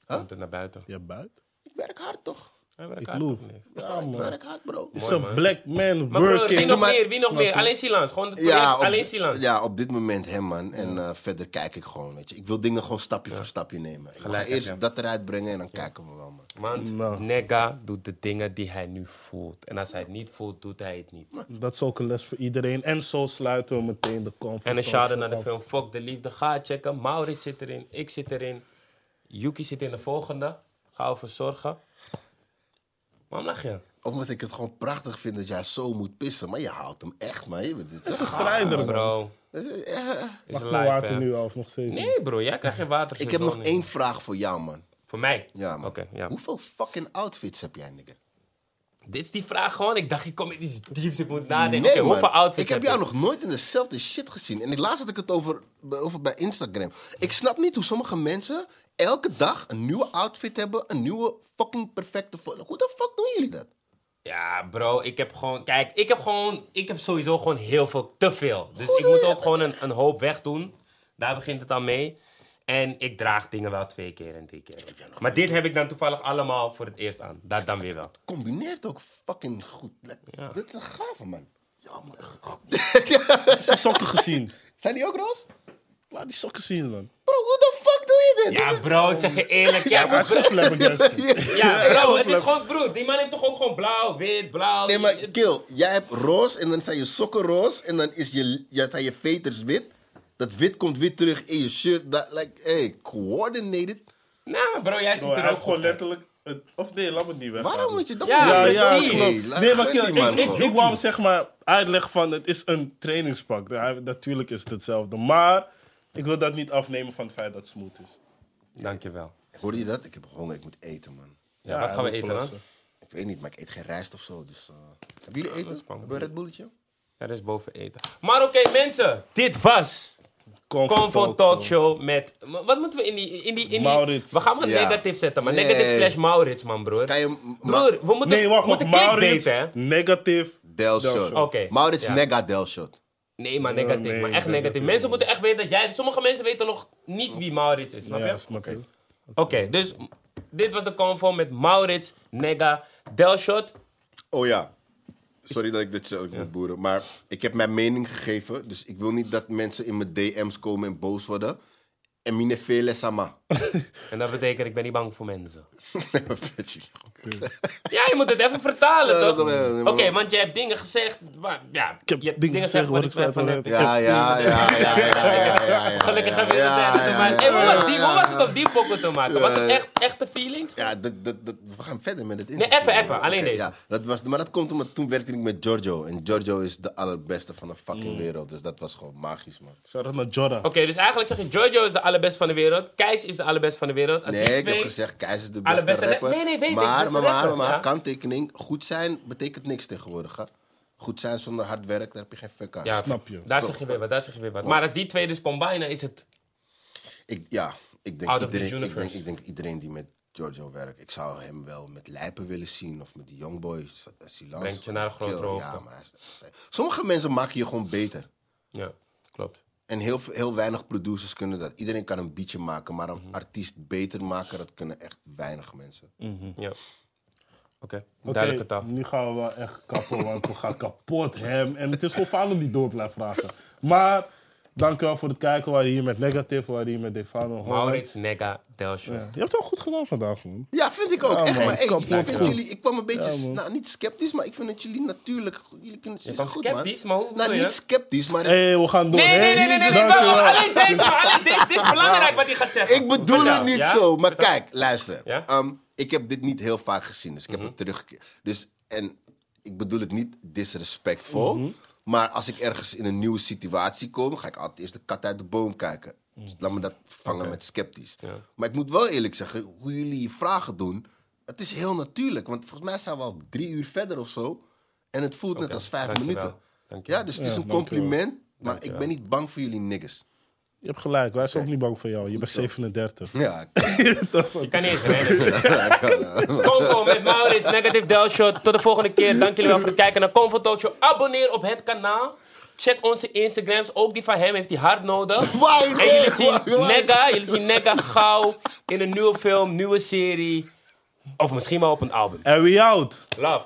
Komt het naar buiten. Ja, buiten? ik werk hard toch? Hij werkt hard, Ik man. werk hard, bro. Het is een black man Maar broer, working. wie nog Maar- meer? Wie nog Snap meer? je? Alleen Silans. Gewoon het project Ja op, alleen Silans. ja, op dit moment hem, man. En eh, verder kijk ik gewoon, weet je. Ik wil dingen gewoon stapje voor stapje nemen. Ik ga eerst ja. dat eruit brengen en dan kijken we wel, man. Want Nou. Nega doet de dingen die hij nu voelt. En als hij het niet voelt, doet hij het niet. Dat is ook een les voor iedereen. En zo sluiten we meteen de comfort. En een shout-out naar de film Fuck de Liefde. Ga checken. Maurits zit erin. Ik zit erin. Yuki zit in de volgende. Ga ervoor zorgen. Waarom lach je? Omdat ik het gewoon prachtig vind dat jij zo moet pissen. Maar je houdt hem echt, man. Je bent- Dit Het is is een strijder, bro. Is- eh, is live, water hè? nu af nog steeds? Nee bro, jij krijgt geen water. Ik heb nog één vraag voor jou, man. Voor mij? Ja, man. Oké, ja. Hoeveel fucking outfits heb jij, nigga? Dit is die vraag gewoon. Ik dacht, ik kom met iets dieps. Ik moet nadenken. Nee, Oké, man. hoeveel outfits Ik heb jou nog nooit in dezelfde shit gezien. En ik laatst had ik het over, over bij Instagram. Ik snap niet hoe sommige mensen elke dag een nieuwe outfit hebben. Een nieuwe fucking perfecte foto. Hoe de fuck doen jullie dat? Ja, bro, ik heb gewoon... Kijk, ik heb gewoon... Ik heb sowieso gewoon heel veel, te veel. Dus Hoe ik doe moet je ook gewoon een, een hoop wegdoen. Daar begint het al mee. En ik draag dingen wel twee keer en drie keer. Maar dit heb ik dan toevallig allemaal voor het eerst aan. Dat dan weer wel. Combineert ook fucking goed. Ja. Dit is een gave, man. Heb je die sokken gezien? Zijn die ook roze? Laat die sokken zien, man. Bro, hoe de fuck doe je dit? Ja, bro, ik zeg je eerlijk. Ja, gewoon flabbergasted. ja bro, het is gewoon... Bro, die man heeft toch ook gewoon blauw, wit, blauw. Nee, maar kill. Jij hebt roze en dan zijn je sokken roze. En dan is je, ja, zijn je veters wit. Dat wit komt weer terug in je shirt. Dat, like, hey, coordinated. Nou, bro, jij ziet Bro, er ook gewoon letterlijk... Of nee, laat me het niet weg. Waarom moet je dat Ja, doen? Ja, klopt. Nee, maar man ik, ik, wou zeg maar uitleggen van het is een trainingspak. Ja, natuurlijk is het hetzelfde. Maar ik wil dat niet afnemen van het feit dat het smooth is. Dankjewel. Hoorde je dat? Ik heb honger, ik moet eten, man. Ja, wat gaan we eten dan? Ik weet niet, maar ik eet geen rijst of zo. Dus, eh, hebben jullie eten? Hebben we een Red Bulletje? Ja, dat is boven eten. Maar oké, mensen. Dit was Comfort Convo Talk Show. Met... Wat moeten we in die... In die, in die Maurits. We gaan maar Ja. negatief zetten, maar Nee. negatief slash Maurits, man, broer. Kan je... Broer, we moeten, Nee, wacht, we wacht. moeten Maurits, hè? negatief. Delshot. Oké, Maurits ja. Nega Delshot. Nee, maar negatief. nee, maar echt negatief. negatief. Mensen moeten echt weten dat jij... Sommige mensen weten nog niet wie Maurits is, snap je? Ja, snap. Oké, dus dit was de convo met Maurits, Nega, Delshot. Oh ja. Sorry dat ik dit zelf moet boeren. Maar ik heb mijn mening gegeven. Dus ik wil niet dat mensen in mijn DM's komen en boos worden. En mine vele sama. En dat betekent, ik ben niet bang voor mensen. Ja, je moet het even vertalen, toch? Oké, want je hebt dingen gezegd... Waar, ja, heb je hebt dingen gezegd waar ik ik van heb. Ja, ja, ja, ja, ja, ja, ja, ja. Gelukkig hebben we het hoe, was die, ja, hoe was ja. het om die pokken te maken? Was het echt echte feelings? Ja, dat, dat, dat, we gaan verder met het Nee, interview. even, even, alleen deze. Ja, dat was, maar dat komt omdat toen werkte ik met Giorgio. En Giorgio is de allerbeste van de fucking Mm. wereld. Dus dat was gewoon magisch, man. Shout out naar Jordan. Oké, dus eigenlijk zeg je, Jojo is de allerbeste van de wereld. Keis is de allerbeste van de wereld. Nee, ik heb gezegd, Keis is de beste, Allerbeste rapper. rap- Nee, nee, weet ik, maar, maar, maar, rapper, maar, ja. kanttekening. Goed zijn betekent niks tegenwoordig, hè. Goed zijn zonder hard werk, daar heb je geen fuck aan. Ja, Snap je. Daar zeg je weer wat, daar zeg je weer wat. Maar als die twee dus combinen, is het... Ik, ja, ik denk, Out of the iedereen, ik, universe. denk, ik denk iedereen die met Giorgio werkt. Ik zou hem wel met Lijpen willen zien. Of met die Youngboys. Silans. Brengt je naar een grotere hoogte. Ja, maar sommige mensen maken je gewoon beter. Ja, klopt. En heel, veel- heel weinig producers kunnen dat. Iedereen kan een beatje maken, maar een Mhm. artiest beter maken, dat kunnen echt weinig mensen. Ja. Oké, Oké, duidelijke taal. nu gaan we wel echt kappen, want we gaan kapot hem. En het is gewoon falen die door blijft vragen. Maar, dankjewel voor het kijken. We waren hier met Negatief, we waren hier met Defano. Maurits, Nega, Delshot. Ja. Je hebt het wel goed gedaan vandaag, man. Ja, vind ik ook. Ja, echt, man. maar hey, ik, vind goed. jullie, ik kwam een beetje, Ja, nou niet sceptisch, maar ik vind dat jullie natuurlijk, jullie kunnen het goed, sceptisch, man. maar hoe Nou, je? niet sceptisch, maar Hé, hey, we gaan door. Nee, nee, nee, nee, nee, alleen deze, alleen dit, dit is belangrijk wat hij gaat zeggen. ik bedoel het niet ja? zo. Maar kijk, luister. Ja? Mhm. Ik heb dit niet heel vaak gezien, dus ik heb het teruggekeerd. Dus, en ik bedoel het niet disrespectvol. Mhm. Maar als ik ergens in een nieuwe situatie kom, ga ik altijd eerst de kat uit de boom kijken. Dus laat me dat vervangen met sceptisch. Maar ik moet wel eerlijk zeggen, hoe jullie je vragen doen, het is heel natuurlijk. Want volgens mij zijn we al drie uur verder of zo. En het voelt net als vijf dankjewel. minuten. Ja, dus het is Ja, een compliment. Maar ik ben niet bang voor jullie niggas. Je hebt gelijk, wij zijn ook niet bang voor jou. Je bent 37. Ja, Je kan niet eens rennen. Convo met Maurits, Negative Delshot. Tot de volgende keer. Dank jullie wel voor het kijken naar Convo Talk Show. Abonneer op het kanaal. Check onze Instagrams. Ook die van hem heeft hij hard nodig. Why, En jullie zien? Nega, jullie zien Nega gauw in een nieuwe film, nieuwe serie. Of misschien wel op een album. En we out. Love.